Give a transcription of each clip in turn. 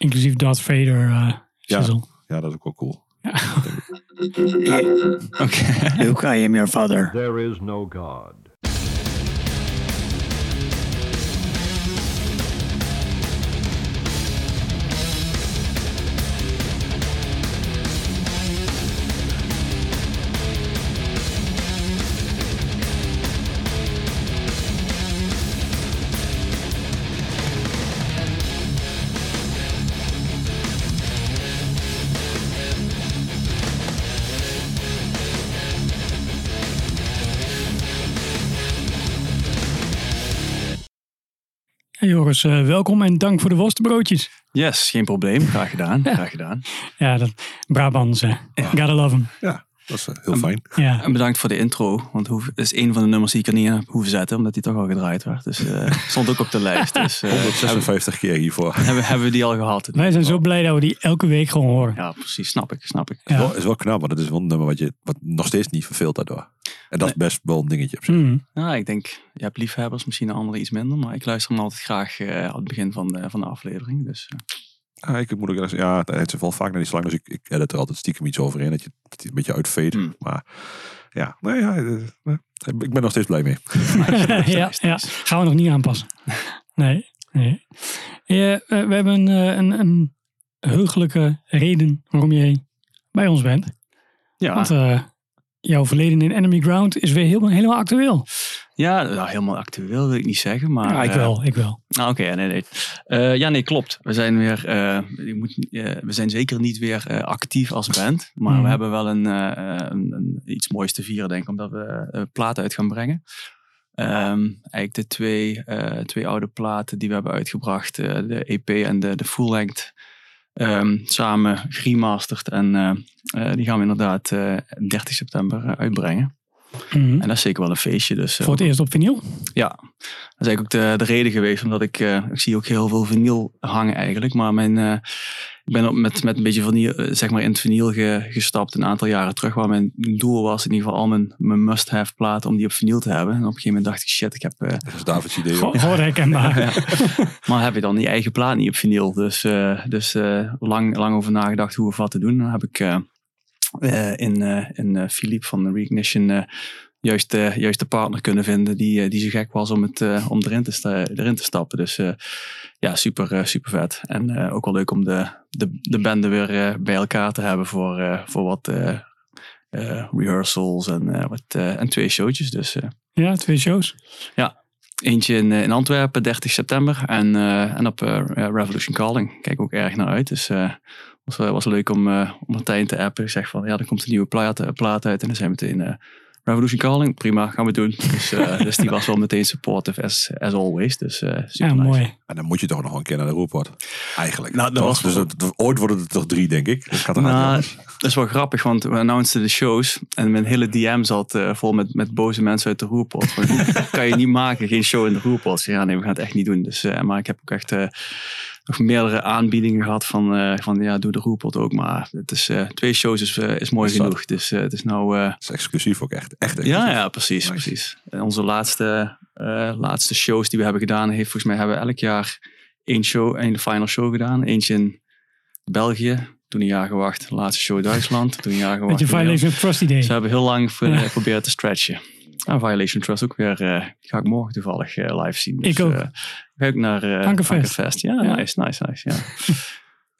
Inclusief Darth Vader uh, Ja. sizzle. Ja, dat is ook wel cool. Oké. Luke, I am your father. There is no God. Joris, eh, welkom en dank voor de worstenbroodjes. Yes, geen probleem. Graag gedaan. Graag gedaan. Ja, dat Brabants. eh Gotta love hem. Ja, dat is eh, heel fijn. Ja. En bedankt voor de intro. Want het is een van de nummers die ik er niet heb hoeven zetten. Omdat die toch al gedraaid werd. Dus eh, stond ook op de lijst. Dus eh, hebben, 156 keer hiervoor. hebben, hebben we die al gehad. Wij zijn zo blij dat we die elke week gewoon horen. Ja, precies. Snap ik. Snap ik. Ja. Wel, is wel knap, want het is wel een nummer wat, je, wat nog steeds niet verveelt daardoor. En dat is best wel een dingetje op zich. Mm. Ja, ik denk, je hebt liefhebbers, misschien een andere iets minder. Maar ik luister hem altijd graag eh, aan het begin van de, van de aflevering. Dus eh, Ah, ik moet ook eens- ja, het is wel vaak naar die slang, dus ik, ik edit er altijd stiekem iets overheen, dat je dat je een beetje uitveet. Hmm. Maar ja, nou ja, eh, ik ben nog steeds blij mee. ja, ja, gaan we nog niet aanpassen. Nee, nee. Ja, we hebben een, een, een heugelijke reden waarom jij bij ons bent. ja, Want eh, jouw verleden in Enemy Ground is weer helemaal, helemaal actueel. ja, nou, helemaal actueel wil ik niet zeggen. Maar, ja, ik eh, wel, ik wel. Ah, Oké, ja, nee, nee. Eh, ja, nee, klopt. We zijn weer, eh, je moet, eh, we zijn zeker niet weer eh, actief als band, maar Mhm. we hebben wel een, eh, een, een- iets moois te vieren, denk ik, omdat we uh, platen uit gaan brengen. Ehm, eigenlijk de twee, eh, twee oude platen die we hebben uitgebracht, eh, de EP en de, de full length, ehm, samen geremasterd en eh, eh, die gaan we inderdaad eh 30 september eh, uitbrengen. Mhm. En dat is zeker wel een feestje. Dus, Voor het eerst op vinyl. ja, dat is eigenlijk ook de, de reden geweest. Omdat ik, ik zie ook heel veel vinyl hangen eigenlijk. Maar mijn, ik ben op met, met een beetje vinyl, eh, zeg maar in het vinyl ge- gestapt een aantal jaren terug. Waar mijn doel was in ieder geval al mijn, mijn must-have platen om die op vinyl te hebben. En op een gegeven moment dacht ik, shit, ik heb... eh, Dat is David's idee. Hoor. Herkenbaar. maar heb je dan die eigen plaat niet op vinyl? Dus, eh, dus eh, lang, lang over nagedacht hoe of wat te doen. Dan heb ik eh, eh, in, eh in Philippe van de Reignition eh, juist, de juist de partner kunnen vinden die, eh, die zo gek was om, het, eh, om erin, te erin te stappen. Dus eh, ja, super, super vet. En ook wel leuk om de, de, de bende weer bij elkaar te hebben voor, voor wat eh, eh, rehearsals en, wat, en twee showtjes. Dus Ja, twee shows. Eentje in, in Antwerpen, 30 september. En, en op Revolution Calling. Kijk ook erg naar uit. Dus het was, was leuk om, om Martijn te appen. Ik zeg van, ja, er komt een nieuwe plaat, plaat uit. En dan zijn we meteen Revolution Calling. Prima, gaan we doen. Dus, eh, dus die was wel meteen supportive as, as always. Dus eh super Ja, nice. mooi. En dan moet je toch nog een keer naar de roerpot. Eigenlijk. Nou, dat was dus dat, ooit worden het toch drie, denk ik. Dat gaat er Nou, dat is wel grappig, want we announceden de shows en mijn hele DM zat eh, vol met, met boze mensen uit de hoe kan je niet maken, geen show in de. Ik zei, Ja, nee, we gaan het echt niet doen. Dus, eh, maar ik heb ook echt eh, nog meerdere aanbiedingen gehad van, eh, van ja, doe de roerpot ook. Maar het is, eh, twee shows is, eh, is mooi Is genoeg. Dus eh, het is nou... eh, is exclusief ook echt. Echt exclusief. ja, ja, precies. Nice. precies. En onze laatste, eh, laatste shows die we hebben gedaan, heeft volgens mij hebben we elk jaar één show, één final show gedaan. Eentje in België, toen een jaar gewacht. Laatste show Duitsland, toen een jaar gewacht. Met je toen een jaar- Violation of Trust idee. Ze hebben heel lang voor- Ja. geprobeerd te stretchen. En Violation Trust ook weer, eh, die ga ik morgen toevallig eh, live zien. Dus, Ik ook. eh, ga ik naar eh Ankerfest. Ankerfest. Ja, Ja. nice, nice, nice. Ja.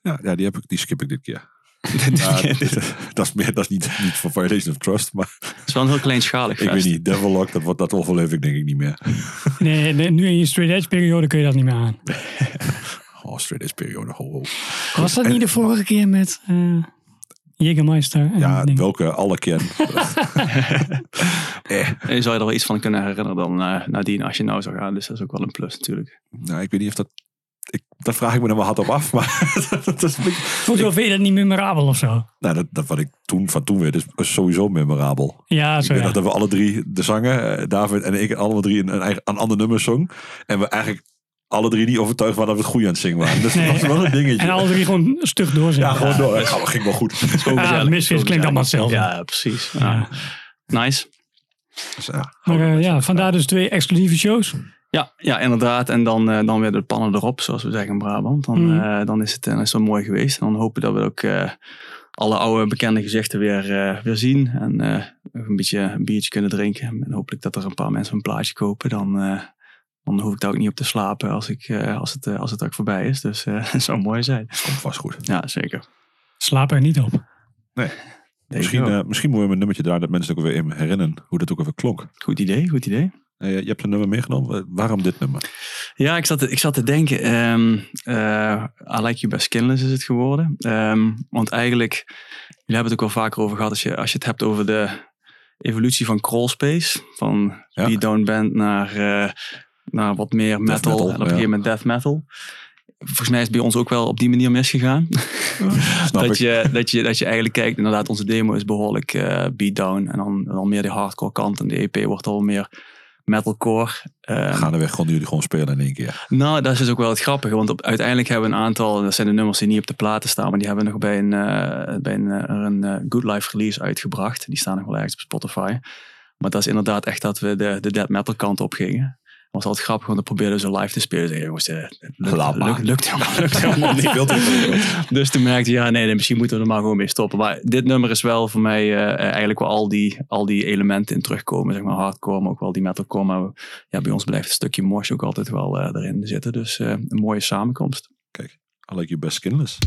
Ja, ja, die, heb ik, die skip ik dit keer. Ja, dat is, meer, dat is niet, niet voor Violation of Trust, maar Het is wel een heel kleinschalig ik weet niet. Devil Lock, dat, wordt, dat overleef ik denk ik niet meer. Nee, nee, nu in je straight edge periode kun je dat niet meer aan. Oh, straight edge periode. Ho, ho. Was dat niet de vorige keer met eh Jägermeister? en Ja, ding? welke alle ken. eh, En je zou je er wel iets van kunnen herinneren dan eh, nadien als je nou zou gaan. Dus dat is ook wel een plus natuurlijk. nou, ik weet niet of dat... Ik, dat vraag ik me dan wel hard op af. Maar dat is Hoezo vind je dat niet memorabel of zo? nou, dat, dat wat ik toen van toen weet, is is sowieso memorabel. Ja, Ik zo ja. nog dat we alle drie de zanger, eh, David en ik, alle drie een, een, eigen- een ander nummer zong. En we eigenlijk alle drie niet overtuigd waren dat we het goed aan het zingen waren. Dus Nee. dat was wel een dingetje. En alle drie gewoon stug doorzitten. ja, gewoon door. Ja, dat ging wel goed. Zo Ja, Misfits zo klinkt allemaal hetzelfde. Ja, precies. Ja. Nice. Dus, ja, Maar eh, ja, vandaar dus twee exclusieve shows. Ja, ja, inderdaad. En dan, eh, dan weer de pannen erop, zoals we zeggen in Brabant. Dan, Mm. eh, dan is het dan is het mooi geweest. En dan hopen dat we ook eh, alle oude bekende gezichten weer, eh, weer zien. En eh, een beetje een biertje kunnen drinken. En hopelijk dat er een paar mensen een plaatje kopen. Dan, eh, dan hoef ik daar ook niet op te slapen als, ik, eh, als, het, eh, als het ook voorbij is. Dus eh het zou mooi zijn. Komt vast goed. Ja, zeker. Slaap er niet op. Misschien, Denk ik eh, misschien moeten we een nummertje draaien dat mensen ook weer in herinneren hoe dat ook even klonk. goed idee, goed idee. Eh, je hebt een nummer meegenomen. Eh, Waarom dit nummer? Ja, ik zat te, ik zat te denken. ehm eh, I Like You Best Skinless is het geworden. Ehm, want eigenlijk, jullie hebben het ook wel vaker over gehad. Als je, als je het hebt over de evolutie van crawlspace. Van Ja. beatdown band naar, eh, naar wat meer metal. metal, en op een gegeven moment death metal. Volgens mij is het bij ons ook wel op die manier misgegaan. Dat, ik. je, dat, je, dat je eigenlijk kijkt, inderdaad, onze demo is behoorlijk eh beatdown. En dan, dan meer de hardcore kant. En de EP wordt al meer metalcore. Ehm, Gaandeweg konden jullie gewoon spelen in één keer. nou, dat is dus ook wel het grappige. Want op, uiteindelijk hebben we een aantal, dat zijn de nummers die niet op de platen staan, maar die hebben we nog bij een, eh, bij een, eh, een Good Life release uitgebracht. Die staan nog wel ergens op Spotify. Maar dat is inderdaad echt dat we de, de death metal kant op gingen. Was altijd grappig, want dan probeerden ze live te spelen. Zeggen, jongens, eh, het lukt, Laat maar. lukt, lukt helemaal, lukt helemaal niet. Dus toen merkte je, ja, nee, nee, misschien moeten we er maar gewoon mee stoppen. Maar dit nummer is wel voor mij eh, eigenlijk wel al die, al die elementen in terugkomen. Zeg maar hardcore, maar ook wel die metalcore. Maar we- ja, bij ons blijft een stukje mosh ook altijd wel eh, erin zitten. Dus eh, een mooie samenkomst. I like you best skinless.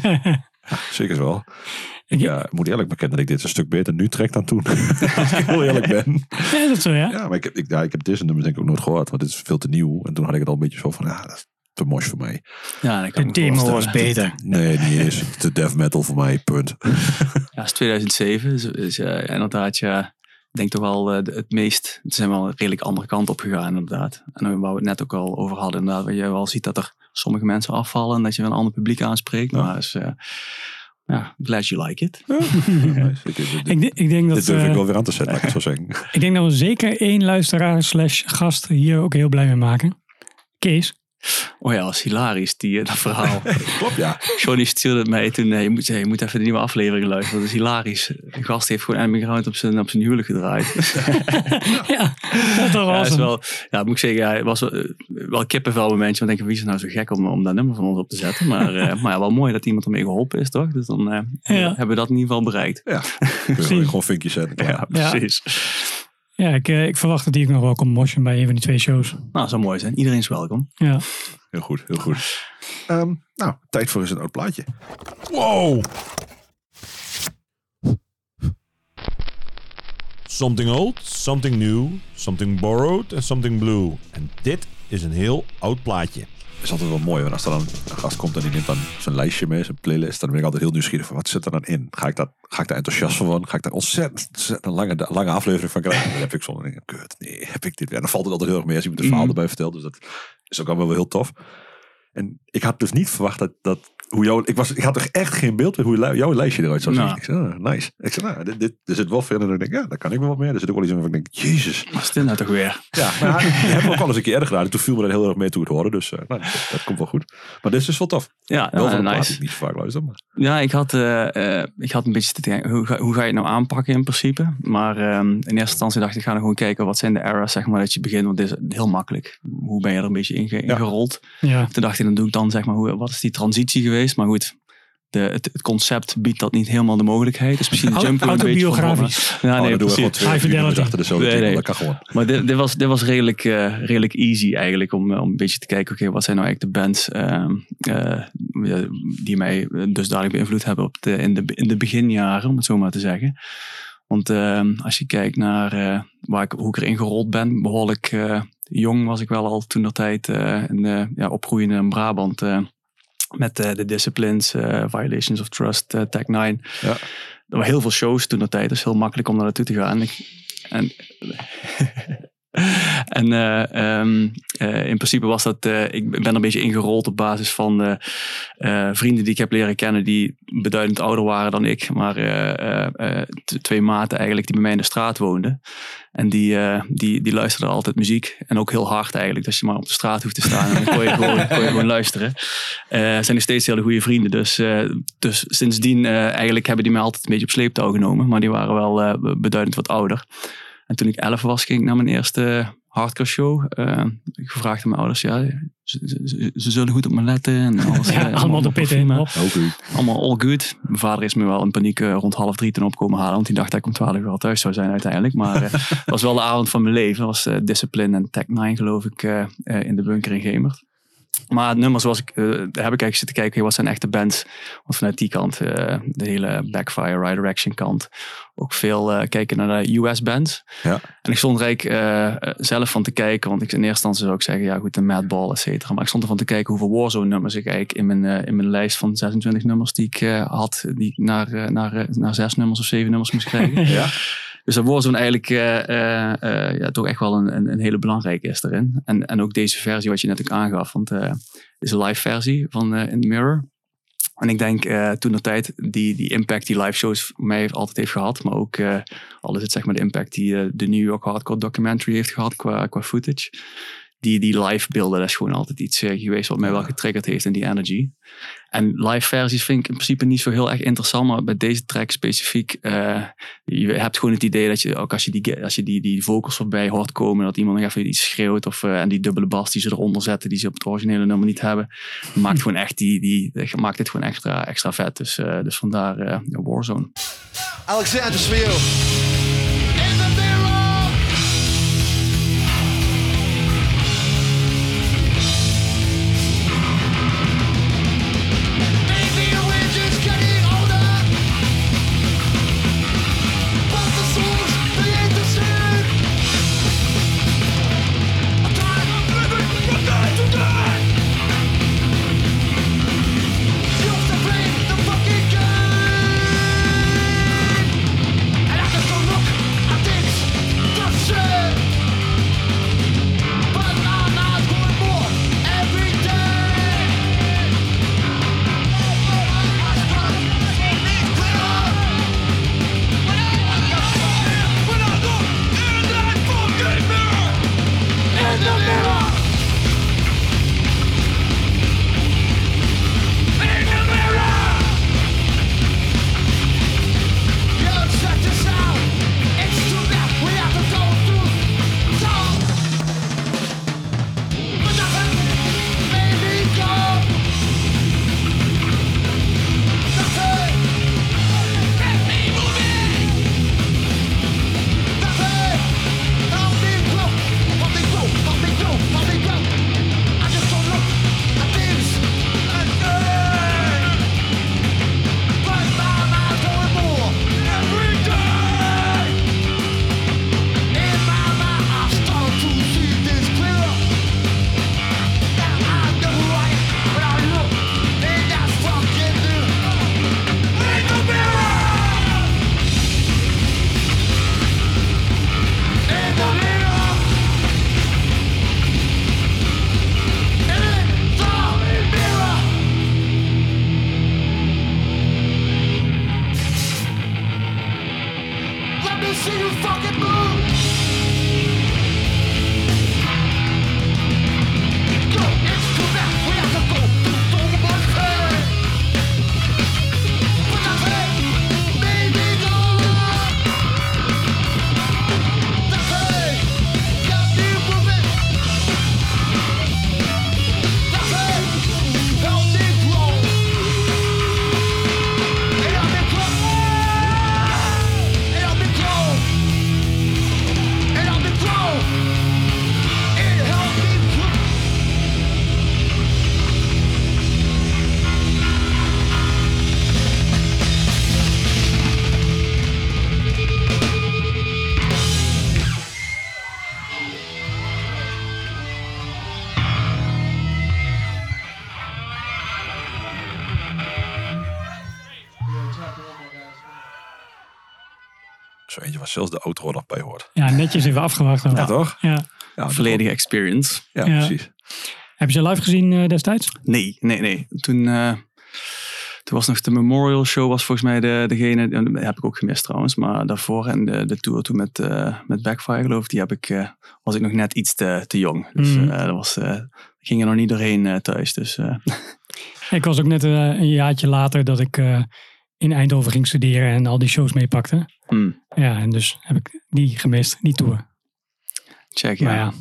Zeker wel. Ik- Ja, moet eerlijk bekennen dat ik dit een stuk beter nu trek dan toen. Als ik heel eerlijk ben. Ja, dat zo, ja. Ja, maar ik heb, ik, ja, ik heb deze nummers denk ik ook nooit gehoord. Want dit is veel te nieuw. En toen had ik het al een beetje zo van, ja, dat is te mos voor mij. Ja, De demo was beter. Nee, niet eens. Te death metal voor mij, punt. Ja, is 2007. Dus, dus eh, inderdaad, ja, ik denk toch wel eh, het meest. Ze zijn wel een redelijk andere kant op gegaan, inderdaad. En waar we het net ook al over hadden, inderdaad, waar je wel ziet dat er sommige mensen afvallen en dat je wel een ander publiek aanspreekt. Ja. Maar is, eh, ja, glad you like it. Ik- dit, Ik, de- ik, denk dat, dit durf ik eh, wel weer aan te zetten, laat ik het zo zeggen. ik denk dat we zeker één luisteraar slash gast hier ook heel blij mee maken. Kees. Oh ja, dat is hilarisch, die, eh, dat verhaal. Klopt, ja. Johnny stuurde het mij toen. eh, je, moet, je moet even de nieuwe aflevering luisteren. Dat is hilarisch. De gast heeft gewoon Enemy Ground op zijn, op zijn huwelijk gedraaid. ja, dat Ja, was is wel, ja, moet ik zeggen, ja, het was wel, eh, wel een kippenvel momentje. Want denk ik, wie is het nou zo gek om, om dat nummer van ons op te zetten? Maar, eh, maar ja, wel mooi dat iemand ermee geholpen is, toch? Dus dan eh, Ja. hebben we dat in ieder geval bereikt. Ja, gewoon- gewoon vinkjes zetten. Ja, Ja. precies. Ja, ik, eh, ik verwacht dat die ook nog wel komt moshen bij een van die twee shows. Nou, zou mooi zijn. Iedereen is welkom. Ja. Heel goed, heel goed. Ehm, nou, tijd voor eens een oud plaatje. Wow! Something old, something new, something borrowed en something blue. En dit is een heel oud plaatje. Is altijd wel mooi, want als er dan een gast komt en die neemt dan zijn lijstje mee, zijn playlist, dan ben ik altijd heel nieuwsgierig van wat zit er dan in? Ga ik, dat, ga ik daar enthousiast van worden? Ga ik daar ontzettend, ontzettend lange, lange aflevering van krijgen? Dan heb ik zo'n ding, kut, nee, heb ik dit weer? En dan valt het altijd heel erg mee als iemand een verhaal Mhm. erbij vertelt. Dus dat is ook allemaal wel heel tof. En ik had dus niet verwacht dat, dat hoe jouw, ik, was, ik had toch echt geen beeld van hoe jouw lijstje eruit zou zien. Nou. Ik zei, ah, nice. Ik zei, nou, dit, dit, er zit wel veel in. En ik denk, ja, daar kan ik wel wat meer. Er zit ook wel iets in waarvan ik denk, jezus. Wat is dit nou toch weer? Ja, maar ik heb ook al eens een keer eerder gedaan. En toen viel me dat heel erg mee toen het hoorde. Dus eh, nou, dat, dat komt wel goed. Maar dit is dus wel tof. Ja, Wel ja, van een plaat die nice. ik niet zo vaak luister. Maar Ja, ik had, eh, eh, ik had een beetje te denken, hoe ga, hoe ga je het nou aanpakken in principe? Maar ehm, in eerste instantie dacht ik, ik ga gewoon kijken, wat zijn de errors, zeg maar, dat je begint. Want dit is heel makkelijk. Hoe ben je er een beetje inge- Ja. ingerold? Ja. Toen dacht ik, dan doe ik dan, zeg maar, hoe, wat is die transitie geweest? Maar goed, de, het, het concept biedt dat niet helemaal de mogelijkheid. Dus misschien jumpen we een beetje Autobiografisch. Ja, oh, nee, dan doen we High uur fidelity. achter de Nee, jingle. nee. Dat kan gewoon. Maar dit, dit was, dit was redelijk, eh, redelijk easy eigenlijk om, om een beetje te kijken, oké, wat zijn nou eigenlijk de bands ehm, eh, die mij dusdanig beïnvloed hebben op de, in, de, in de beginjaren, om het zo maar te zeggen. Want ehm, als je kijkt naar eh, waar ik, hoe ik erin gerold ben, behoorlijk eh, jong was ik wel al toen dat tijd eh, in, eh, ja, opgroeiende in Brabant. Met eh, de Disciplines, eh, Violations of Trust, eh, Tech 9. Ja. Er waren heel veel shows toen dat tijd. Dus heel makkelijk om daar naartoe te gaan. Ik, en en eh, ehm, eh, in principe was dat, eh, ik ben er een beetje ingerold op basis van vrienden die ik heb leren kennen die beduidend ouder waren dan ik. Maar twee maten eigenlijk die bij mij in de straat woonden. En die, die, die luisterden altijd muziek. En ook heel hard eigenlijk. Dat je maar op de straat hoeft te staan. En dan kon je gewoon, kon je gewoon luisteren. Zijn nog steeds hele goede vrienden. Dus, dus sindsdien eigenlijk hebben die mij altijd een beetje op sleeptouw genomen. Maar die waren wel beduidend wat ouder. En toen ik elf was, ging ik naar mijn eerste hardcore show. Eh, ik gevraagd aan mijn ouders, ja, ze, ze, ze zullen goed op me letten. En alles, Ja, eh, allemaal de pit in. parfum, Hop. Oké. allemaal all good. Mijn vader is me wel in paniek eh, rond half drie ten opkomen halen. Want die dacht dat ik om twaalf uur al thuis zou zijn uiteindelijk. Maar eh, het was wel de avond van mijn leven. Het was eh, Discipline en Tech 9 geloof ik eh, eh, in de bunker in Gemert. Maar het nummer zoals ik, eh, heb ik eigenlijk zitten kijken. Wat zijn echte bands? Want vanuit die kant, eh, de hele Backfire, Right Direction kant. Ook veel eh, kijken naar de US bands. Ja. En ik stond er eigenlijk zelf van te kijken. Want ik in eerste instantie zou ik zeggen, ja goed, de Madball, et cetera. Maar ik stond ervan te kijken hoeveel Warzone nummers ik eigenlijk in mijn, in mijn lijst van 26 nummers die ik had. Die ik naar, naar, naar zes nummers of zeven nummers moest krijgen. Ja. Dus dat Warzone eigenlijk eh, eh, eh, ja, toch echt wel een, een, hele belangrijke is erin. En, en ook deze versie wat je net ook aangaf. Want is een live versie van In the Mirror. En ik denk toen de tijd die, die impact die live shows voor mij altijd heeft gehad. Maar ook eh, al is het zeg maar de impact die de New York Hardcore documentary heeft gehad qua, qua footage. Die, die live beelden, dat is gewoon altijd iets eh, geweest wat mij wel getriggerd heeft in die energy. En live versies vind ik in principe niet zo heel erg interessant. Maar bij deze track specifiek, eh, je hebt gewoon het idee dat je ook als je die, als je die, die vocals voorbij hoort komen, dat iemand nog even iets schreeuwt. Of, eh, en die dubbele bas die ze eronder zetten, die ze op het originele nummer niet hebben. Maakt gewoon echt die, die, maakt het gewoon extra, extra vet. Dus, eh, dus vandaar eh, Warzone. Alexander Swiel. Zo eentje waar zelfs de auto nog bij hoort. Ja, netjes even afgewacht. Ja, toch? Ja. Ja, Volledige experience. Ja, Ja. precies. Heb je ze live gezien eh, destijds? Nee, nee, nee. Toen, eh, toen was nog de Memorial Show, was volgens mij de, degene, en dat heb ik ook gemist trouwens, maar daarvoor en de, de tour toen met, eh, met Backfire geloof ik, die heb ik, eh, was ik nog net iets te, te jong. Dus eh, dat was, eh, ging er nog niet doorheen thuis. Dus eh, Ik was ook net eh, een jaartje later dat ik eh, in Eindhoven ging studeren en al die shows meepakte. hmm, Ja, en dus heb ik die gemist, die tour. check ja. Maar ja,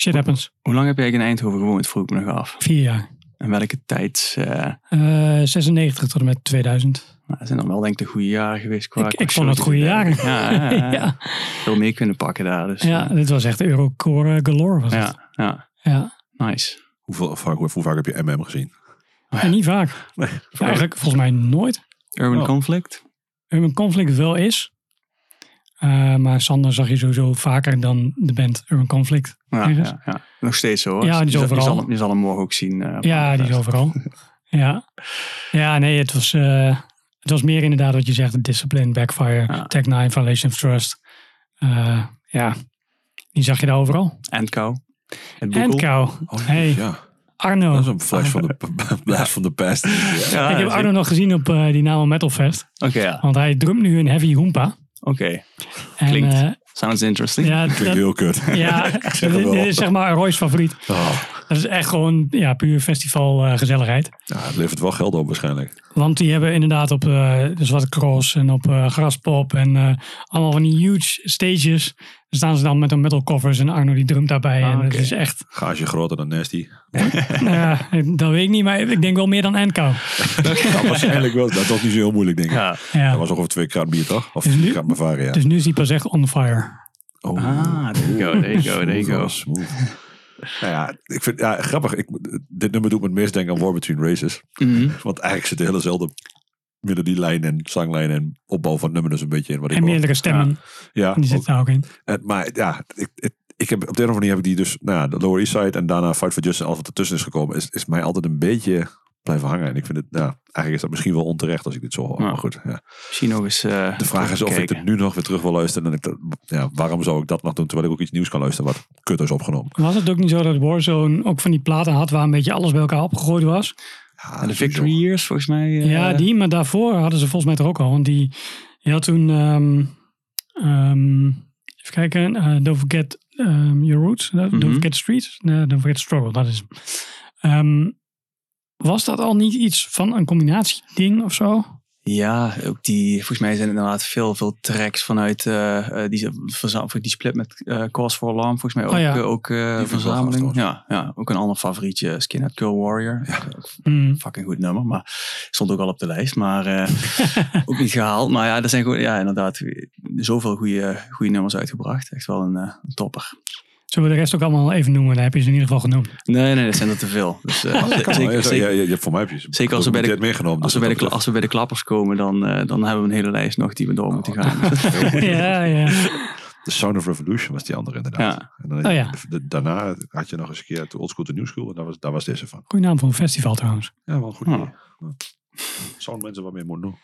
shit happens. Hoe lang heb jij in Eindhoven gewoond, vroeg ik me nog af. Vier jaar. En welke tijd, eh Eh 96 tot en met 2000. nou, dat zijn dan wel denk ik de goede jaren geweest. Qua, Ik, vond het goede jaren. Ja, ja, ja, ja. veel mee kunnen pakken daar. Dus, Ja, eh, dit was echt Eurocore galore. Was het. ja, ja, Ja. nice. Hoeveel, vaak, hoe vaak heb je MM gezien? En niet vaak. Nee. Eigenlijk volgens mij nooit. Urban Oh. Conflict? Urban Conflict wel is. Eh, maar Sander zag je sowieso vaker dan de band Urban Conflict. Ja, ja, ja, nog steeds zo. hoor. Ja, die is je, zal- je, overal. zal, hem- je zal hem morgen ook zien. eh, Ja, die is overal. ja. ja, nee, het was, eh, het was meer inderdaad wat je zegt. Discipline, Backfire, Ja. Tech 9, Violation of Trust. Ja, die zag je daar overal. En Cow. Het En. Kou. Oh, Hey, ja. Arno. Dat is een flash van de, blast van de. Ja. Ja, ik heb. Arno nog gezien op eh die Namo Metal Fest. Oké, ja. Want hij drumt nu een heavy hoompa. Oké. Klinkt. eh, Sounds interesting. ja, Klinkt dat, heel kut. ja dit, is zeg maar Roy's favoriet. Oh. Dat is echt gewoon ja, puur festival eh, gezelligheid. Ja, het levert wel geld op waarschijnlijk. Want die hebben inderdaad op eh, de Zwarte Cross en op eh, Graspop en eh, allemaal van die huge stages. Staan ze dan met een metal covers en Arno die drumt daarbij. Ah, en oké. het is echt, Gage groter dan Nasty. Ja, dat weet ik niet, maar ik denk wel meer dan Enko. Ja, waarschijnlijk wel. Dat was niet zo heel moeilijk, denk ik. Ja. Ja. Dat was ongeveer twee kraat bier, toch? Of vier nu- kraat Bavaria. Dus nu is hij pas echt on fire. Oh. Ah, there you go, there you go, there you go. Smooth, nou ja, ik vind ja, grappig. Ik, dit nummer doet me het meest denken aan War Between Races. Mhm. Want eigenlijk zit de helezelfde melodielijn en zanglijn en opbouw van het nummer dus een beetje in. Wat ik En meerdere stemmen, Ja, die ook. zitten daar ook in. En, maar ja, ik, ik, ik heb, op de een of andere manier heb ik die dus, nou ja, de Lower East Side en daarna Fight for Justice en alles wat ertussen is gekomen, is, is mij altijd een beetje blijven hangen. En ik vind het, ja, eigenlijk is dat misschien wel onterecht als ik dit zo hoor. Ja. Maar goed, ja. Misschien nog eens. eh, De vraag is of ik het nu nog weer terug wil luisteren. En ik, ja, waarom zou ik dat nog doen terwijl ik ook iets nieuws kan luisteren wat kut is opgenomen? Was het ook niet zo dat Warzone ook van die platen had waar een beetje alles bij elkaar opgegooven was? Ja, En de. Victory Years, volgens mij. eh, Ja, die, maar daarvoor hadden ze volgens mij toch ook al. Want die, die had toen, ehm, ehm, even kijken, eh, Don't Forget ehm, Your Roots, eh, Don't Mhm. Forget Streets, nee, Don't Forget Struggle, dat is. Ehm, was dat al niet iets van een combinatieding of zo? Ja, ook die, volgens mij zijn er inderdaad veel, veel tracks vanuit uh, die, die split met uh, Cause for Alarm, volgens mij ook, Oh ja. uh, ook uh, verzameling. ja, ja, ook een ander favorietje, Skinhead Girl Warrior. Ja. Mm. Fucking goed nummer, maar stond ook al op de lijst, maar uh, ook niet gehaald. Maar ja, er zijn gewoon, ja, inderdaad zoveel goede, goede nummers uitgebracht. Echt wel een, een topper. Zullen we de rest ook allemaal even noemen? Dan heb je ze in ieder geval genoemd. Nee, nee, dat zijn er te veel. Dus, uh, Oh, zeker, zeker, zeker, ja, ja, ja, voor mij heb je zeker als we bij de, meegenomen. als, dus we bij de, als we bij de klappers komen, dan, uh, dan hebben we een hele lijst nog die we door moeten gaan. ja, ja. The Sound of Revolution was die andere inderdaad. Ja. En dan, Oh ja. de- de- daarna had je nog eens een keer de Old School to New School. En daar was, daar was deze van. Goeie naam voor een festival trouwens. Ja, wel een goed. Oh. Zouden mensen wat meer moeten doen.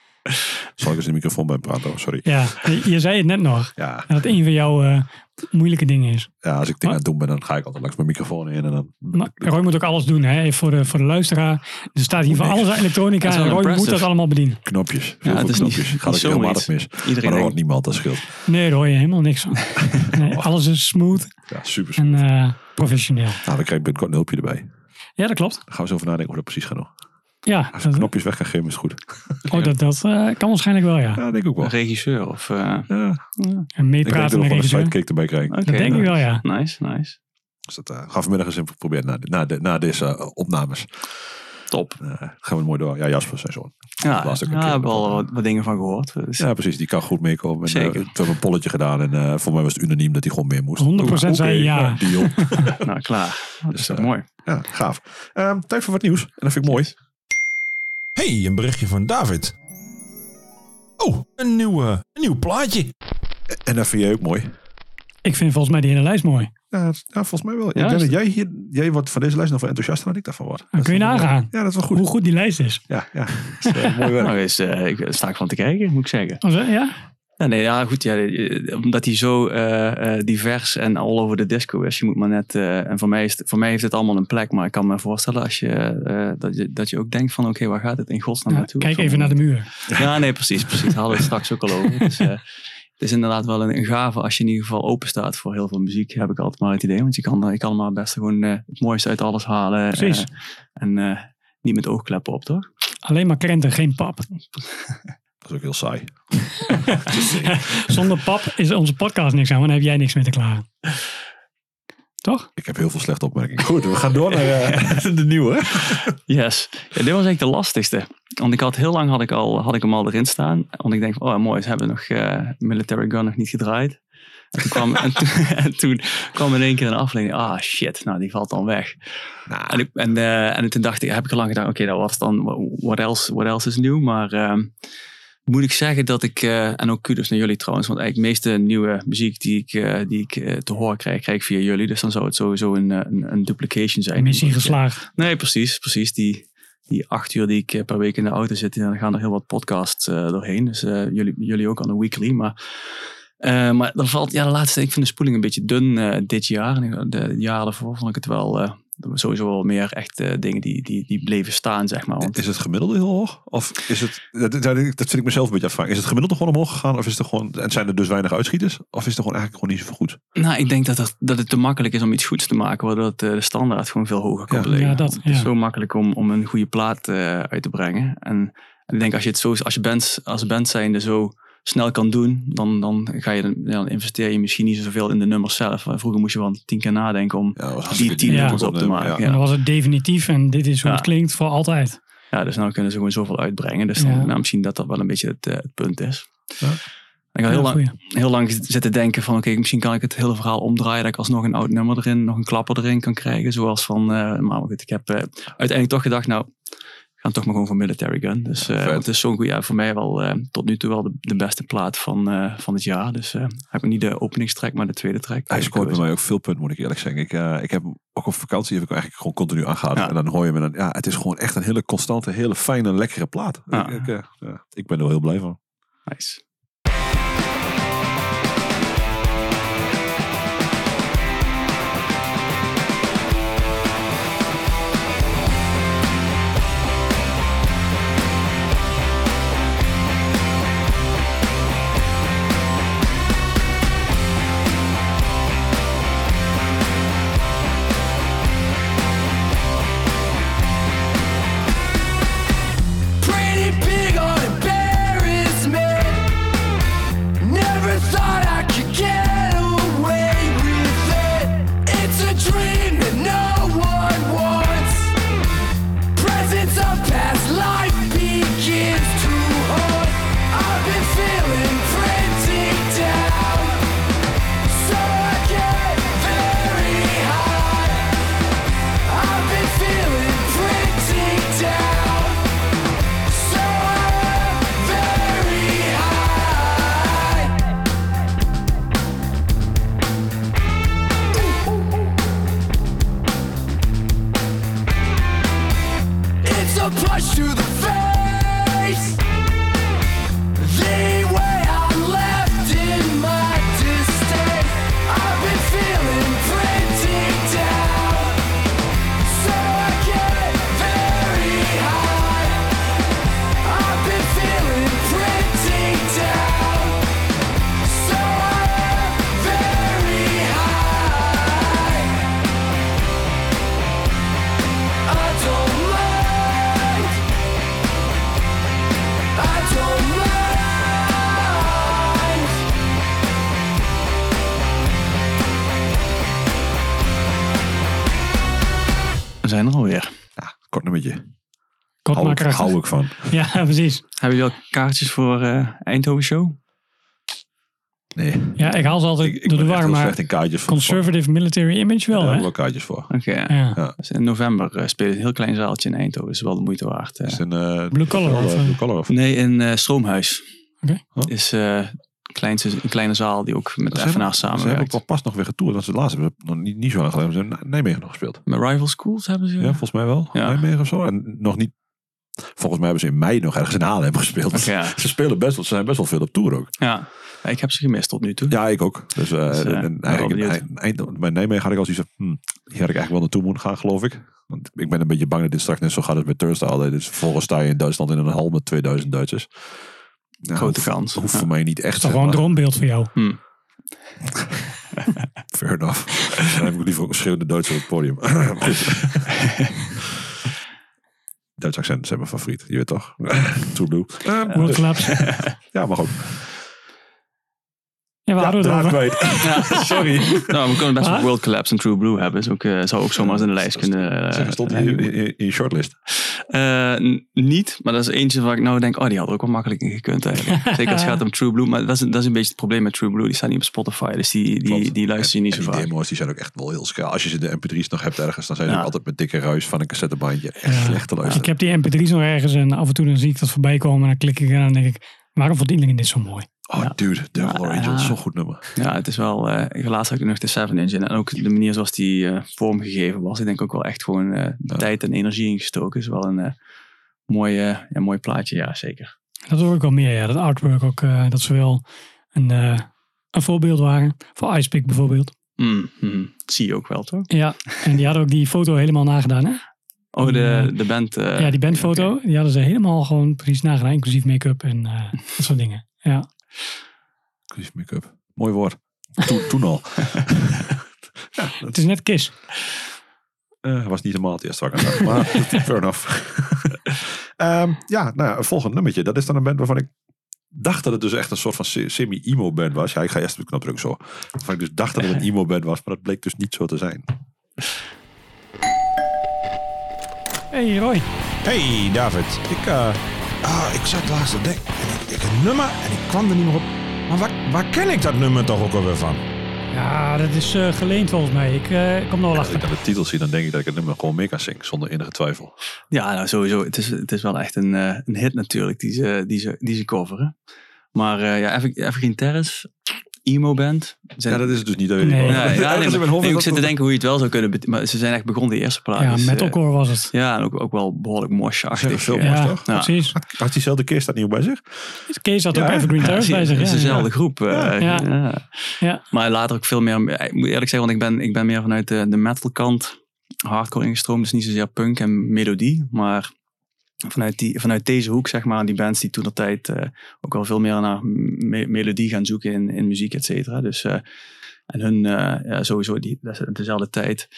Zal ik eens in de microfoon bij praten? Oh, sorry. Ja, je, zei het net nog. Ja, Dat een van jouw eh, moeilijke dingen is. ja, als ik dingen aan het doen ben, dan ga ik altijd langs mijn microfoon in. En dan, Maar Roy moet ook alles doen, hè? Voor de, voor de luisteraar. Er staat hier van niks. alles aan elektronica. En Roy moet dat allemaal bedienen. knopjes. Heel Ja, het is niet- knopjes. niet Gaat het zomaar helemaal mis. Iedereen maar dat hoort niemand, dat scheelt. Nee, daar hoor je helemaal niks van. Nee, alles is smooth Ja, super. en eh, professioneel. Nou, dan krijg ik binnenkort een hulpje erbij. Ja, dat klopt. Dan gaan we eens over nadenken hoe dat precies gaat doen. Ja, Als ik dat, knopjes weg kan geven, is het goed. oh, dat, dat eh, kan waarschijnlijk wel, ja. Ja, denk ik ook wel. Een regisseur of... Uh, Ja, En ik denk dat meepraten we met nog wel een regisseur. sidekick erbij krijgen. Oké, Dat denk ik wel, ja. Nice, nice. Dus dat uh, gaan we vanmiddag eens even proberen na, na, de, na deze uh, opnames. Top. Uh, gaan we mooi door. Ja, Jasper zijn zoon. Ja, een ja, keer ik heb al wat, wat dingen van gehoord. Dus, Ja, precies. Die kan goed meekomen. En, Zeker. uh, we hebben een polletje gedaan. En uh, voor mij was het unaniem dat hij gewoon meer moest. 100% Oké, zei ja. nou, deal. nou, klaar. Dat is Dus, toch eh, mooi. ja, gaaf. Um, tijd voor wat nieuws. En dat vind ik mooi. Hey, een berichtje van David. Oh, een nieuw, uh, een nieuw plaatje. En dat vind jij ook mooi. Ik vind volgens mij die hele lijst mooi. Ja, ja volgens mij wel. Ja, ik denk is dat jij, hier, jij wordt van deze lijst nog veel enthousiaster dan ik daarvan word. Dan kun je nagaan. Ja, dat is wel goed. Hoe goed die lijst is. Ja, ja. Dat is, uh, mooi werk. Nou, is, uh, ik sta ik van te kijken, moet ik zeggen. Als, ja? Ja, nee, ja, goed. Ja, eh, omdat hij zo eh, eh, divers en all over de disco is. Je moet maar net. en voor mij, is het- voor mij heeft het allemaal een plek. Maar ik kan me voorstellen als je, dat, je dat je ook denkt: van oké, waar gaat het in godsnaam Ja, naartoe? kijk even naar de muur. Ja, nee, precies. precies. Daar hadden we het straks ook al over. Dus, het is inderdaad wel een, een gave als je in ieder geval open staat voor heel veel muziek. Heb ik altijd maar het idee. Want je kan, je kan maar best gewoon het mooiste uit alles halen. Precies. en niet met oogkleppen op, toch? Alleen maar krenten, geen pap. Dat is ook heel saai. Zonder pap is onze podcast niks aan, want dan heb jij niks meer te klagen. Toch? Ik heb heel veel slechte opmerkingen. Goed, we gaan door naar eh, de nieuwe. Yes. Ja, dit was eigenlijk de lastigste. Want ik had heel lang had ik, al, had ik hem al erin staan. Want ik denk, oh mooi, ze hebben nog eh, Military Gun nog niet gedraaid. En toen, kwam, en, toen, en toen kwam in één keer een aflevering. Ah shit, nou die valt dan weg. En, ik, en, eh, en toen dacht ik, heb ik al lang gedacht, oké, dat was dan, what else, what else is nieuw? Maar ehm, moet ik zeggen dat ik, eh, en ook kudos naar jullie trouwens, want eigenlijk de meeste nieuwe muziek die ik, eh, die ik eh, te horen krijg, krijg ik via jullie. Dus dan zou het sowieso een, een, een duplication zijn. Missie geslaagd. Nee, precies. precies. Die, die acht uur die ik per week in de auto zit, dan gaan er heel wat podcasts doorheen. Dus jullie, jullie ook aan een weekly. Maar, maar dan valt, ja, de laatste, ik vind de spoeling een beetje dun dit jaar. En de jaren daarvoor vond ik het wel, sowieso wel meer echt eh, dingen die, die, die bleven staan, zeg maar. Want, Is het gemiddelde heel hoog? Of is het, dat, dat, dat vind ik mezelf een beetje afvragen. Is het gemiddelde gewoon omhoog gegaan? Of is het gewoon, en zijn er dus weinig uitschieters? Of is het gewoon eigenlijk gewoon niet zo goed? nou, ik denk dat, het, dat het te makkelijk is om iets goeds te maken, waardoor het, eh, de standaard gewoon veel hoger komt Ja. te liggen. Ja, dat, het is zo makkelijk om, om een goede plaat eh, uit te brengen. En, en ik denk als je het zo, als je band, als band zijnde zo snel kan doen, dan, dan ga je, dan investeer je misschien niet zoveel in de nummers zelf. Vroeger moest je wel tien keer nadenken om Ja, die tien Ja. nummers op te Ja. maken. En Ja. dan was het definitief en dit is hoe Ja. het klinkt voor altijd. Ja, dus nou kunnen ze gewoon zoveel uitbrengen. Dus dan, nou, misschien dat dat wel een beetje het, eh, het punt is. Ja. Ik had heel, Ja, lang, heel lang zitten denken van oké, misschien kan ik het hele verhaal omdraaien. Dat ik alsnog een oud nummer erin, nog een klapper erin kan krijgen. Zoals van, eh, maar goed, ik heb eh, uiteindelijk toch gedacht, nou, gaan toch maar gewoon voor Military Gun. Dus eh, vet. het is zo'n goed, ja, voor mij wel eh, tot nu toe wel de, de beste plaat van, eh, van het jaar. Dus eh heb ik niet de openingstrack, maar de tweede track. Hij eh, scoort bij mij ook veel punten, moet ik eerlijk zeggen. Ik, eh, ik heb ook op vakantie heb ik eigenlijk gewoon continu aangehad. Ja. En dan hoor je me dan, ja, het is gewoon echt een hele constante, hele fijne, lekkere plaat. Ik, ik, eh, ik ben er wel heel blij van. Nice. It's a punch to the kort nummertje. Kort Hou maar ik, krachtig. hou ik van. Ja, precies. Hebben jullie al kaartjes voor eh Eindhoven Show? Nee, Ja, ik haal ze altijd ik, ik door de war, maar in kaartjes. voor- conservative military image wel, Daar hè? hebben we wel kaartjes voor. Oké. Ja. Ja. Dus in november eh, spelen een heel klein zaaltje in Eindhoven. Dat is wel de moeite waard. eh. Is een, eh, Blue collar of, blue collar of? Nee, in eh, Stroomhuis. Oké. Oh. Is eh, kleinste, een kleine zaal die ook met de FNA Ze hebben ook samenwerkt. wel pas nog weer getoerd. Want ze laatst hebben nog niet, niet zo lang geleden ze Nijmegen nog gespeeld. Met Rival Schools hebben ze. Ja, volgens mij wel. Ja. Nijmegen of zo. En nog niet Volgens mij hebben ze in mei nog ergens in Haarlem gespeeld. Ja. Ze spelen best wel, ze zijn best wel veel op tour ook. Ja. Ik heb ze gemist tot nu toe. Ja, ik ook. Dus, eh, Dus, en- wel eigenlijk eind, bij Nijmegen had ik al zoiets van, hm, hier had ik eigenlijk wel naartoe moeten gaan, geloof ik. Want ik ben een beetje bang dat dit straks net zo gaat als bij Turnstile. Dus vervolgens sta je in Duitsland in een hal met 2000 Duitsers. Ja, Grote kans. Hoeft Ja. voor mij niet echt. Dat is gewoon een maar. droombeeld voor jou. Fair enough. Dan heb ik liever ook een schreeuwende Duitser op het podium. Duits accent is mijn favoriet. Je weet toch? True Blue. World Clubs. Ja, mag ook. Ja, we hadden het over. kwijt. Ja, sorry. nou, we kunnen best wel? World Collapse en True Blue hebben. Is ook, eh, zou ook zomaar eens in de lijst kunnen. eh, Zeg, stond in, in, in je shortlist. Eh, niet, maar dat is eentje waar ik nou denk, oh, die had er ook wel makkelijk in gekund eigenlijk. Zeker als het gaat om True Blue. Maar dat is, dat is een beetje het probleem met True Blue. Die staan niet op Spotify, dus die, die, die luister je niet En zo die vaak. demo's die zijn ook echt wel heel scherp. Als je ze de mp3's nog hebt ergens, dan zijn ze Ja. altijd met dikke ruis van een cassettebandje. Echt Ja. slecht te luisteren. Ik heb die mp3's nog ergens en af en toe dan zie ik dat voorbij komen. En dan klik ik en dan denk ik, waarom vond iedereen dit zo mooi? Oh dude, Devil Ja, Angel, ja. zo'n goed nummer. Ja, het is wel, eh laatst had ik nog de 7 Engine. En ook de manier zoals die eh, vormgegeven was. Ik denk ook wel echt gewoon eh, Ja. tijd en energie ingestoken. Is wel een eh, mooi, ja, mooi plaatje, ja zeker. Dat hoor ik wel meer, ja. Dat artwork ook, eh, dat ze wel een, eh, een voorbeeld waren. Voor Icepick bijvoorbeeld. Mm, mm, zie je ook wel, toch? Ja, en die hadden ook die foto helemaal nagedaan, hè? Oh, de, de band. eh, ja, die bandfoto, die hadden ze helemaal gewoon precies nagedaan. Inclusief make-up en eh, dat soort dingen. Ja. Inclusief make-up. Mooi woord. Toen, toen al. Het is net Kiss. Eh, was niet helemaal het eerste wat ik. Maar fair enough. Ehm, ja, nou ja, een volgend nummertje. Dat is dan een band waarvan ik dacht dat het dus echt een soort van se- semi-emo band was. Ja, ik ga eerst op de knop drukken zo. Waarvan ik dus dacht dat het een emo band was, maar dat bleek dus niet zo te zijn. Hey Roy. Hey David, ik, eh, ah, ik zat laatst te denken. en Ik, ik een nummer en ik kwam er niet meer op. Maar waar, waar ken ik dat nummer toch ook alweer van? Ja, dat is eh, geleend volgens mij. Ik eh, kom er wel Als ik achter. dan de titel zie, dan denk ik dat ik het nummer gewoon mee kan zingen, zonder enige twijfel. Ja, nou sowieso. Het is, het is wel echt een, eh, een hit natuurlijk, die ze, die ze, die ze coveren. Maar eh ja, Ever- Evergreen Terrace, emo band. Zijn, Ja, dat is het dus niet. Dat Nee. Ja, ja, nee, maar- is ik zit dat- te denken hoe je het wel zou kunnen, maar ze zijn echt begonnen de eerste plaat. Ja, dus, eh, metalcore was het. ja, en ook, ook wel behoorlijk moshachtig. Veel mos, Ja, toch? Ja. precies. Had diezelfde keer staat niet bij zich? Kees had Ja, ook Evergreen Ja, Terrace bij zich. het Ja, is ja. dezelfde groep. eh, Ja. ja. Ja. Maar later ook veel meer, ik moet eerlijk zeggen, want ik ben, ik ben meer vanuit de, de metal kant hardcore ingestroomd. Dus niet zozeer punk en melodie, maar vanuit, die, vanuit deze hoek, zeg maar, die bands die toen de tijd eh, ook wel veel meer naar me- melodie gaan zoeken in, in muziek, et cetera. Dus, eh, en hun, eh, ja, sowieso die, dezelfde tijd.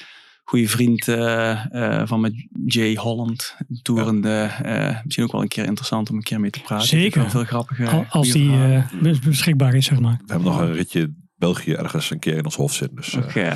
Goede vriend eh, eh, van met Jay Holland, toerende. eh, misschien ook wel een keer interessant om een keer mee te praten. Zeker. Veel, veel grappige. Al- Als die eh, beschikbaar is, zeg maar. We hebben nog een ritje België ergens een keer in ons hoofd zitten. Dus eh,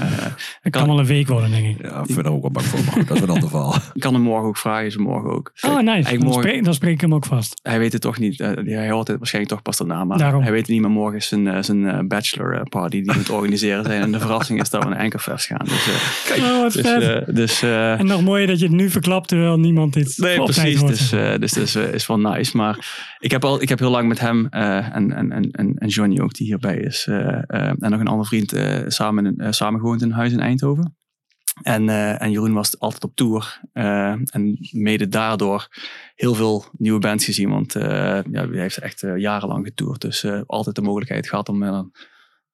Het kan wel een week worden, denk ik. ja, ik er ook wel bang voor. Maar goed, dat is een ander verhaal. Ik kan hem morgen ook vragen, is morgen ook. Oh, nice. Dan morgen- spreek, dan spreek ik hem ook vast. Hij weet het toch niet. eh, hij hoort het waarschijnlijk toch pas daarna. Maar Daarom. hij weet het niet, maar morgen is zijn, eh, zijn bachelor eh, party die we moet organiseren zijn. En de verrassing is dat we naar Enkerfest gaan. Dus, eh, Oh, wat dus, vet. eh, dus eh, en nog mooier dat je het nu verklapt terwijl niemand dit Nee, precies. Dus, eh, dus dat is, wel nice. Maar ik heb, al, ik heb heel lang met hem eh, en, en, en, en en Johnny ook, die hierbij is. Eh, en nog een andere vriend eh, samen, in- eh, samen gewoond in huis in Eindhoven. En, en Jeroen was altijd op tour. en mede daardoor heel veel nieuwe bands gezien. Want ja, hij heeft echt jarenlang getoerd. Dus altijd de mogelijkheid gehad om... eh,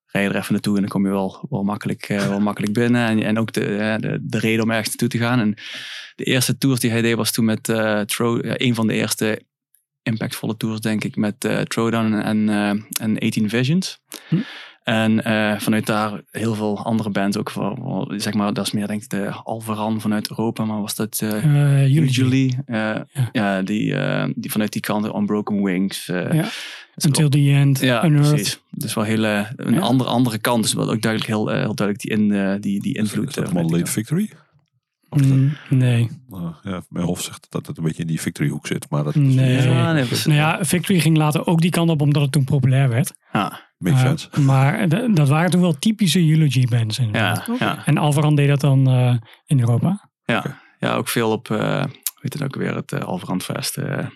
rij er even naartoe en dan kom je wel, wel, makkelijk, wel makkelijk binnen. En, en ook de, de, de reden om ergens naartoe te gaan. En de eerste tours die hij deed was toen met Tro, een van de eerste impactvolle tours, denk ik, met Throwdown en, en 18 Visions. Hm. En eh, vanuit daar heel veel andere bands ook. Voor, voor, zeg maar, dat is meer denk ik de Alvaran vanuit Europa, maar was dat uh, Eh, Eulogy. Usually? eh, Ja. ja. die, eh, die vanuit die kant, Unbroken Wings. eh, Ja. Until the End. ja, Unearthed. precies. Dus wel heel, eh, een Ja. andere, andere kant. Dus wel ook duidelijk heel, eh, heel duidelijk die, in, eh, die, die invloed. Is dat eh, Late Victory? Mm, nee. Nou, ja, mijn hoofd zegt dat het een beetje in die Victory hoek zit. Maar dat Nee. is Ja, nee, precies. Nou ja, Victory ging later ook die kant op omdat het toen populair werd. Ja, makes Eh, sense. maar dat waren toen wel typische Eulogy bands. inderdaad. ja, ja, En Alvaran deed dat dan eh, in Europa. ja. ja, ook veel op, eh hoe heet het ook weer, het uh, Alverandfest. eh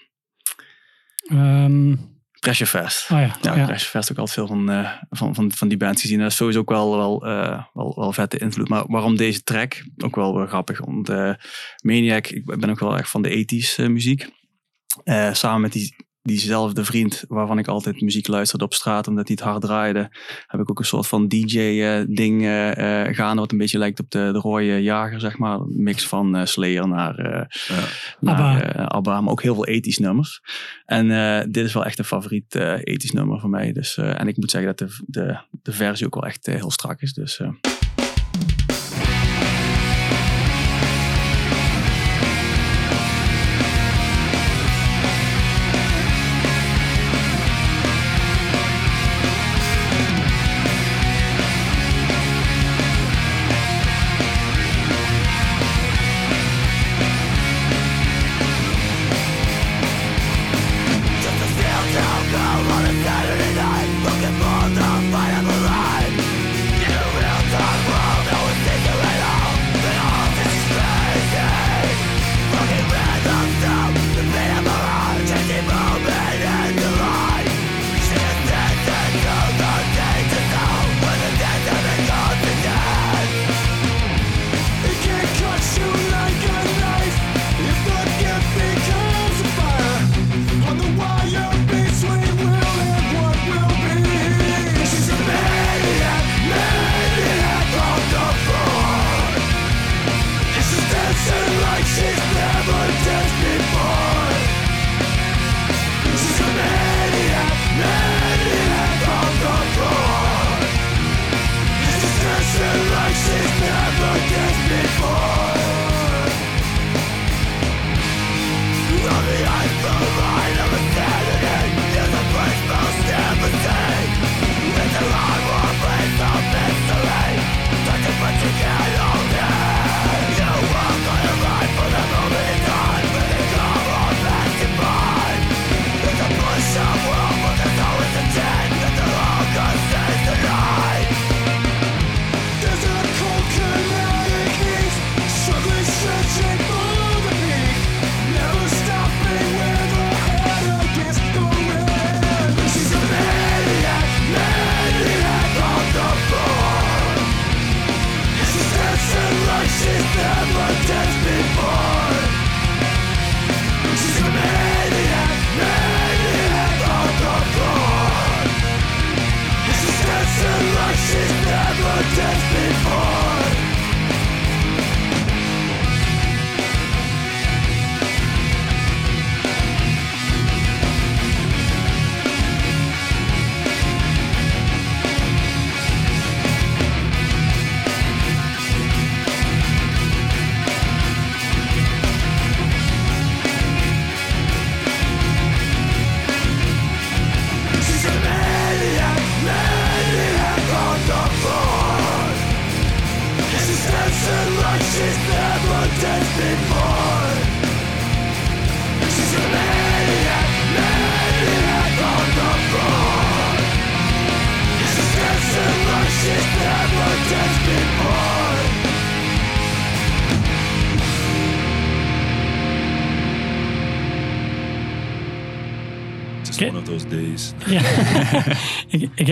Ehm, Pressurefest. oh ja, Ja, ja. Pressurefest ook altijd veel van, eh, van, van, van die bands gezien. Dat is sowieso ook wel, wel, eh, wel, wel vette invloed. Maar waarom deze track? Ook wel weer grappig. Want eh, Maniac, ik ben ook wel echt van de 80s eh, muziek. Eh, samen met die, diezelfde vriend waarvan ik altijd muziek luisterde op straat omdat hij het hard draaide, heb ik ook een soort van DJ-ding uh, gaande wat een beetje lijkt op de, de rode jager, zeg maar. Een mix van uh, Slayer naar, uh, naar ABBA. ABBA, maar ook heel veel ethisch nummers. En dit is wel echt een favoriet ethisch nummer voor mij. Dus, en ik moet zeggen dat de, de, de versie ook wel echt heel strak is. Dus...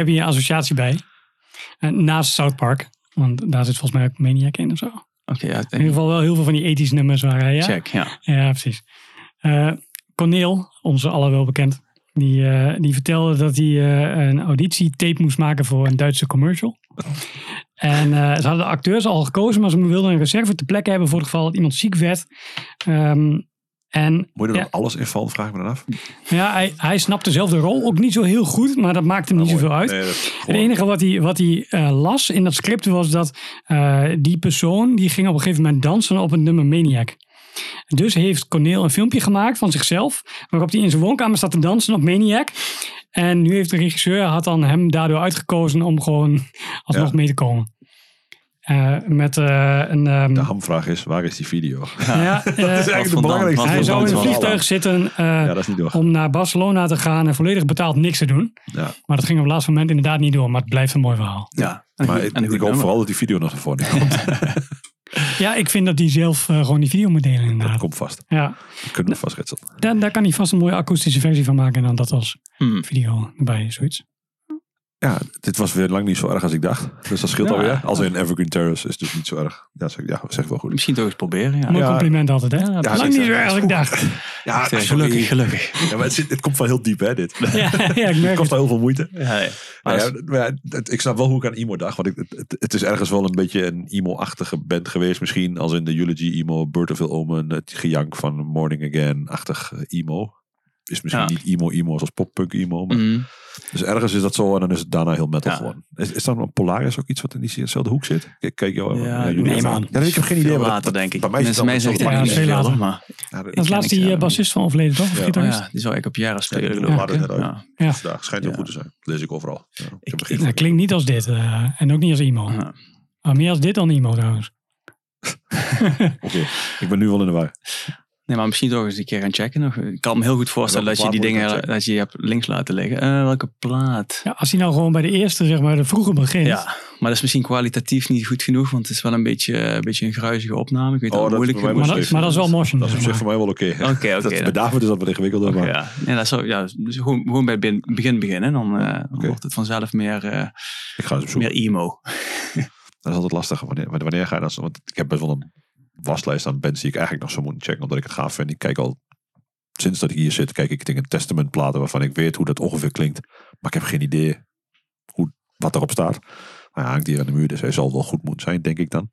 heb hier een associatie bij. naast South Park. Want daar zit volgens mij ook Maniac in of zo. Oké, ja. In ieder geval wel heel veel van die ethische nummers waren. Ja? Check, ja. Ja, precies. Uh, Corneel, onze alle wel bekend, die, uh, die vertelde dat hij uh, een auditietape moest maken voor een Duitse commercial. En ze hadden de acteurs al gekozen, maar ze wilden een reserve te plekken hebben voor het geval dat iemand ziek werd. Um, en, Moet je er ja, alles invallen, vraag ik me dan af. Ja, hij, hij snapte zelf de rol ook niet zo heel goed, maar dat maakte hem niet zoveel uit. Nee, het enige wat hij, wat hij uh, las in dat script was dat uh, die persoon die ging op een gegeven moment dansen op het nummer Maniac. Dus heeft Corneel een filmpje gemaakt van zichzelf, waarop hij in zijn woonkamer staat te dansen op Maniac. En nu heeft de regisseur had dan hem daardoor uitgekozen om gewoon alsnog ja. mee te komen. Uh, met uh, een. Um, de hamvraag is: waar is die video? Ja, ja dat is eigenlijk de belangrijkste. Hij zou in een vliegtuig zitten uh, om naar Barcelona te gaan en volledig betaald niks te doen. Ja. Maar dat ging op het laatste moment inderdaad niet door. Maar het blijft een mooi verhaal. Ja, maar ik, ik hoop vooral dat die video nog naar voren komt. ja, ik vind dat hij zelf gewoon die video moet delen. Inderdaad. Dat komt vast. Ja. Dat kunnen we vastretsen. Daar, daar kan hij vast een mooie akoestische versie van maken en dan dat als hmm. video erbij, zoiets. Ja, dit was weer lang niet zo erg als ik dacht. Dus dat scheelt Ja. alweer. Als in Evergreen Terrace is dus niet zo erg. Ja, zeg, ja zeg wel goed. Misschien toch eens proberen. Ja, Mooi Ja. compliment altijd, hè? Ja, Lang niet zo erg als ik dacht. Ja, gelukkig, gelukkig. Ja, maar het, zit, het komt van heel diep, hè, dit. Ja, ja, ik Het merk kost het. al heel veel moeite. Ja, ja. Maar Maar ja, maar ja, het- ik snap wel hoe ik aan emo dacht. Want ik, het, het, het is ergens wel een beetje een emo-achtige band geweest. Misschien als in de Eulogy emo, Bird of Ill Omen, het gejank van Morning Again-achtig eh, emo. Is misschien Ja. niet emo-emo zoals pop-punk emo. Maar, Mhm. Dus ergens is dat zo en dan is het daarna heel metal Ja. geworden. Is, is dan een Polaris ook iets wat in diezelfde hoek zit? Kijk, kijk jou. Ja, jullie nee, man. Ja, ik heb geen idee. Dat- later, denk ik. Bij mij is het mij Ja, echt veel later. maar dat- is laatst die eh, bassist van overleden, toch? Ja. Oh ja, die zou ik op jaren spelen, Ja, net Ja. Schijnt heel goed te zijn. Lees ik overal. Er Dat klinkt niet als dit. eh, en ook niet als emo. Maar meer als dit dan emo trouwens. Oké, ik ben nu wel in de war. Nee, maar misschien toch eens een keer gaan checken. nog. Ik kan me heel goed voorstellen dat je die dingen dat je hebt links laten liggen. Eh, welke plaat? Ja, als hij nou gewoon bij de eerste, zeg maar, de vroege begint. Ja, maar dat is misschien kwalitatief niet goed genoeg, want het is wel een beetje, een, beetje een gruizige opname. Ik weet Oh, dat het dat is moeilijk Maar, is. dat, maar dat is wel motion. Dat is op zich voor maar. mij wel oké. Oké, oké. Dat- Bij David is dat wat ingewikkelder. Oké, maar ja. Nee, dat is zo, ja, dus gewoon, gewoon bij het begin, begin beginnen. Dan, eh, dan wordt het vanzelf meer, eh, ik ga eens opzoeken. meer emo. Dat is altijd lastig. Wanneer, wanneer ga je dat? Want ik heb best wel een waslijst aan bands die ik eigenlijk nog zou moeten checken. Omdat ik het gaaf vind. Ik kijk al sinds dat ik hier zit. Kijk ik tegen Testament platen waarvan ik weet hoe dat ongeveer klinkt. Maar ik heb geen idee hoe, wat erop staat. Maar ja, hangt hier aan de muur. Dus hij zal wel goed moeten zijn, denk ik dan.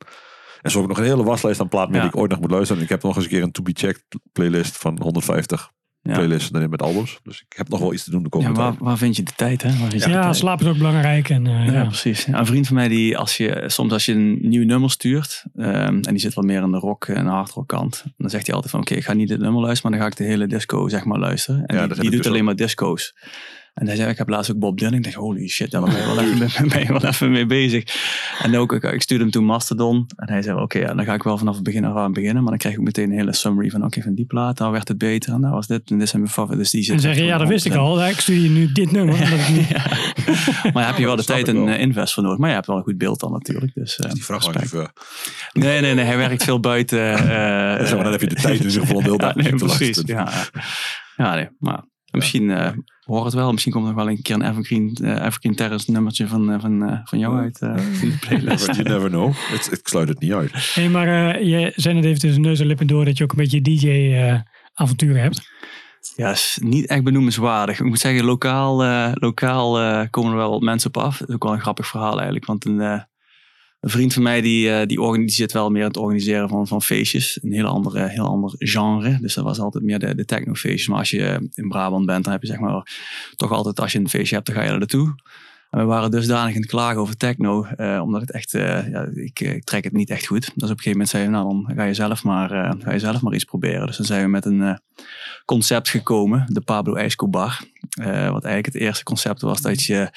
En zo heb ik nog een hele waslijst aan platen Ja. die ik ooit nog moet luisteren. En ik heb nog eens een keer een To Be Checked playlist van 150 Ja. playlists erin met albums. Dus ik heb nog wel iets te doen de Ja, komende waar, tijd. waar vind je de tijd? Hè? Waar vind je de Ja, tijd? slaap is ook belangrijk. En, eh, Ja, ja. precies. Ja, een vriend van mij, die als je, soms als je een nieuw nummer stuurt, ehm, en die zit wel meer aan de rock en hardrock kant, dan zegt hij altijd van, oké, ik ga niet dit nummer luisteren, maar dan ga ik de hele disco, zeg maar, luisteren. En Ja, dat die, die doet dus alleen ook. maar disco's. En hij zei, ik heb laatst ook Bob Dylan. Ik dacht, holy shit, daar ben je wel even, ben je wel even mee bezig. En ook, ik, ik stuurde hem toen Mastodon. En hij zei, oké, ja, dan ga ik wel vanaf het begin af aan beginnen. Maar dan krijg ik meteen een hele summary van, oké, van die plaat, daar werd het beter. En daar was dit, en dit zijn mijn favorieten. Dus die zit En zeg je, ja, dat wist ik 100%. al. Ja, Ik stuur je nu dit nummer. ik niet... Ja. Maar heb je wel de tijd en eh, invest voor nodig. Maar je hebt wel een goed beeld dan natuurlijk. Dus, eh, Die vraag respect. even. Nee, nee, nee. Hij werkt veel buiten. eh, Zeg maar, dan heb je de tijd in om de hele ja, nee, precies. luisteren. Ja, ja nee. Maar misschien eh hoor het wel. Misschien komt er nog wel een keer een Evergreen, eh, Evergreen Terrace nummertje van, eh, van, eh, van jou uit. eh, in de playlist. You never know. Het, ik sluit het niet uit. Hey, maar eh, je zei net even tussen neus en lippen door dat je ook een beetje DJ-avonturen hebt. Ja, is niet echt benoemenswaardig. Ik moet zeggen, lokaal, eh, lokaal eh, komen er wel wat mensen op af. Dat is ook wel een grappig verhaal eigenlijk. Want een, eh, een vriend van mij die, eh, die, organi- die zit wel meer het organiseren van, van feestjes. Een heel ander, eh, heel ander genre. Dus dat was altijd meer de, de technofeestjes. Maar als je eh, in Brabant bent, dan heb je zeg maar toch altijd als je een feestje hebt, dan ga je er naartoe. En we waren dusdanig in het klagen over techno, eh, omdat het echt, eh, ja, ik, eh, ik trek het niet echt goed. Dus op een gegeven moment zeiden we, nou dan ga je zelf maar, ga je zelf maar iets proberen. Dus dan zijn we met een concept gekomen, de Pablo Escobar. Eh, wat eigenlijk het eerste concept was dat je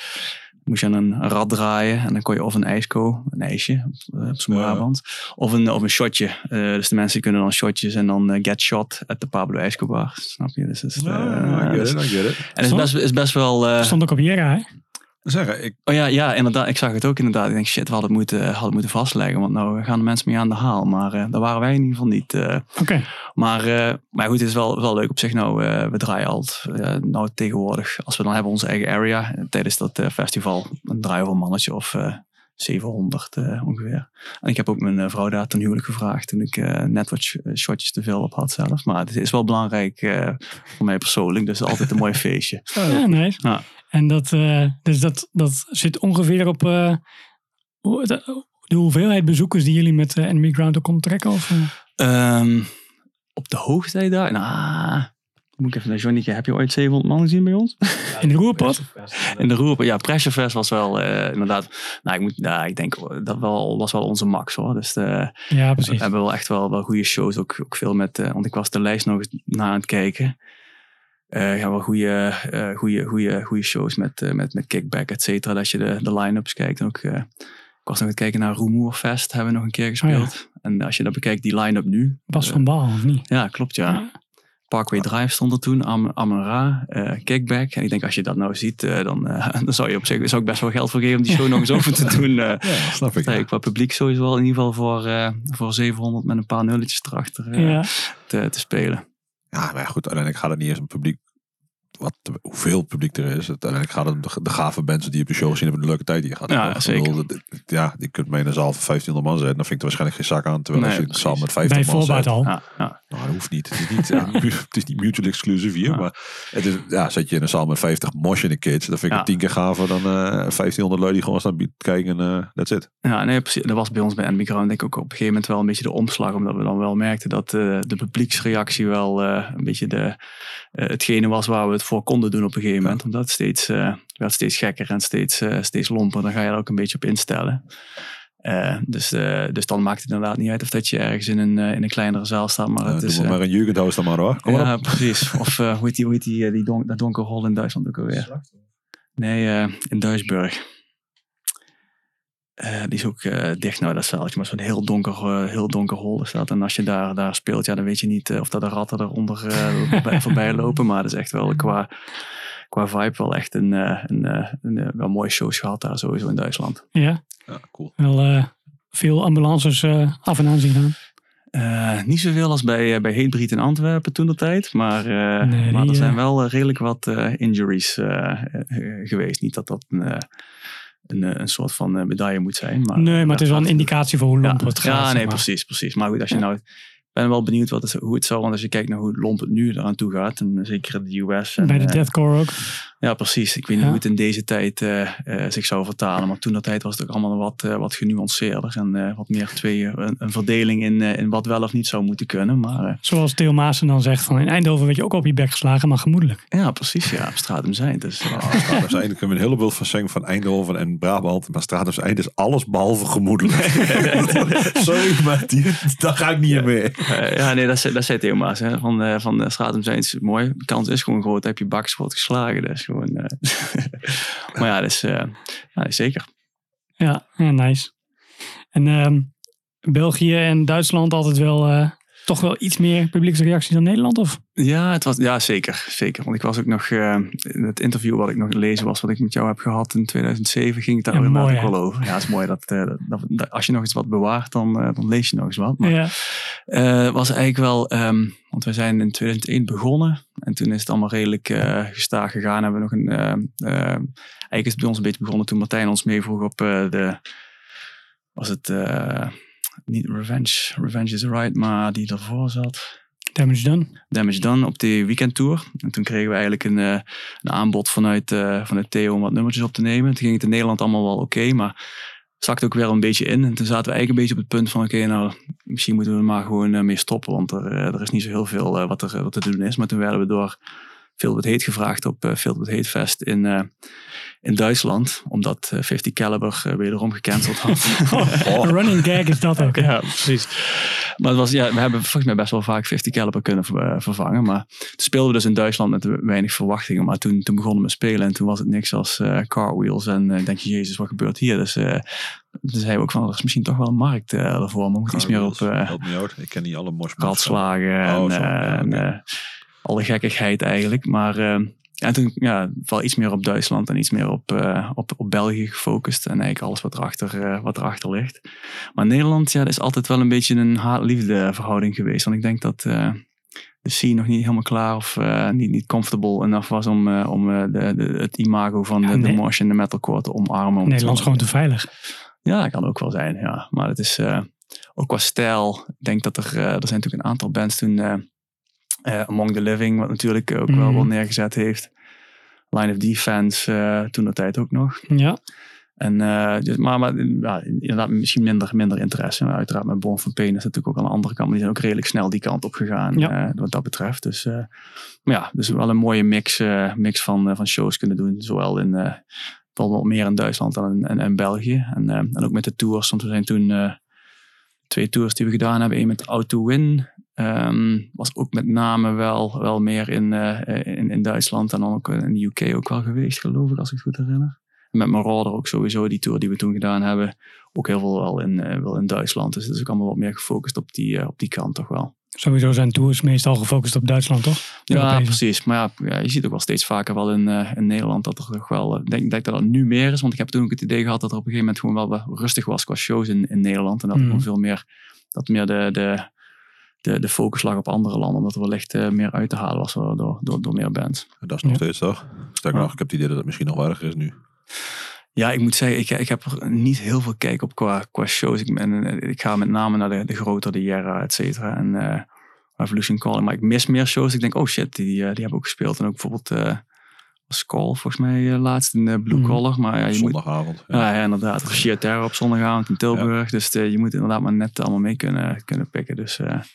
moest je aan een rad draaien en dan kon je of een ijsko, een ijsje op, eh, op Ja. Brabant, of een, of een shotje. Eh, dus de mensen kunnen dan shotjes en dan eh, get shot at de Pablo Escobar. Snap je? Dus, I get it, I get it. en het is best, is best wel... eh, Stond ook op Jera, hè? Zeggen, ik, Oh ja, ja, inderdaad. Ik zag het ook inderdaad. Ik denk, shit, we hadden het moeten, hadden moeten vastleggen. Want nou gaan de mensen mee aan de haal. Maar eh daar waren wij in ieder geval niet. eh. Oké. maar, eh, maar goed, het is wel, wel leuk op zich. Nou, eh, we draaien altijd. eh, nou, tegenwoordig, als we dan hebben onze eigen area. Tijdens dat festival. Dan draaien we een mannetje of eh 700 eh, ongeveer. En ik heb ook mijn vrouw daar ten huwelijk gevraagd. Toen ik eh, net wat sh- shotjes te veel op had zelf. Maar het is wel belangrijk eh, voor mij persoonlijk. Dus altijd een mooi feestje. Ja, nice. Ja. En dat, eh, dus dat, dat zit ongeveer op eh, hoe- de, hoeveelheid bezoekers die jullie met eh, Enemy Ground ook konden trekken? Of? Ehm, op de hoogte daar? Nou, moet ik even naar Johnny. Heb je ooit 700 man gezien bij ons? in de roerpot? In de roep. Ja, Pressure Fest was wel eh, inderdaad. Nou, ik, moet, nou, ik denk dat wel, was wel onze max hoor. Dus eh, Ja, we precies. hebben wel echt wel, wel goede shows. Ook, ook veel met. eh, want ik was de lijst nog eens na aan het kijken. Eh ja, wel goede, eh goede, goede, goede shows met, eh, met, met kickback, et cetera. Dat je de, de line-ups kijkt. En ook, eh, ik was nog aan het kijken naar Rumoer Fest. Hebben we nog een keer gespeeld. En als je dat bekijkt, die line-up nu. Bas van Baal, of niet? Ja, klopt ja. Parkway Drive stond er toen, Am Amara, eh Kickback. En ik denk als je dat nou ziet, eh, dan, eh, dan zou je op zich zou ik best wel geld voor geven om die show nog eens over te doen. eh ja, snap ik. ja. Qua publiek sowieso wel in ieder geval voor, eh, voor 700 met een paar nulletjes erachter eh, Ja. te, te spelen. Ja, maar goed, uiteindelijk gaat het niet eens om publiek wat, hoeveel publiek er is. Uiteindelijk gaat het om de, de gave bands die op de show zien hebben een leuke tijd die je gaat Ja, hebben. Zeker. bedoel, ja, die kunt mee in een zaal van 1500 man zetten. Dan vind ik er waarschijnlijk geen zak aan. Terwijl Nee, als je een zaal met 50 Bij man voorbaat al. Ja, ja. Nou, dat hoeft niet. Het is niet, eh, het is niet mutual exclusive hier. Maar het is, ja, zet je in een zaal met 50 mosh in de kids. Dan vind ik Ja. het tien keer gaver dan eh 1500 lui die gewoon staan kijken. en eh that's it. Ja, nee, precies. Dat was bij ons bij NB Ground denk ik ook op een gegeven moment wel een beetje de omslag. Omdat we dan wel merkten dat eh, de publieksreactie wel eh, een beetje de, hetgene was waar we het voor konden doen op een gegeven moment. Omdat het steeds, werd steeds gekker en steeds, steeds lomper. Dan ga je er ook een beetje op instellen. Eh, dus, eh, dus dan maakt het inderdaad niet uit of dat je ergens in een, eh, in een kleinere zaal staat. Maar het is, maar, maar een Jugendhaus dan maar hoor. Kom ja, op. precies. Of eh, hoe heet die, hoe heet die, eh, die don, dat donkere hol in Duitsland ook alweer? Nee, eh, in Duisburg. Eh, die is ook eh, dicht nou dat zaaltje, maar zo'n heel donker, eh, heel donker hol is dat. En als je daar, daar speelt, ja, dan weet je niet of dat de ratten eronder eh voorbij, lopen. Maar dat is echt wel qua, qua vibe wel echt een, eh, een, eh, een, eh, wel mooie shows gehad daar sowieso in Duitsland. Ja, Ja, cool. wel eh, veel ambulances eh, af en aan zien gaan. Eh, niet zoveel als bij, uh, bij in Antwerpen toen de tijd. Maar, uh, Nee, maar er zijn wel uh, redelijk wat uh, injuries uh, geweest. Niet dat dat een, uh, een, een soort van medaille moet zijn. Maar, nee, maar het is wel een indicatie voor hoe lomp ja, het gaat. Ja, nee, maar. precies, precies. Maar goed, als je nou... Ik ben wel benieuwd wat het, hoe het zou... Want als je kijkt naar hoe lomp het nu eraan toe gaat. En zeker de US. En, Bij de deathcore ook. Ja, precies. Ik weet niet Ja. hoe het in deze tijd eh, eh, zich zou vertalen. Maar toen dat tijd was het ook allemaal wat, eh, wat genuanceerder. En eh, wat meer twee, een, een verdeling in, eh, in wat wel of niet zou moeten kunnen. Maar eh, Zoals Theo Maassen dan zegt, van in Eindhoven werd je ook op je bek geslagen, maar gemoedelijk. ja, precies. Ja, op stratum zijn. Dus, Ah, Stratum Eind kunnen we een heleboel van zeggen van Eindhoven en Brabant. Maar Stratum Eind is alles behalve gemoedelijk. Sorry, maar die, daar ga ik niet mee. eh, ja, nee, dat, zei- dat zei Theo Maas. Hè. Van, eh, van stratum zijn is mooi. De kans is gewoon groot. Heb je bakspot geslagen. Dus eh, maar ja, dat is, ja, zeker. Ja, ja nice. En ehm, België en Duitsland altijd wel, eh, toch wel iets meer publieksreactie dan Nederland? Of? Ja, het was, ja zeker, zeker. Want ik was ook nog, eh, in het interview wat ik nog lezen was, wat ik met jou heb gehad in 2007, ging het daar Ja, mooi, ook wel over. Ja, het is mooi dat, eh, dat, dat- als je nog eens wat bewaart, dan, eh, dan lees je nog eens wat. Maar Ja. was eigenlijk wel, ehm, want we zijn in 2001 begonnen en toen is het allemaal redelijk gestaag gegaan. Hebben we nog een, eigenlijk is het bij ons een beetje begonnen toen Martijn ons meevroeg op de, was het niet Revenge, Revenge is Right, maar die daarvoor zat. Damage done. Damage Done op de weekendtour. En toen kregen we eigenlijk een, eh, een aanbod vanuit, eh, vanuit Theo om wat nummertjes op te nemen. Toen ging het in Nederland allemaal wel oké, maar zakte ook weer een beetje in. En toen zaten we eigenlijk een beetje op het punt van oké, nou misschien moeten we er maar gewoon eh, mee stoppen. Want er, er is niet zo heel veel wat, er, wat te doen is. Maar toen werden we door Filled with Hate gevraagd op uh, with Hate Fest in, eh, in Duitsland. Omdat eh, 50 Caliber eh, wederom gecanceld had. Een running gag is dat ook. hè? Ja, precies. Maar het was, ja, we hebben volgens mij best wel vaak 50 caliber kunnen ver- eh, vervangen. Maar toen speelden we dus in Duitsland met weinig verwachtingen. Maar toen, toen begonnen we spelen en toen was het niks als eh carwheels. En eh, denk je, jezus, wat gebeurt hier? Dus eh toen zeiden we ook van, er is misschien toch wel een markt eh ervoor. Maar we moeten iets meer op eh Help me out. Ik ken niet alle mosh ratslagen en, Oh, eh, en. Eh, alle gekkigheid eigenlijk. Maar eh, ja, toen ja, wel iets meer op Duitsland en iets meer op, eh, op, op België gefocust. En eigenlijk alles wat erachter, eh, wat erachter ligt. Maar Nederland, ja, dat is altijd wel een beetje een haat-liefde verhouding geweest. Want ik denk dat eh, de scene nog niet helemaal klaar of eh, niet, niet comfortable enough was om, eh, om eh, de, de, het imago van Ja, de, de nee. mosh en de metalcore te omarmen. om Nederland is gewoon te veilig. ja, dat kan ook wel zijn, ja. Maar het is eh, ook qua stijl. Ik denk dat er, eh, er zijn natuurlijk een aantal bands toen... eh, Among the Living, wat natuurlijk ook wel Mhm. wel neergezet heeft. Line of Defense, eh, toen de tijd ook nog. Ja, En, eh, dus, maar maar ja, inderdaad misschien minder, minder interesse. Maar uiteraard met Born from Pain is natuurlijk ook aan de andere kant. Maar die zijn ook redelijk snel die kant op gegaan Ja. wat dat betreft. Dus, maar ja, dus wel een mooie mix, mix van, van shows kunnen doen. Zowel in, wel wat meer in Duitsland dan in, in, in België. En, en ook met de tours. Want we zijn toen twee tours die we gedaan hebben. Eén met Auto Win. Ehm, was ook met name wel, wel meer in, eh, in, in Duitsland. En dan ook in de UK ook wel geweest, geloof ik, als ik het goed herinner. En met Marauder ook sowieso, die tour die we toen gedaan hebben. Ook heel veel wel in, eh, wel in Duitsland. Dus het is ook allemaal wat meer gefocust op die, eh, op die kant toch wel. sowieso zijn tours meestal gefocust op Duitsland, toch? Ja, Europese. precies. Maar ja, ja, je ziet ook wel steeds vaker wel in, in Nederland dat er toch wel... Ik denk, denk dat dat nu meer is. Want ik heb toen ook het idee gehad dat er op een gegeven moment gewoon wel rustig was qua shows in, in Nederland. En dat er Mhm. gewoon veel meer... Dat meer de, de, de, de focus lag op andere landen. Omdat er wellicht eh, meer uit te halen was door, door, door, meer bands. Dat is nog Ja. steeds toch? Sterker nog, ik heb het idee dat het misschien nog erger is nu. Ja, ik moet zeggen, ik, ik heb er niet heel veel kijk op qua, qua shows. Ik, ben, eh, ik ga met name naar de, de grote, de Jera, et cetera. En eh, Revolution Calling. Maar ik mis meer shows. Ik denk, oh shit, die, eh, die hebben ook gespeeld. En ook bijvoorbeeld eh Call volgens mij eh, laatst in de Blue Mhm. Collar. Maar ja, je moet, Zondagavond. Ja. ja, ja, inderdaad. Of Sheer Terror op zondagavond in Tilburg. Dus eh, je moet inderdaad maar net allemaal mee kunnen, kunnen pikken. Dus eh, daar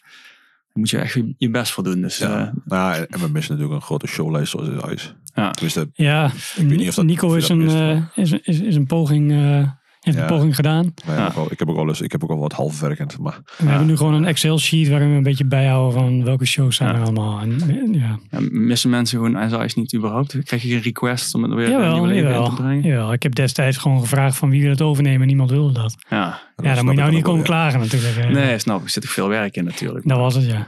moet je echt je- je best voor doen. Dus Ja. eh, Nou, ja, en we missen natuurlijk een grote showlijst zoals het is. Ja. Tenminste, Ja, weet niet of dat- Nico is dat een, mist, eh, is, is, is een poging, eh, heeft Ja. een poging gedaan. Ja. ik heb ook wel eens, ik heb ook al wat halfwerkend. Maar We hebben nu gewoon een Excel-sheet waarin we een beetje bijhouden van welke shows zijn Ja. er allemaal. En, eh, ja. ja, missen mensen gewoon SI's niet überhaupt? Krijg je geen request om het weer een Jawel, nieuwe leven in te brengen? jawel. Ik heb destijds gewoon gevraagd van wie wil het overnemen en niemand wilde dat. Ja. Ja, dan moet je nou niet komen ja. klagen natuurlijk. Nee, snap ik. Er zit ook veel werk in natuurlijk. Dat was het, ja.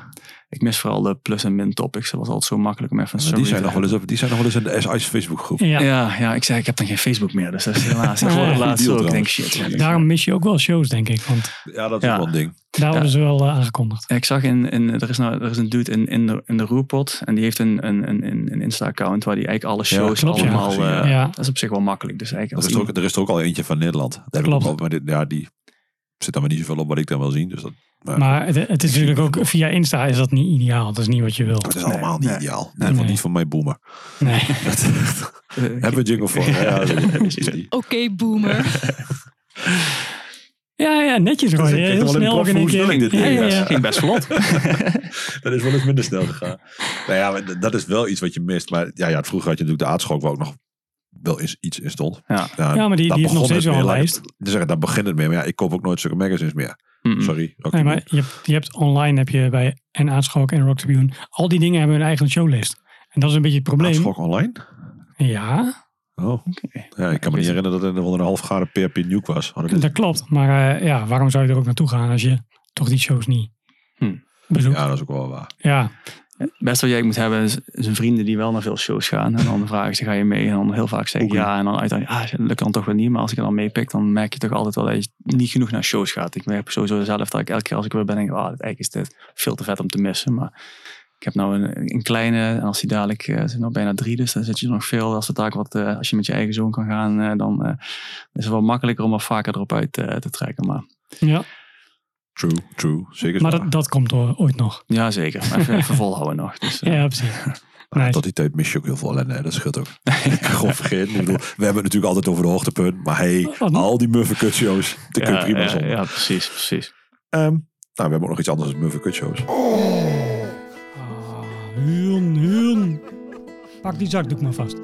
Ik mis vooral de plus- en min-topics. Dat was altijd zo makkelijk om even een die zijn, te nog wel eens, op- die zijn nog wel eens in de SI's Facebookgroep. ja. Ja, ja, ik zei, ik heb dan geen Facebook meer. Dus dat is helaas. Ik hoorde het ja. laatst Deal ook. Ik denk, shit. ja, Daarom mis je ook wel shows, denk ik. Want Ja, dat is Ja. wel een ding. daar worden ze wel eh, aangekondigd. Ik zag in, in er, is nou, er is een dude in, in, de, in de Roerpot en die heeft een, een, een, een Insta-account waar die eigenlijk alle Ja, shows klopt, allemaal. Ja. eh, Ja. Dat is op zich wel makkelijk. Dus eigenlijk Er is, er ook, er is er ook al eentje van Nederland. Ik Klopt. al, maar dit, ja, die zit dan maar niet zoveel op wat ik dan wil zien. Dus dat, maar, Maar het, het is natuurlijk ook via Insta is dat niet ideaal. Dat is niet wat je wil. het is allemaal niet nee. ideaal. In ieder geval niet van mijn boomer. Nee. eh, Hebben we jingle voor? Ja. Oké, boomer. Ja, ja, netjes. Dus heb Heel in snel ook in ik keer. dit Ja, deed. ja, ja. ging best vlot. dat is wel eens minder snel gegaan. Nou ja, dat is wel iets wat je mist. Maar ja, ja vroeger had je natuurlijk de aardschok waar ook nog wel eens iets in stond. Ja. Ja, maar die- die heeft nog begon steeds het wel een lijst. het- Dus zeggen, daar begint het mee. Maar ja, ik koop ook nooit zulke magazines meer. Mm-mm. Sorry. Nee, maar je hebt, je hebt online heb je bij en Aardschok en Rock Tribune. Al die dingen hebben hun eigen showlist. En dat is een beetje het probleem. Aardschok online? Ja, Oh. Ja, ik kan me niet herinneren dat er onder een half graden PHP Nuke was. Dat klopt. Maar eh, ja, waarom zou je er ook naartoe gaan als je toch die shows niet Hm. bezoekt? Ja, dat is ook wel waar. Ja, Best wat jij moet hebben is, een vrienden die wel naar veel shows gaan. En dan vragen ze, ga je mee? En dan heel vaak zeg ik Oké. ja. En dan uiteindelijk, ah, dat lukt dan toch wel niet. Maar als ik er dan meepik, dan merk je toch altijd wel dat je niet genoeg naar shows gaat. Ik merk sowieso zelf dat ik elke keer als ik weer ben, denk ik, ah, eigenlijk is dit veel te vet om te missen. Maar ik heb nou een, een kleine, en als die dadelijk, eh, zijn nog bijna drie, dus dan zit je nog veel. Als, het wat, eh, als je met je eigen zoon kan gaan, eh, dan is het wel makkelijker om er vaker erop uit te trekken. Maar ja. True, true. Zeker maar dat, dat komt ooit nog. ja, zeker. Maar even, even volhouden nog. Dus, eh, Ja, precies. Nou, Nice. Tot die tijd mis je ook heel veel ellende. Dat scheelt ook. Gewoon vergeten. Ik bedoel, we hebben het natuurlijk altijd over de hoogtepunt. Maar hey, Wat? al die muffe kutshows. Dat kun je ja, prima ja, zonder. ja, precies, precies. Ehm, nou, we hebben ook nog iets anders dan muffe kutshows. Ah, Huun, Huun. Pak die zakdoek maar vast.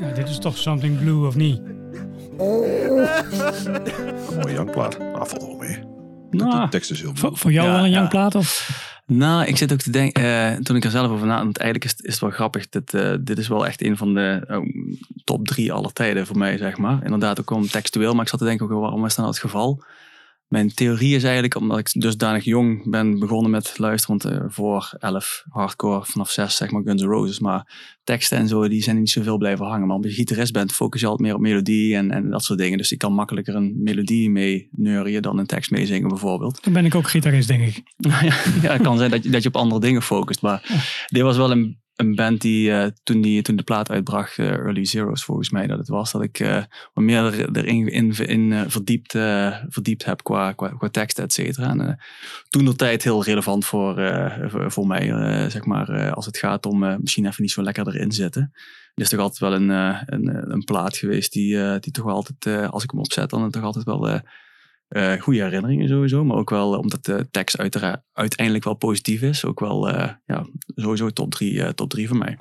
Ja, dit is toch something blue of niet? Een mooie jankplaat. Nou, valt wel mee. Nou, De tekst is heel Voor, mooi. voor jou Ja, wel een ja. young plaat of? Nou, ik zit ook te denken, eh, toen ik er zelf over na, want eigenlijk is, het- is het wel grappig. Dit, eh, dit is wel echt een van de oh, top drie aller tijden voor mij, zeg maar. Inderdaad, ook om textueel, maar ik zat te denken, ook, waarom is dat nou het geval? Mijn theorie is eigenlijk, omdat ik dusdanig jong ben begonnen met luisteren, want eh, voor 11 hardcore, vanaf 6 zeg maar Guns N' Roses, maar teksten en zo, die zijn niet zoveel blijven hangen. Maar als je gitarist bent, focus je altijd meer op melodie en, en dat soort dingen. Dus ik kan makkelijker een melodie mee neurien dan een tekst meezingen bijvoorbeeld. Dan ben ik ook gitarist, denk ik. Ja, ja, het kan zijn dat je, dat je op andere dingen focust. Maar dit was wel een, een band die, eh, toen die toen de plaat uitbracht, eh, Early Zeros volgens mij dat het was, dat ik eh, wat meer er- erin in, in, verdiept, verdiept heb qua, qua, tekst, et cetera. En toen de tijd heel relevant voor, voor, mij, zeg maar, als het gaat om misschien even niet zo lekker erin zitten. Het is toch altijd wel een, een, een plaat geweest die, die toch altijd, als ik hem opzet, dan toch altijd wel eh, goede herinneringen sowieso. Maar ook wel eh, omdat de tekst uiteindelijk wel positief is. Ook wel eh, ja, sowieso top drie, eh, top drie voor mij.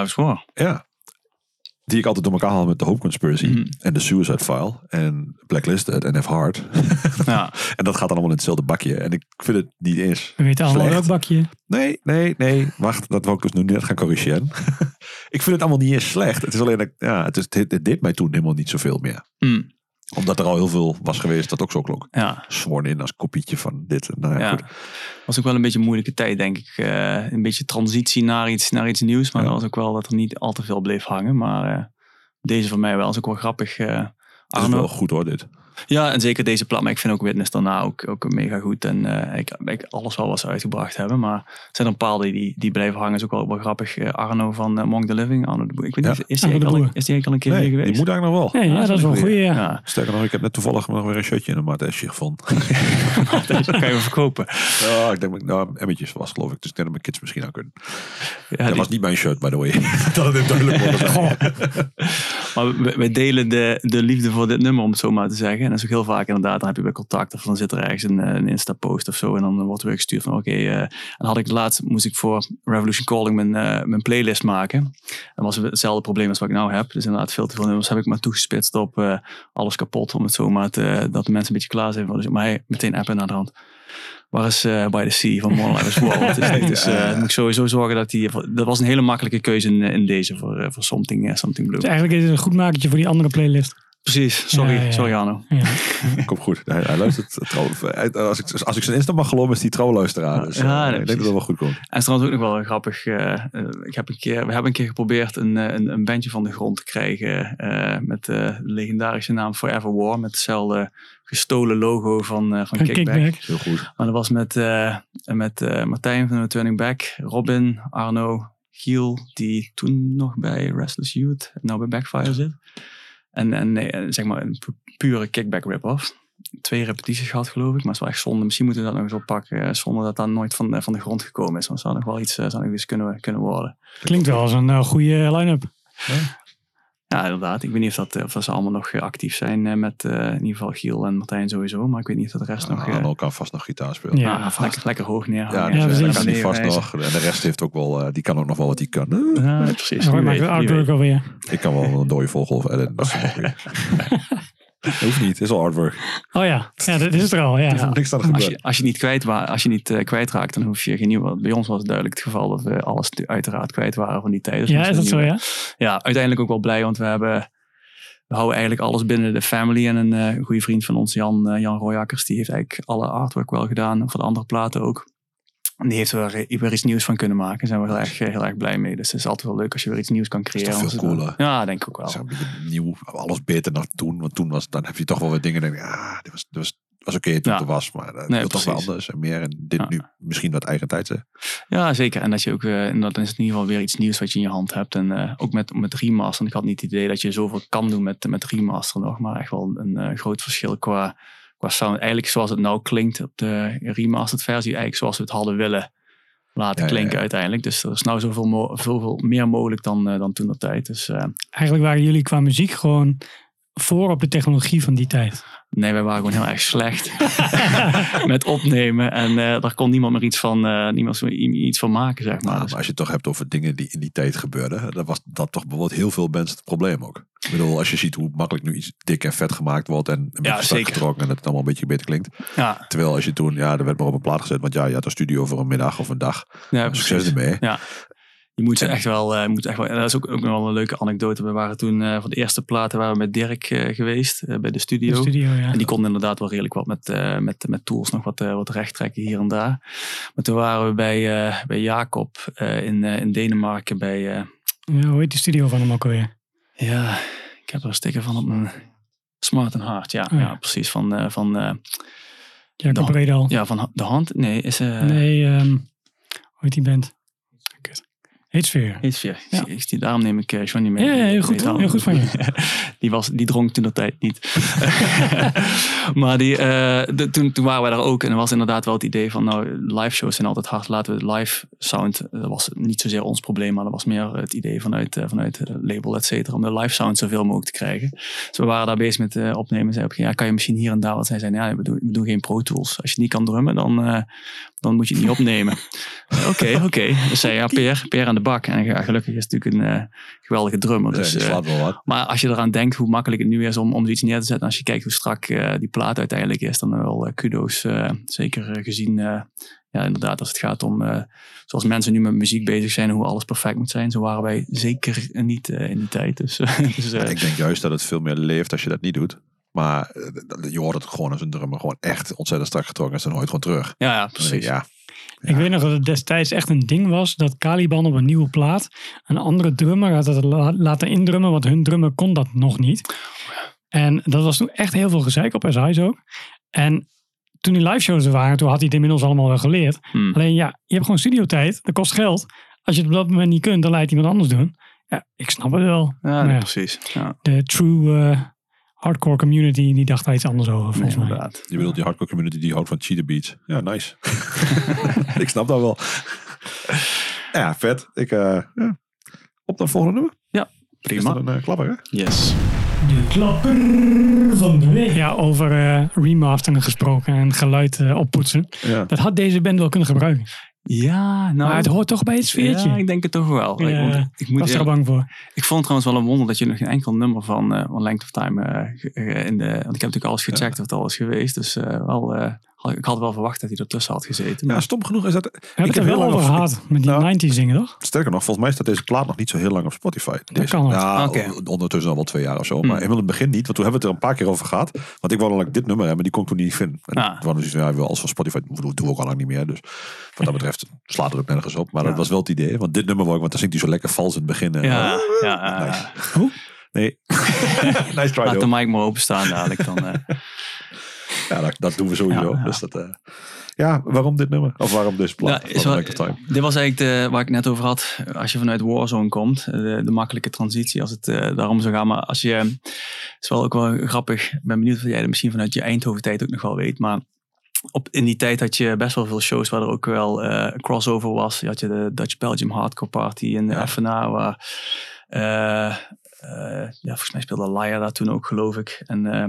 Lives War. Ja. Die ik altijd door elkaar haal met de Hope Conspiracy. Mhm. En de Suicide File. En Blacklisted en F Hard. Ja. en dat gaat dan allemaal in hetzelfde bakje. En ik vind het niet eens We weten allemaal slecht. welk bakje. Nee, nee, nee. Wacht, dat wil ik dus nu net gaan corrigeren. ik vind het allemaal niet eens slecht. Het is alleen, dat, ja, het, is, het, het deed mij toen helemaal niet zoveel meer. Mm. Omdat er al heel veel was geweest dat ook zo klonk. Ja. Sworn in als kopietje van dit. Nou ja, Ja. goed. was ook wel een beetje een moeilijke tijd, denk ik. Eh, een beetje transitie naar iets, naar iets nieuws. Maar Ja. dat was ook wel dat er niet al te veel bleef hangen. Maar eh, deze van mij wel. is ook wel grappig. eh, Het is Arno. wel goed hoor, dit. Ja, en zeker deze plaat. Maar ik vind ook Witness daarna ook, ook mega goed. En eh, ik, ik alles wel wat ze uitgebracht hebben. Maar er zijn er een paar die, die blijven hangen. is ook wel, wel grappig. Eh, Arno van eh, Among the Living. Arno de Boer. Ik weet Ja. niet, is die, eigenlijk al, een- is die eigenlijk al een keer Nee, hier die geweest? moet eigenlijk nog wel. Nee, ja, dat is wel een goeie. Ja. Ja, Sterker nog, ik heb net toevallig nog weer een shirtje in een Maat Esje gevonden. dat kan je verkopen. Ja, ik denk, nou, emmetjes was geloof ik. Dus ik denk dat mijn kids misschien aan kunnen. Ja, dat die- was niet mijn shirt, by the way. dat het duidelijk wordt. Maar we delen de, de liefde voor dit nummer, om het zo maar te zeggen. En dat is ook heel vaak inderdaad, dan heb je bij contact of dan zit er ergens een, eh, een Insta-post of zo. En dan wordt er weer gestuurd van oké. eh, en dan had ik laatst, moest ik voor Revolution Calling mijn, eh, mijn playlist maken. En was hetzelfde probleem als wat ik nou heb. Dus inderdaad veel te veel nummers heb ik maar toegespitst op eh, alles kapot. Om het zo maar te, dat de mensen een beetje klaar zijn. voor. Dus mij meteen appen naar de hand. Waar is eh, By the Sea van is niet, dus, eh, dan moet ik sowieso zorgen dat die... Dat was een hele makkelijke keuze in, in deze voor, eh, voor Something, eh, something Blue. Dus eigenlijk is het een goed makertje voor die andere playlist. Precies, sorry, Ja, ja. sorry Arno. Ja. Komt goed. Hij, hij luistert trouw. hij- Als ik, als ik zijn Insta mag geloven, is die trouw luisteraar. Dus, Ja, eh, nee, ik denk dat dat wel goed komt. En is trouwens ook nog wel een grappig. eh, eh, ik heb een keer, we hebben een keer geprobeerd een, eh, een, een bandje van de grond te krijgen. eh, met de legendarische naam Forever War. Met hetzelfde gestolen logo van, eh, van Kickback. kickback. Heel goed. Maar dat was met, eh, met eh, Martijn van de Turning Back, Robin, Arno, Giel, die toen nog bij Restless Youth, nou bij Backfire zit. En, en nee, eh, zeg maar een pu- pure kickback rip-off. Twee repetities gehad geloof ik, maar het is wel echt zonde. Misschien moeten we dat nog eens oppakken, eh, zonder dat dat nooit van, de- van de grond gekomen is. Want het zou nog wel iets, eh, zou nog iets kunnen, kunnen worden. Klinkt wel als een goede line-up. Ja, inderdaad. Ik weet niet of, dat, of dat ze allemaal nog eh, actief zijn eh, met eh, in ieder geval Giel en Martijn sowieso. Maar ik weet niet of de rest nog... eh, Arno kan vast nog gitaar spelen. Ja, ah, vast. lekker, lekker hoog neer. Ja, Ja, dus, precies. dat kan die vast nog. En de rest heeft ook wel, eh, die kan ook nog wel wat die kan. Ja, precies. Weet. artwork alweer. Ik kan wel een dode vogel editen. Dat. Hoeft niet, het is al artwork. Oh ja, ja dat is er al. Ja. Er is niks aan Als je, als je niet kwijt als je niet eh, kwijtraakt, dan hoef je geen nieuwe. Bij ons was het duidelijk het geval dat we alles te- uiteraard kwijt waren van die tijd. Dus Ja, is dat zo, ja? Ja, uiteindelijk ook wel blij, want we hebben. We houden eigenlijk alles binnen de family. En een eh, goede vriend van ons, Jan, eh, Jan Royakkers, die heeft eigenlijk alle artwork wel gedaan. Voor de andere platen ook. Die heeft er weer, weer iets nieuws van kunnen maken. Daar zijn we heel erg, heel erg blij mee. Dus het is altijd wel leuk als je weer iets nieuws kan creëren. toch veel Want ze- cooler? Ja, denk ik ook wel. Dat is nieuw, alles beter dan toen. Want toen was, dan heb je toch wel wat dingen. Denk, je, ah, dit was, dit was, was oké toen Ja. het er was, maar uh, Nee, wil toch wel anders en meer. En dit Ja. nu misschien wat eigen tijd. hè. Ja, zeker. En dat je ook, eh, en dan is het in ieder geval weer iets nieuws wat je in je hand hebt. En eh, ook met, met remaster. Ik had niet het idee dat je zoveel kan doen met, met remaster nog. Maar echt wel een eh, groot verschil qua, qua sound. Eigenlijk zoals het nou klinkt op de remastered versie. Eigenlijk zoals we het hadden willen laten Ja, klinken ja. uiteindelijk. Dus er is nou zoveel, mo- zoveel meer mogelijk dan, eh, dan toen de tijd. Dus eh, Eigenlijk waren jullie qua muziek gewoon voor op de technologie van die tijd. nee, wij waren gewoon heel erg slecht met opnemen. En eh, daar kon niemand meer iets van, eh, niemand iets van maken, zeg maar. Maar, Dus- maar als je het toch hebt over dingen die in die tijd gebeurden, dan was dat toch bijvoorbeeld heel veel mensen het probleem ook. Ik bedoel, als je ziet hoe makkelijk nu iets dik en vet gemaakt wordt en een beetje strak zeker. getrokken en dat het allemaal een beetje beter klinkt. ja, Terwijl als je toen, ja, er werd maar op een plaat gezet, want ja, je had een studio voor een middag of een dag. ja, Succes precies. ermee. Ja. Je moet ze En- echt wel, eh, moet echt wel. En dat is ook, ook nog wel een leuke anekdote. We waren toen eh, van de eerste platen waren we met Dirk eh, geweest bij de studio. De studio, ja. En die kon inderdaad wel redelijk wat met, met, met tools nog wat, wat recht trekken hier en daar. Maar toen waren we bij, bij Jacob in, in Denemarken bij. Ja, hoe heet die studio van hem ook alweer? ja, ik heb er een sticker van op mijn Smart and Hard. Ja, Oh ja. ja precies. Van, van, Jacob Dan- Redal. ja, van de hand. Nee, is. nee, ehm, hoe heet die band? Iets weer. Ja. Zie- Daarom neem ik eh, Johnny mee. Ja, ja, heel goed, heel goed van je. die, was, die dronk toen de tijd niet. maar die, eh, de- toen, toen waren wij daar ook. En er was inderdaad wel het idee van, nou, live shows zijn altijd hard. Laten we live sound, dat was niet zozeer ons probleem. Maar dat was meer het idee vanuit, eh, vanuit het label, et cetera. Om de live sound zoveel mogelijk te krijgen. Dus we waren daar bezig met eh, opnemen. Zei op, ja, kan je misschien hier en daar wat zijn? Zeiden, ja, we doen, we doen geen Pro Tools. Als je niet kan drummen, dan, dan moet je het niet opnemen. Oké, oké. Dus zei ja, Peer, Peer aan de bak. En ja, gelukkig is het natuurlijk een eh, geweldige drummer. Dus, eh, maar als je eraan denkt hoe makkelijk het nu is om, om zoiets neer te zetten. Als je kijkt hoe strak eh, die plaat uiteindelijk is. Dan wel kudo's. zeker gezien, ja inderdaad als het gaat om. zoals mensen nu met muziek bezig zijn. Hoe alles perfect moet zijn. Zo waren wij zeker niet in die tijd. Dus, dus Ik denk juist dat het veel meer leeft als je dat niet doet. Maar eh, je hoort het gewoon als een drummer gewoon echt ontzettend strak getrokken hoor je het gewoon terug. ja, ja, precies. Ja, Ik weet nog dat het destijds echt een ding was dat Caliban op een nieuwe plaat een andere drummer had het laten indrummen, want hun drummer kon dat nog niet. En dat was toen echt heel veel gezeik op SI's ook. En toen die live shows er waren, toen had hij het inmiddels allemaal wel geleerd. Hmm. Alleen ja, je hebt gewoon studiotijd, dat kost geld. Als je het op dat moment niet kunt, dan laat iemand anders doen. Ja, ik snap het wel. Ja, Maar nee, ja, precies. Ja, de true eh, hardcore community, die dacht daar iets anders over nee, volgens mij. je bedoelt die hardcore community die houdt van cheater beats. Ja, nice. ik snap dat wel. ja, vet. Ik, eh, ja. Op naar volgende nummer. Is Prima. dat een eh, klapper, hè? Yes. De klapper van de week. Ja, over eh remastering gesproken en geluid eh, oppoetsen. Ja. Dat had deze band wel kunnen gebruiken. Ja, nou. maar het hoort toch bij het sfeertje. Ja, ik denk het toch wel. Ja, ik, ik moet was er eerlijk- bang voor. Ik vond het trouwens wel een wonder dat je nog geen enkel nummer van, van Length of Time eh, eh, in de. Want ik heb natuurlijk alles gecheckt of het al is geweest. Dus wel, ik had wel verwacht dat hij ertussen had gezeten. ja, Maar, stom genoeg is dat... We hebben het er wel over gehad met die Nou. 90s dingen, toch? Sterker nog, volgens mij staat deze plaat nog niet zo heel lang op Spotify. Deze. kan het. Ja, Oké. o- ondertussen al wel twee jaar of zo. Hmm. Maar helemaal in het begin niet. Want toen hebben we het er een paar keer over gehad. Want ik wou dan dit nummer hebben, maar die kon ik toen niet vinden. En Ah. toen hadden we zoiets van, ja, als van Spotify doen doen we ook al lang niet meer. Dus wat dat betreft slaat het ook nergens op. Maar dat Ja. was wel het idee. Want dit nummer wou ik, want dan zingt hij zo lekker vals in het begin. En, ja, oh, ja, nice. eh, Nee. nice try, laat de mic maar openstaan dadelijk. Dan, eh. Ja, dat, dat doen we sowieso. Ja, ja. Dus dat, eh, ja, waarom dit nummer? Of waarom deze plaat? Ja, is of Time? dit was eigenlijk de, waar ik net over had. Als je vanuit Warzone komt, de, de makkelijke transitie als het eh, daarom zou gaan. Maar als je, het is wel ook wel grappig. Ik ben benieuwd of jij dat misschien vanuit je Eindhoven tijd ook nog wel weet. Maar op, in die tijd had je best wel veel shows waar er ook wel een crossover was. Je had je de Dutch Belgium Hardcore Party in de. FNA. Waar, ja, volgens mij speelde Laia daar toen ook, geloof ik. En, eh,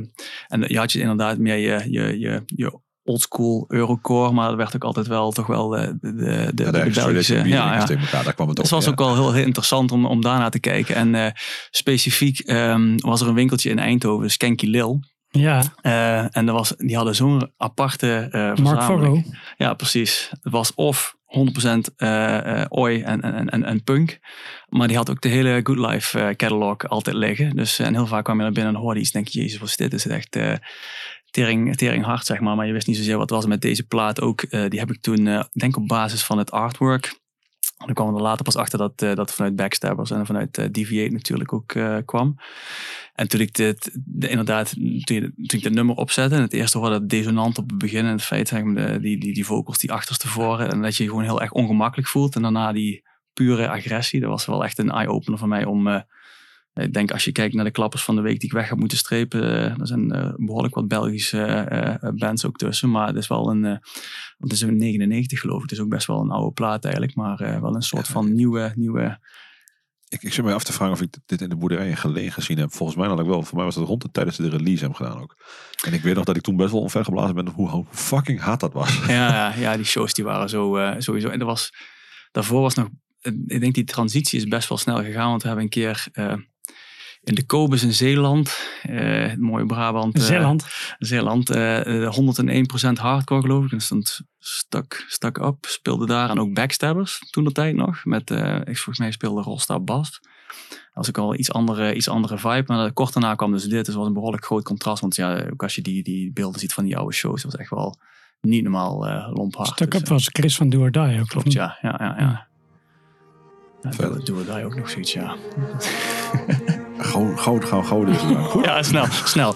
en je had je inderdaad meer je, je, je, je oldschool Eurocore, maar er werd ook altijd wel toch wel de, de, de, Ja, de, de de extra Belgische... ja, elkaar. Daar kwam het Dus op. het was ja. ook wel heel, heel interessant om, om daarna te kijken. En eh, specifiek ehm, was er een winkeltje in Eindhoven, Skanky Lil. Ja, Eh, en er was, die hadden zo'n aparte eh Mark verzameling. Forro. Ja, precies. Het was of 100% eh eh oi en, en, en, en punk. Maar die had ook de hele Good Life eh, catalog altijd liggen. Dus, eh, en heel vaak kwam je naar binnen en hoorde iets. denk je, jezus, wat is dit? Is het echt... eh, tering, tering hard, zeg maar. Maar je wist niet zozeer wat was met deze plaat ook. Die heb ik toen, uh, denk op basis van het artwork. Dan kwam er later pas achter dat uh, dat vanuit Backstabbers en vanuit uh, Deviate natuurlijk ook kwam. En toen ik dit, de, inderdaad, toen, ik dit nummer opzette, en het eerste hoorde dat desonant op het begin. En het feit, zeg de, die, die, die vocals die achterstevoren. En dat je je gewoon heel erg ongemakkelijk voelt. En daarna die pure agressie. Dat was wel echt een eye-opener voor mij om ik denk als je kijkt naar de klappers van de week die ik weg heb moeten strepen, er zijn behoorlijk wat Belgische bands ook tussen. Maar het is wel een, het is een 99 geloof ik. Het is ook best wel een oude plaat eigenlijk, maar wel een soort van nieuwe, nieuwe... Ik, ik zit me af te vragen of ik dit in de boerderij gelegen gezien heb. Volgens mij had ik wel. Voor mij was het rond de tijdens de release hem gedaan ook. En ik weet nog dat ik toen best wel onvergeblazen ben hoe, hoe fucking hard dat was. Ja, ja, die shows die waren zo sowieso. En er was, daarvoor was nog ik denk die transitie is best wel snel gegaan. Want we hebben een keer in de Kobus in Zeeland, uh, mooie Brabant. Uh, Zeeland. Zeeland, uh, 101% hardcore geloof ik. En stond stak, stak up, speelde daar. En ook Backstabbers toen de tijd nog. Met, ik volgens mij speelde Rolstar Bast. Dat was ook al iets andere, iets andere vibe. Maar kort daarna kwam dus dit. Dus het was een behoorlijk groot contrast. Want ja, ook als je die, die beelden ziet van die oude shows, dat was echt wel niet normaal uh, lomp hard. Stuk up dus, was Chris van Do or Die ook. Klopt, ja. ja, ja, ja. ja. Do, or Die ook nog zoiets, ja. Goud, goud, goud, goud is het. ja, snel, snel.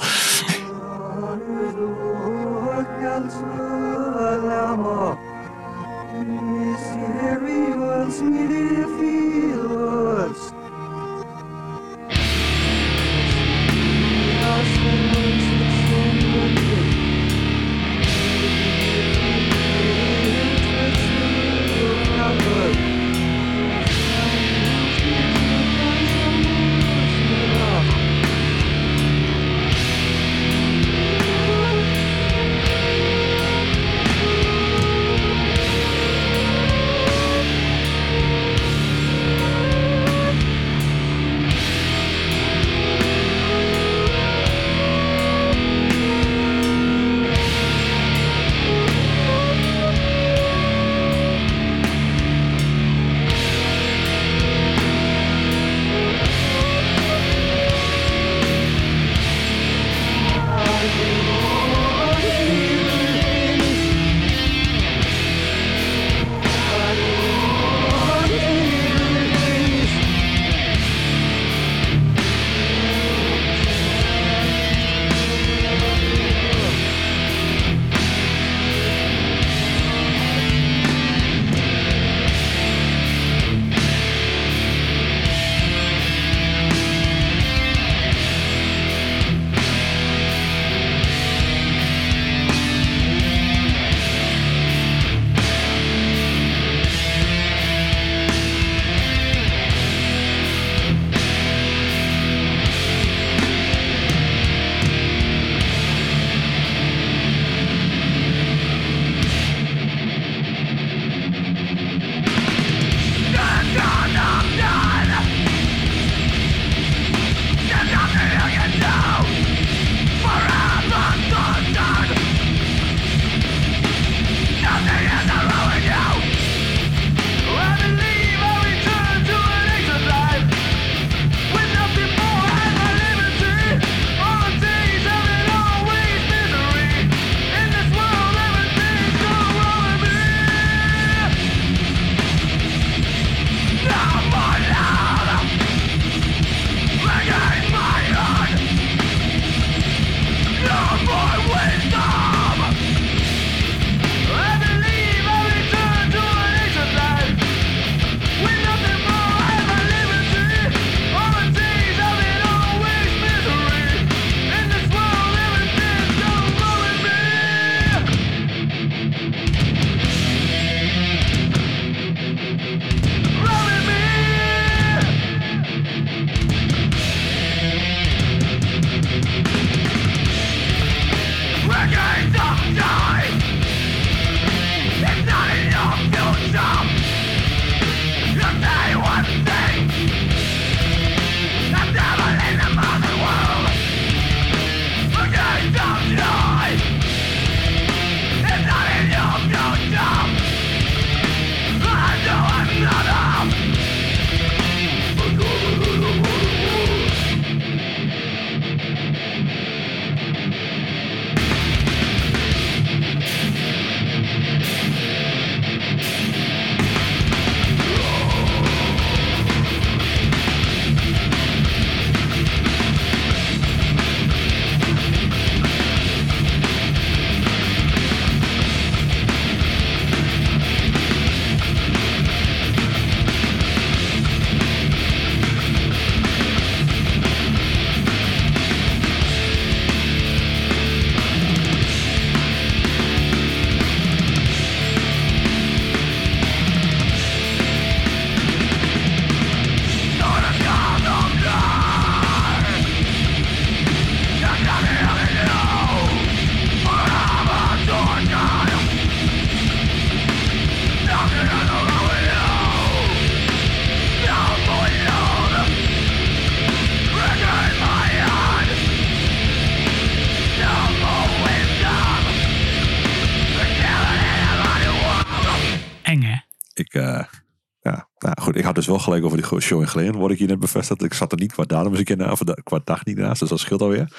Wel gelijk over die show in Geleen, word ik hier net bevestigd. Ik zat er niet qua datum eens een keer na, qua dag niet naast, dus dat scheelt alweer.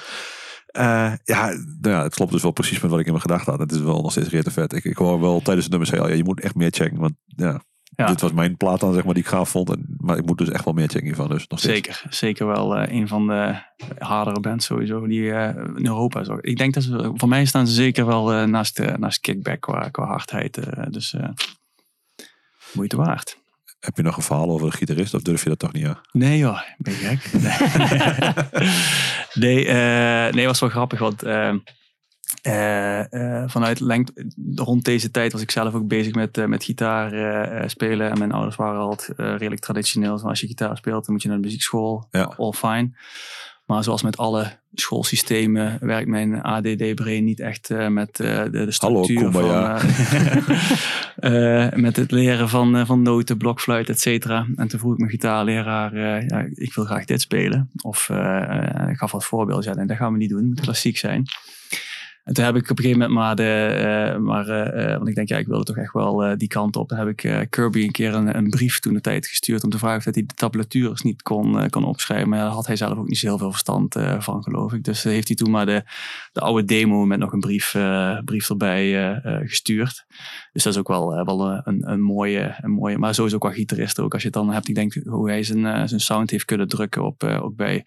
Eh, ja, nou ja, het klopt dus wel precies met wat ik in mijn gedachten had. Het is wel nog steeds reet te vet. Ik, ik hoor wel tijdens de nummers heel, ja, je moet echt meer checken, want ja, Ja. dit was mijn plaat dan zeg maar die ik gaaf vond. En, maar ik moet dus echt wel meer checken hiervan, dus nog steeds. Zeker, zeker wel eh, een van de hardere bands sowieso die eh, in Europa is. Ik denk dat ze, voor mij staan ze zeker wel naast, naast Kickback qua, qua hardheid. dus moeite waard. Heb je nog een verhaal over de gitarist of durf je dat toch niet aan? Nee joh, ben je gek? Nee, nee, eh, nee was wel grappig, want eh, eh, vanuit lengte, rond deze tijd was ik zelf ook bezig met, met gitaar spelen. En mijn ouders waren altijd redelijk traditioneel. Als je gitaar speelt, dan moet je naar de muziekschool. Ja. All fine. Maar zoals met alle schoolsystemen werkt mijn ADD-brain niet echt eh, met eh, de, structuur van... kumbaya. eh, met het leren van, van noten, blokfluit, et cetera. En toen vroeg ik mijn gitaarleraar, ja, ik wil graag dit spelen. Of ik gaf wat voorbeelden. Ja, nee, dat gaan we niet doen, het moet klassiek zijn. En toen heb ik op een gegeven moment maar de, eh, maar, eh, eh, want ik denk, ja, ik wilde toch echt wel die kant op. Dan heb ik Kirby een keer een, een brief toen de tijd gestuurd om te vragen of dat hij de tablatures niet kon, kon opschrijven. Maar daar had hij zelf ook niet heel veel verstand van, geloof ik. Dus heeft hij toen maar de, de oude demo met nog een brief, brief erbij gestuurd. Dus dat is ook wel, wel een, een, mooie, een mooie, maar sowieso qua gitarist ook. Als je het dan hebt, ik denk hoe hij zijn, zijn sound heeft kunnen drukken op, ook bij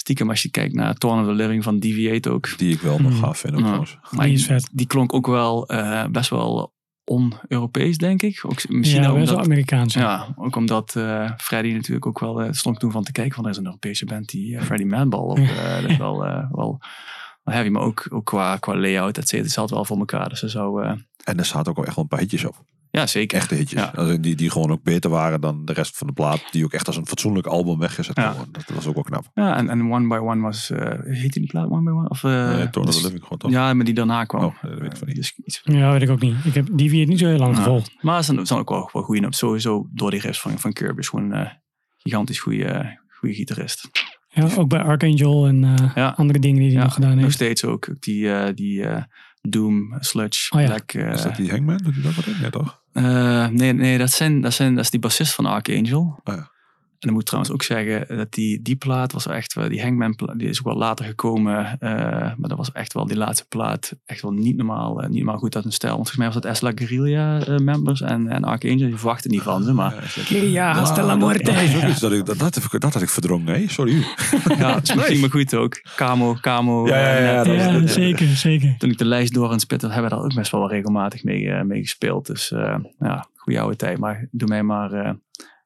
stiekem als je kijkt naar Torn of the Living van Deviate ook. Die ik wel nog gaaf vind. ook Ja. trouwens. Maar Die is vet. die klonk ook wel eh, best wel on-Europees, denk ik. Ook, misschien ja, wel omdat, Amerikaans. ja. ja, ook omdat eh Freddy natuurlijk ook wel, eh stond toen van te kijken van er is een Europese band die Freddy Madball op. eh, dat is wel, eh, wel wel heavy, maar ook, ook qua, qua layout, et cetera. Het zat wel voor elkaar. Dus er zou, En er zaten ook wel echt wel een paar hitjes op. ja, zeker. Echte hitjes. Ja. Die, die gewoon ook beter waren dan de rest van de plaat. Die ook echt als een fatsoenlijk album weggezet Ja. worden. Dat was ook wel knap. Ja, en, en One by One was, eh heette die plaat One by One? Of, eh, nee, Torn of dus- the Living gewoon toch? Ja, maar die daarna kwam. Oh, dat weet ik van niet. Dus iets, Ja, weet ik ook niet. Ik heb die niet zo heel lang Ja. gevolgd. Maar er zijn, zijn ook wel, wel goede Sowieso door die riffs van, van Kirby is gewoon een gigantisch goede, goede gitarist. Ja, ook bij Archangel en eh, Ja. andere dingen die hij Ja, nog gedaan Nog heeft. steeds ook. Ook Die, eh, die eh, Doom, Sludge, Oh ja. Black. eh, Is dat die Hangman? Doet hij dat wat in? Ja, toch? Eh, nee, nee dat, zijn, dat, zijn, dat is die bassist van Archangel. Ah, ja. En dan moet ik trouwens ook zeggen dat die, die plaat was echt wel, die Hangman plaat, die is ook wel later gekomen. eh, maar dat was echt wel die laatste plaat, echt wel niet normaal, eh, niet normaal goed uit hun stijl. Want volgens mij was het Esla Guerrilla eh, members en, en Archangel, die verwachten niet van ze. Maar Ja, dat- Ja, hasta la muerte. Dat dat, ik, dat, dat, heb ik- dat had ik verdrongen. Nee, sorry. ja, het is misschien maar goed ook. Camo, Camo. Ja, ja, ja, dat zeker, zeker. toen ik de lijst door aan het spitten, hebben we daar ook best wel regelmatig mee, mee gespeeld. Dus eh, ja, goede oude tijd. Maar doe mij maar eh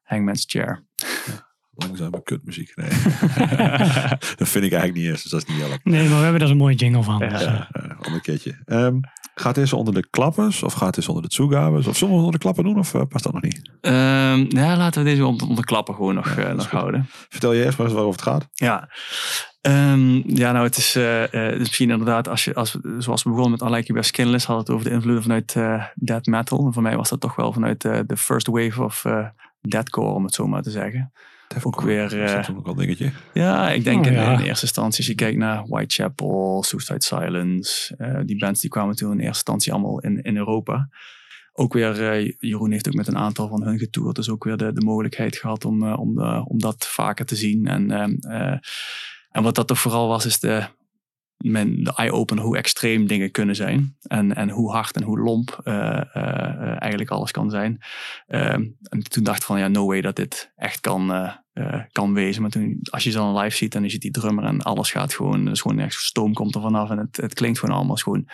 Hangman's Chair. Langzame kutmuziek. Nee. dat vind ik eigenlijk niet eens. Dus dat is niet eerlijk. Nee, maar we hebben daar een mooie jingle van. Ja. Dus, eh, Ja, uh, ander keertje. Ehm, gaat deze onder de klappers? Of gaat deze onder de toegabes? Of zullen we onder de klappen doen? Of eh, past dat nog niet? Ehm, ja, laten we deze onder, onder klappen gewoon nog, eh, nog houden. Vertel je eerst maar eens waarover het gaat. Ja. Ehm, ja, nou, het is, eh, eh, het is misschien inderdaad, als je, als zoals we begonnen met I Like You Best Skinless, had het over de invloeden vanuit eh death metal. En voor mij was dat toch wel vanuit eh, de first wave of deathcore, om het zo maar te zeggen. Ook weer, Is eh, dat ook al een dingetje? Ja, ik denk Oh, in, ja. in eerste instantie, als je kijkt naar Whitechapel, Suicide Silence, eh, die bands die kwamen toen in eerste instantie allemaal in, in Europa. Ook weer, eh, Jeroen heeft ook met een aantal van hun getoerd, dus ook weer de, de mogelijkheid gehad om, eh, om, om dat vaker te zien. En, ehm, eh, en wat dat toch vooral was, is de, men, de eye-opener hoe extreem dingen kunnen zijn. En, en hoe hard en hoe lomp eh, eh, eh, eigenlijk alles kan zijn. Ehm, en toen dacht ik van, ja, no way dat dit echt kan, kan wezen. Maar toen, als je ze dan live ziet en je ziet die drummer en alles gaat gewoon, dus gewoon echt stoom komt er vanaf en het, het klinkt gewoon allemaal gewoon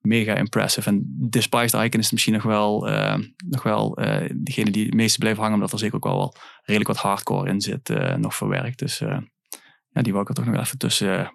mega impressive. En Despised Icon is misschien nog wel, eh, nog wel eh, degene die het meeste blijft hangen, omdat er zeker ook wel, wel redelijk wat hardcore in zit, nog verwerkt. Dus ja, die wou ik er toch nog even tussen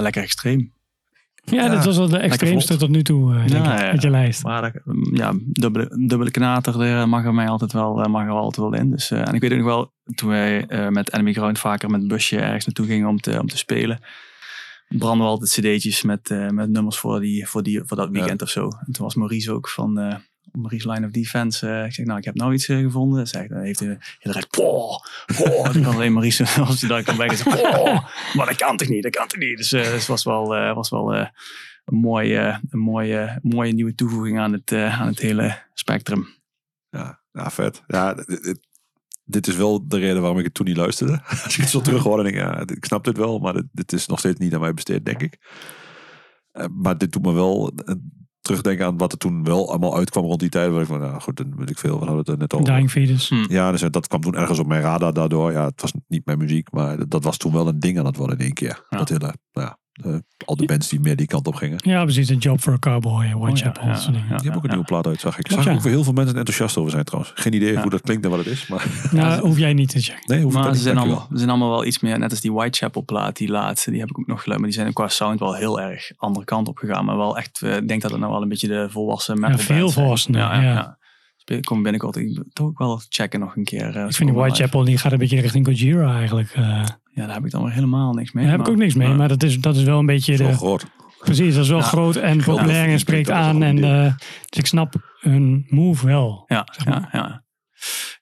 Ja, lekker extreem. Ja, dat was wel de extreemste tot nu toe, eh, denk Ja, ik, ja. met je lijst. Maar dat- ja, dubbele, dubbele knater er mag er mij altijd wel, eh, mag er altijd wel in. Dus, eh, en ik weet ook nog wel, toen wij eh, met Enemy Ground vaker met busje ergens naartoe gingen om te, om te spelen, branden we altijd cd'tjes met, eh, met nummers voor, die, voor, die, voor dat weekend of zo. En toen was Maurice ook van Maurice Line of Defense. eh, ik zeg, nou, ik heb nou iets eh, gevonden. Zeg, dan heeft hij erg, poh, poh. Kan alleen Maurice, als hij dan kan bij poh, maar dat kan toch niet, dat kan toch niet. Dus eh, dus het was wel, was wel een mooie, een mooie, mooie nieuwe toevoeging aan het, aan het hele spectrum. Ja, ja vet. Ja, dit, is wel de reden waarom ik het toen niet luisterde. Als ik het zo terug hoor, denk ik, ja, ik snap dit wel, maar dit, dit is nog steeds niet aan mij besteed, denk ik. Maar dit doet me wel terugdenken aan wat er toen wel allemaal uitkwam rond die tijd. Waar ik van, nou goed, dan weet ik veel, we hadden het er net over. Dying Fetus. Hm. Ja, dus dat kwam toen ergens op mijn radar daardoor. Ja, het was niet mijn muziek, maar dat- was toen wel een ding aan het worden in één keer. Ja. Dat hele, nou ja, eh, al de bands die meer die kant op gingen. Ja, precies. Een Job for a Cowboy, Oh, Whitechapel. ja, dingen. ja. Die hebben ook een nieuwe plaat uit, zag ik. Zag ik ja. ook voor heel veel mensen enthousiast over zijn trouwens. Geen idee Ja. hoe dat klinkt en wat het is, maar Nou, hoef jij niet te checken. nee, hoef ik Maar ze niet. zijn, allemaal, ze zijn allemaal wel iets meer, net als die Whitechapel plaat, die laatste, die heb ik ook nog geluid. Maar die zijn qua sound wel heel erg andere kant op gegaan. Maar wel echt, eh, ik denk dat het nou wel een beetje de volwassen metal Ja, veel volwassener, Ja, ja, ja. ja. Ik kom binnenkort ik- toch ook wel checken nog een keer. eh, Ik vind die. Whitechapel, die gaat een beetje richting Gojira eigenlijk. eh Ja, daar heb ik dan weer helemaal niks mee. daar heb ik ook niks mee, maar dat is, dat is wel een beetje Zo de... groot. Precies, dat is wel Ja. groot en populair en spreekt aan. En, eh, dus ik snap hun move wel. Ja, zeg maar. ja, ja.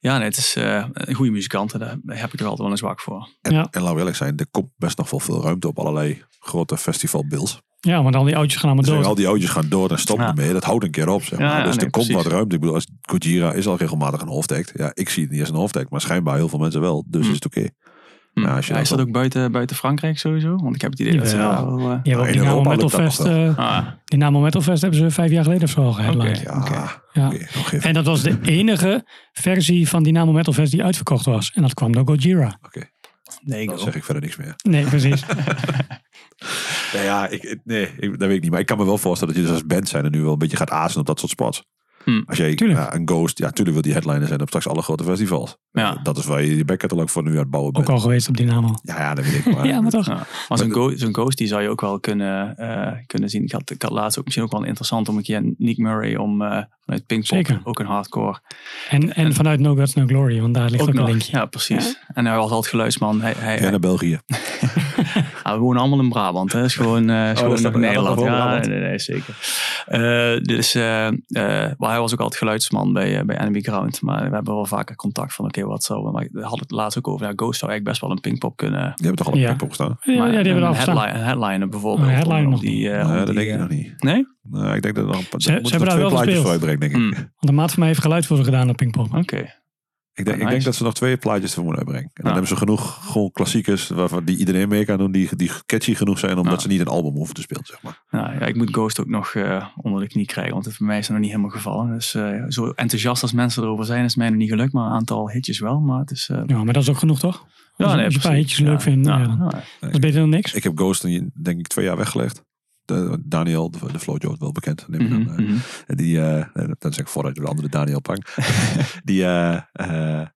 Ja, nee, het is eh, een goede muzikanten. Daar heb ik er altijd wel een zwak voor. En, Ja. en we eerlijk zijn, er komt best nog wel veel ruimte op allerlei grote festivalbills. Ja, want al die oudjes gaan allemaal Dus dood. al die oudjes gaan door en stoppen Ja. ermee. Dat houdt een keer op. Zeg maar. Ja, ja, dus nee, er komt precies. wat ruimte. Ik bedoel, als Gojira is al regelmatig een hoofdact. Ja, ik zie het niet als een hoofdact, maar schijnbaar heel veel mensen wel. Dus Hm. is het oké. Hm. Ja, als je Ja, dat is dat ook buiten, buiten Frankrijk sowieso? Want ik heb het idee dat ze daar wel... eh, Nou, ook in die Namo Europa Metal lukt dat Fest. nog wel. eh, ah, die Namo Metal Fest hebben ze vijf jaar geleden of zo al geheadlined. Ja. Ja. En dat was de enige versie van die Namo Metal Fest die uitverkocht was. En dat kwam door Gojira. Oké, nee, dan zeg ik verder niks meer. Nee, precies. Nee, ja, ik, ik- nee ik, dat weet ik niet. Maar ik kan me wel voorstellen dat je dus als band zijn er nu wel een beetje gaat azen op dat soort spots. Hm. Als jij ja, een Ghost, ja, tuurlijk wil die headliner zijn op straks alle grote festivals. Ja. Dat is waar je je backcatalog voor nu aan het bouwen bent. Ook al geweest op Dynamo. Ja, ja, dat weet ik. Maar, Ja, maar toch. Ja. Maar zo'n go- zo'n ghost die zou je ook wel kunnen, eh, kunnen zien. Ik had, ik had laatst ook misschien ook wel interessant om een keer Nick Murray om eh, vanuit Pinkpop, Zeker. ook een hardcore. En, en vanuit No Guts, No Glory, want daar ligt ook, Ook een nog. linkje. Ja, precies. En hij was altijd geluidsman. Hij, hij, Ja, naar België. Ja, we wonen allemaal in Brabant. Hè. Dat is gewoon, is gewoon ja, Nederland. Ja, nee, nee, zeker. Eh, dus, eh, maar hij was ook altijd geluidsman bij, bij Enemy Ground. Maar we hebben wel vaker contact van, oké, wat zou... Maar we hadden het laatst ook over, ja, Ghost zou eigenlijk best wel een Pinkpop kunnen... Die hebben toch al een Ja. Pinkpop gestaan? Ja, ja, die hebben een headline, een headliner bijvoorbeeld. Een headliner nog die, Nee, dat die, denk ik nog niet. Nee? Nou, ik denk dat er nog een paar, Ze- moeten ze hebben daar twee wel plaatjes gespeeld. Denk ik. Hmm. Want de maat van mij heeft geluid voor ze gedaan op Pinkpop. Oké. Ik denk, ik nice. denk dat ze nog twee plaatjes ervoor moeten uitbrengen. En dan Ja. hebben ze genoeg gewoon klassiekers waarvan die iedereen mee kan doen, die, die catchy genoeg zijn, omdat Ja. ze niet een album hoeven te spelen, zeg maar. Nou, ja, ik moet Ghost ook nog eh, onder de knie krijgen, want het voor mij is het nog niet helemaal gevallen. Dus eh, zo enthousiast als mensen erover zijn, is mij nog niet gelukt. Maar een aantal hitjes wel. Maar het is... eh, Ja, maar dat is ook genoeg, toch? ja, als je een paar hitjes leuk vindt, Ja, ja, dan- ja. Dat is beter dan niks. Ik heb Ghost denk ik twee jaar weggelegd. Daniel, de, de Flojo, wel bekend. Neem ik aan. En Die, eh, dat zeg ik vooruit de andere Daniel Pang. die, eh,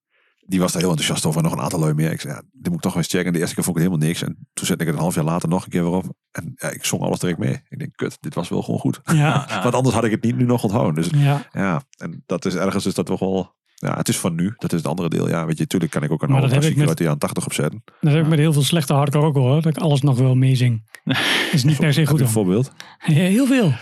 die was daar heel enthousiast over. En nog een aantal lui meer. Ik zei, ja, dit moet ik toch eens checken. De eerste keer vond ik het helemaal niks. En toen zette ik het een half jaar later nog een keer weer op. En ja, ik zong alles direct mee. Ik denk, kut, dit was wel gewoon goed. Ja. Want anders had ik het niet nu nog onthouden. Dus ja. ja, en dat is ergens is dat toch wel... Ja, het is van nu. Dat is het andere deel. Ja, weet je, tuurlijk kan ik ook een ik klassieker uit de jaren 80 opzetten. Dat heb ik met heel veel slechte hardcore ook hoor. Dat ik alles nog wel meezing. Dat is niet per se goed. een voorbeeld? Heel veel.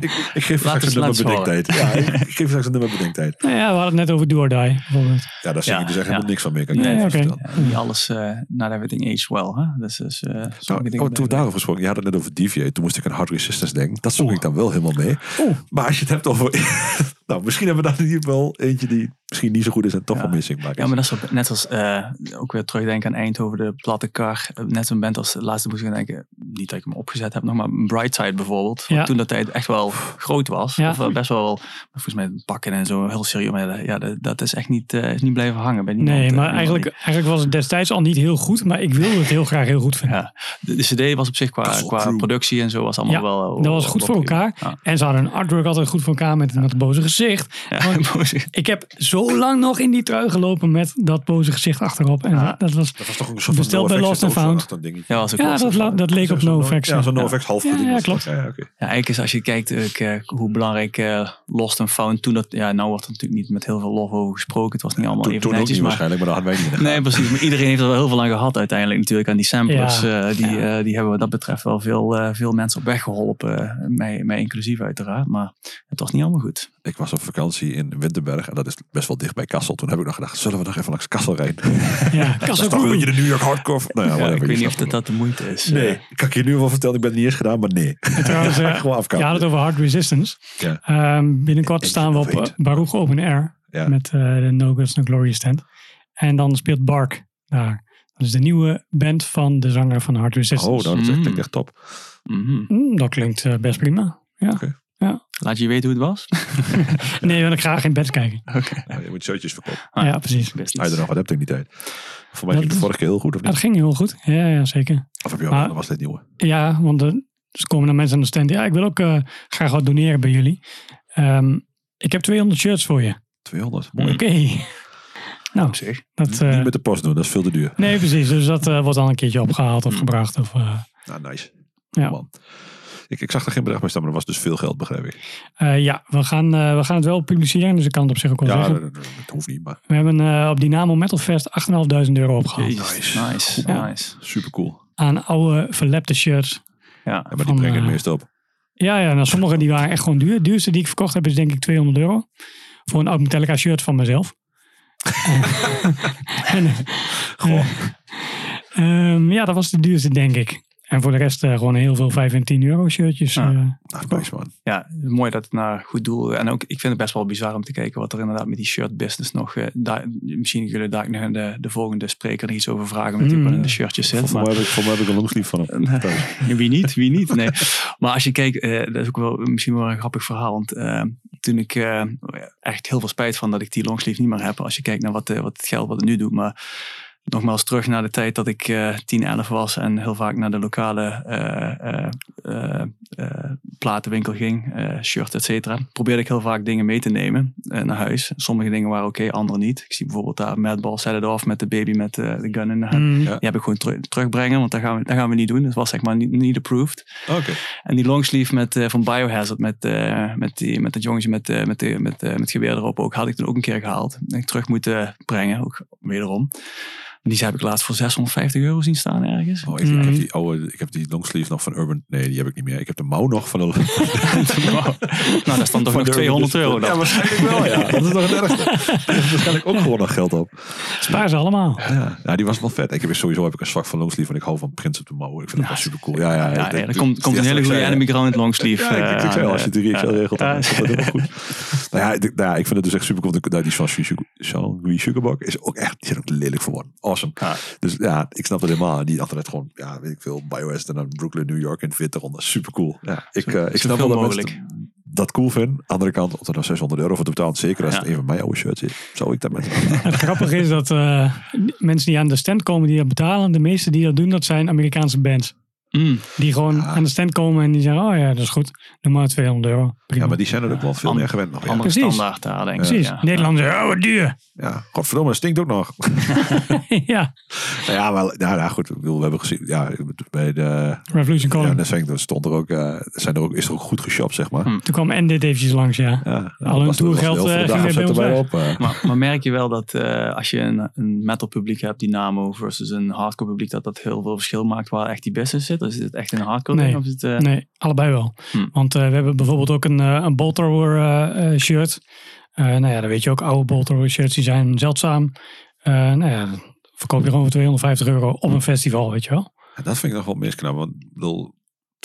ik, ik geef straks een nummer bedenktijd. Ja, ik, ik geef straks een nummer bedenktijd. Nou ja, we hadden het net over Do or Die, bijvoorbeeld. Ja, daar Ja, ik dus echt ja. helemaal niks van meer. Kan ik Nee, niet alles, uh, not everything aged well. Hè? Dus, dus, eh, sommige Nou, oh, toen we daarover gesproken, je had het net over DVA. Toen moest ik aan Hard Resistance denken. Dat zong ik dan wel helemaal mee. Oeh. Maar als je het hebt over... nou, misschien hebben we daar hier wel eentje die misschien niet zo goed is en toch Ja. wel missingbaar is. Ja, maar dat is net als, eh, ook weer terugdenken aan Eindhoven, de platte kar. Eh, Net zo'n band als de laatste moest ik aan denken, niet dat ik hem opgezet heb nog, maar Brightside bijvoorbeeld. Wat Ja. toen dat tijd echt wel groot was. Ja. Of wel best wel, volgens mij pakken en zo, heel serieus. Maar ja, dat, dat is echt niet, eh, is niet blijven hangen bij niemand. Nee, maar eigenlijk, eigenlijk was het destijds al niet heel goed. Maar ik wilde het heel graag heel goed vinden. Ja, de, de cd was op zich qua, qua productie en zo was allemaal Ja, wel... dat was goed wel voor elkaar. Ja. En ze hadden een artwork altijd goed voor elkaar met, met het boze gezicht. Ik heb zo lang nog in die trui gelopen met dat boze gezicht achterop. En Ja. dat was... Dat was toch een soort Besteld bij Lost and Found. ja, was ook Ja, wel dat, zo. la- dat leek op NoFX. Ja, zo'n. NoFX half Ja, ja, klopt. Ja, ja, oké. Ja, eigenlijk is als je kijkt eh, hoe belangrijk eh, Lost and Found toen dat, ja, nou wordt er natuurlijk niet met heel veel lof over gesproken. Het was niet allemaal Toen, even toen ook netjes, niet maar waarschijnlijk, maar dat hadden wij niet. Nee, precies. Maar iedereen heeft er wel heel veel aan gehad uiteindelijk natuurlijk aan die samplers. Ja. eh, die, eh, die hebben wat dat betreft wel veel, eh, veel mensen op weg geholpen. eh, mij, mij inclusief uiteraard. Maar het was niet allemaal goed. Ik was op vakantie in Winterberg en dat is best wel dicht bij Kassel. Toen heb ik nog gedacht, zullen we nog even langs Kassel rijden? Ja, Dat is Kassel toch een Crew. beetje de New York hardcore. Nou ja, ik weet je niet of dat, dat de moeite is. Nee, Eh, kan ik je nu wel vertellen. Ik ben het niet eens gedaan, maar nee. Trouwens, Gewoon je had het over Hard Resistance. Ja. Ehm, binnenkort staan we op weet. eh, Baruch Open Air. Ja. Met eh, de No Guts No Glory stand. En dan speelt Bark daar. Dat is de nieuwe band van de zanger van Hard Oh, Resistance. nou, dat is echt, Mm. klinkt echt top. mhm. Mm, dat klinkt best prima. Ja. Oké. Laat je weten hoe het was. Nee, wil ik graag in bed kijken. Ja, je moet shirtjes verkopen. Ah, ja, precies. Best Hij er nog wat hebt in die tijd. Voor mij ging de vorige keer heel goed, of Ja, dat niet? ging heel goed. Ja, ja zeker. Of heb je ook, Maar- dat was dit nieuwe? Ja, want er dus komen dan mensen aan de stand. Ja, ik wil ook eh, graag wat doneren bij jullie. Ehm, ik heb 200 shirts voor je. 200. Mooi. Oké. Nou, dat... eh, Niet met de post doen, dat is veel te duur. nee, precies. Dus dat eh, wordt dan een keertje opgehaald of gebracht. Of, eh, Nou, nice. ja. Man. Ik, ik zag er geen bedrag bij staan, maar dat was dus veel geld, begrijp ik. Eh, ja, we gaan, eh, we gaan het wel publiceren. Dus ik kan het op zich ook wel Ja, zeggen. dat, dat- dat hoeft niet, maar We hebben eh, op Dynamo Metal Fest 8.500 euro opgehaald. Nice. nice. Ja. nice. super cool. Aan oude verlepte shirts. Ja. Ja, maar die brengen het meest op. Ja, ja nou, sommige die waren echt gewoon duur. Het duurste die ik verkocht heb is denk ik 200 euro. Voor een oud Metallica shirt van mezelf. en, Goh. ehm, ja, dat was de duurste denk ik. En voor de rest eh, gewoon heel veel 5 en 10 euro shirtjes. Ja. eh. Nou, nice man. ja, mooi dat het naar goed doel. En ook, ik vind het best wel bizar om te kijken wat er inderdaad met die shirt business nog. eh, daar, misschien jullie daar nog de, de volgende spreker nog iets over vragen. Met die Mm. in de shirtjes zit. Voor mij Maar, heb ik, voor mij heb ik een longsleeve van hem. wie niet, wie niet. Nee. Maar als je kijkt, eh, dat is ook wel misschien wel een grappig verhaal. Want toen ik eh, echt heel veel spijt van dat ik die longsleeve niet meer heb. Als je kijkt naar wat, wat het geld wat het nu doet. Maar nogmaals terug naar de tijd dat ik eh 10, 11 was en heel vaak naar de lokale eh, eh, eh, eh, platenwinkel ging, eh shirt, et cetera. Probeerde ik heel vaak dingen mee te nemen naar huis. Sommige dingen waren oké, andere niet. Ik zie bijvoorbeeld daar Madball Set It Off met de baby met eh, de gun in de hand. Mm. Ja. Die heb ik gewoon teru- terugbrengen, want dat gaan, we, dat gaan we niet doen. Dat was zeg maar niet, niet approved. Oké. En die longsleeve met, eh, van Biohazard met, eh, met, die, met dat jongetje met, eh, met, de, met, eh, met geweer erop ook, had ik toen ook een keer gehaald. En ik terug moeten brengen, ook wederom. Die heb ik laatst voor 650 euro zien staan ergens. Oh, ik, ik heb die oude, ik heb die longsleeve nog van Urban. Nee, die heb ik niet meer. Ik heb de mouw nog van de. nou, dat is dan toch nog 200 euro. Ja, Dan. waarschijnlijk wel. Ja, dat is nog het ergste. Daar is waarschijnlijk ook gewoon nog geld op. Spaar ze allemaal. Ja, ja, die was wel vet. Ik heb sowieso heb ik een zwak van longsleeve en ik hou van Prince op de mouw. Ik vind dat wel super cool. Ja, ja, Ja, ja, ik- komt, komt een hele goede enemy ground longsleeve. Ja, ik, ik, ik eh, zei als je het ja. regelt, dan Ja, is dat helemaal goed. nou, ja, ik, nou ja, ik vind het dus echt super cool. Nou, die Jean-Louis Sugarbuck is ook echt, die zijn ook lelijk geworden. Awesome. Ja. Dus ja, ik snap het helemaal. Die altijd gewoon, ja, weet ik veel, BioWest en dan Brooklyn, New York in het witte ronde. Super cool. Ja, ik, eh, ik snap wel dat mensen dat cool vinden. Andere kant, of er nou 600 euro voor betaalt, zeker als Ja. het een van mijn oude shirts is, zou ik dat met Het grappige is dat eh, mensen die aan de stand komen die dat betalen, de meeste die dat doen, dat zijn Amerikaanse bands. Mm. Die gewoon Ja. aan de stand komen en die zeggen, oh ja, dat is goed. Doe maar 200 euro. Prima. Ja, maar die zijn er ook wel veel meer gewend nog. Ja, Andere Precies. standaard daar, denk ik. Precies. Ja. Oh wat duur. ja godverdomme, dat stinkt ook nog. ja, Nou ja, maar nou, nou goed, we hebben gezien, ja, bij de, Revolution ja, Calling. er stond er ook, eh, zijn er ook, is er ook goed geshopt, zeg maar. Hm. Toen kwam Endit eventjes langs, ja. Ja, Al hun er- er heel veel eh, op. eh. Maar, maar merk je wel dat eh, als je een, een metal publiek hebt, Dynamo versus een hardcore publiek, dat dat heel veel verschil maakt waar echt die business zit? Is het echt een hardcore Nee. ding? Of is het, eh, Nee, allebei wel. Hm. Want eh, we hebben bijvoorbeeld ook een, eh, een Bolt Thrower shirt. Eh, nou ja, dan weet je ook, oude Bolt Thrower shirts die zijn zeldzaam. Eh, nou ja, verkoop je gewoon voor 250 euro op een festival, weet je wel. Ja, dat vind ik nog wel misknap, want ik bedoel,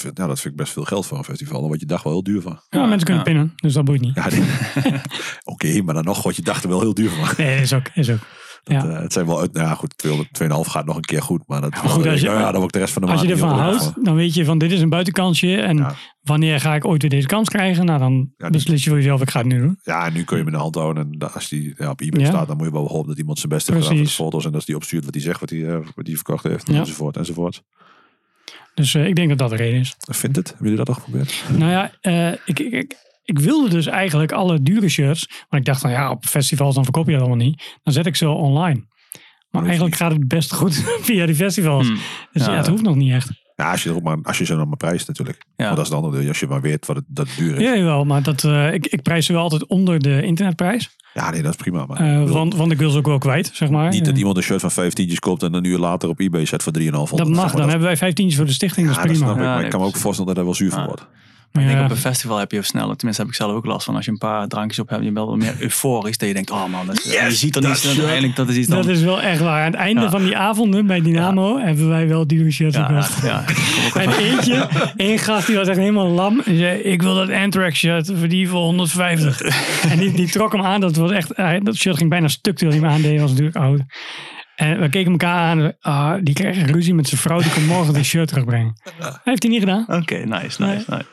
nou, dat vind ik best veel geld voor een festival. Dan wordt je dag wel heel duur van. Ja, mensen kunnen ja. pinnen, dus dat boeit niet. Oké, maar dan nog wordt je dag er wel heel duur van. Nee, is ook. Is ook. Dat, Ja. eh, het zijn wel, uit- nou ja, goed, 200, 2,5 gaat nog een keer goed, maar dat, goed, als je- nou ja, dan wordt de rest van de Als je ervan houdt, dan weet je van dit is een buitenkansje. En Ja. wanneer ga ik ooit weer deze kans krijgen? Nou, dan Ja, beslis je voor jezelf, ik ga het nu doen. Ja, en nu kun je hem in de hand houden. En als die ja, op eBay Ja. staat, dan moet je wel hopen dat iemand zijn best heeft gedaan Precies. foto's. En als die opstuurt wat hij zegt, wat hij, eh, wat hij verkocht heeft. Enzovoort, enzovoort. Dus eh, ik denk dat dat de reden is. Vindt het? Hebben jullie dat al geprobeerd? Nou ja, ik, ik, ik, ik wilde dus eigenlijk alle dure shirts. Maar ik dacht van ja, op festivals dan verkoop je dat allemaal niet. Dan zet ik ze online. Maar eigenlijk gaat het best goed via die festivals. hm. Dus ja, Ja. het hoeft nog niet echt. Ja, als je, er ook maar, als je ze dan maar prijst natuurlijk. Ja. Maar dat is de andere deel. Als je maar weet wat het, dat het duur is. Ja, jawel, maar dat, eh, ik, ik prijs ze wel altijd onder de internetprijs. Ja, nee, dat is prima. Maar Eh, bedoel, want, want ik wil ze ook wel kwijt, zeg maar. niet dat Eh, iemand een shirt van 15 koopt en een uur later op eBay zet voor 3,5. dat mag, dan hebben wij 15 voor de stichting, ja, dat is dat prima. snap ik. Ja, Maar nee, ik kan me ook voorstellen dat hij wel zuur van Ja. wordt. Maar Ik denk op een festival heb je sneller, tenminste heb ik zelf ook last van, als je een paar drankjes op hebt, je bent wel meer euforisch, dat je denkt, oh man, dat is, je ziet er niet, uiteindelijk dat is iets dan... dat is wel echt waar. Aan het einde Ja. van die avonden bij Dynamo hebben wij wel dure shirts ja, gekocht. ja, ja. En eentje, één gast die was echt helemaal lam. En zei, ik wil dat Anthrax shirt voor die voor 150. en die, die trok hem aan. Dat, was echt, dat shirt ging bijna stuk terwijl hij hem aandeed. was natuurlijk oud. En we keken elkaar aan. Ah, die kreeg ruzie met zijn vrouw. Die kon morgen de shirt terugbrengen. Dat heeft hij niet gedaan. Oké, nice, nice, nice.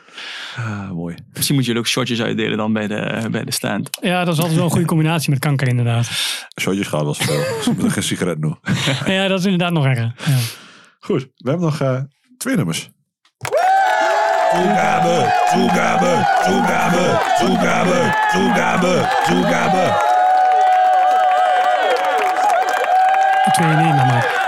Ah, mooi. Misschien moet je ook shortjes uitdelen dan bij de, bij de stand. Ja, dat is altijd wel een goede combinatie met kanker inderdaad. Shotjes gaan als veel. Ze moeten geen sigaret doen. Ja, dat is inderdaad nog erger. Ja. Goed, we hebben nog eh, twee nummers. Toegabe, toegabe, toegabe, toegabe, toegabe, toegabe. 2-1 Maar...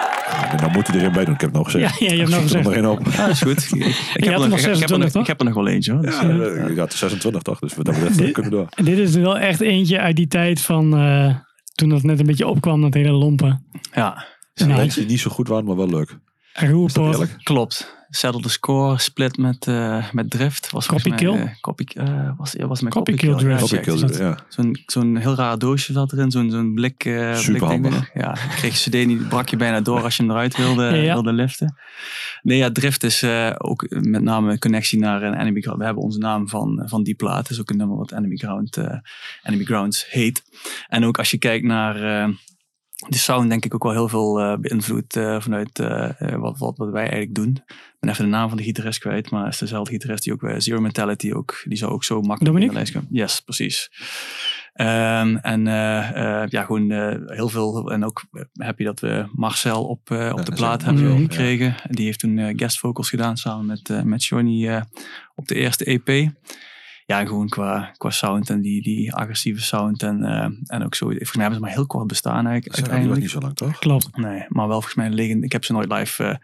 En dan moet hij er een bij doen. Ik heb het nog gezegd. Ja, ja je hebt nog gezegd. er op. Ah, ja, is goed. Ik, heb er nog, 26, ik heb, er, ik heb er nog wel eentje. Hoor. Ja, ja. Ik had er 26 toch, dus we dat eh, dit, kunnen door. Dit is wel echt eentje uit die tijd van uh, toen dat net een beetje opkwam, dat hele lompen. Ja. ja nou, mensen die niet zo goed was, maar wel leuk. Roerpoort. Klopt. Settle the score, split met, eh, met Drift. Was Copy kill? eh, copy, eh, was, was met Copy copy, kill kill. Drift. Ja, Copy check. Kill, ja. Zo'n zo'n heel raar doosje zat erin, zo'n zo'n blik. eh Super blik ding handig. Ja, kreeg je cd niet, brak je bijna door als je hem eruit wilde, Ja. wilde liften. Nee, ja, Drift is eh, ook met name een connectie naar een Enemy Ground. We hebben onze naam van, van die plaat. Is ook een nummer wat Enemy, Ground, eh, Enemy Grounds heet. En ook als je kijkt naar eh, de sound, denk ik ook wel heel veel eh, beïnvloed eh, vanuit eh, wat, wat, wat wij eigenlijk doen. Ik ben even de naam van de gitarist kwijt, maar het is dezelfde gitarist die ook bij Zero Mentality ook, die zou ook zo makkelijk Dominic? in de lijst komen. Yes, precies. Ehm, en eh, eh, ja, gewoon eh, heel veel. En ook happy dat we Marcel op, eh, op de plaat hebben Marcel, ja. gekregen. Die heeft toen eh, guest vocals gedaan samen met, eh met Johnny eh, op de eerste EP. Ja, gewoon qua, qua sound en die, die agressieve sound. En, eh, en ook zo. Volgens mij hebben ze maar heel kort bestaan eigenlijk. Was uiteindelijk. niet zo lang, toch? Klopt. Nee, maar wel volgens mij liggen. Ik heb ze nooit live eh,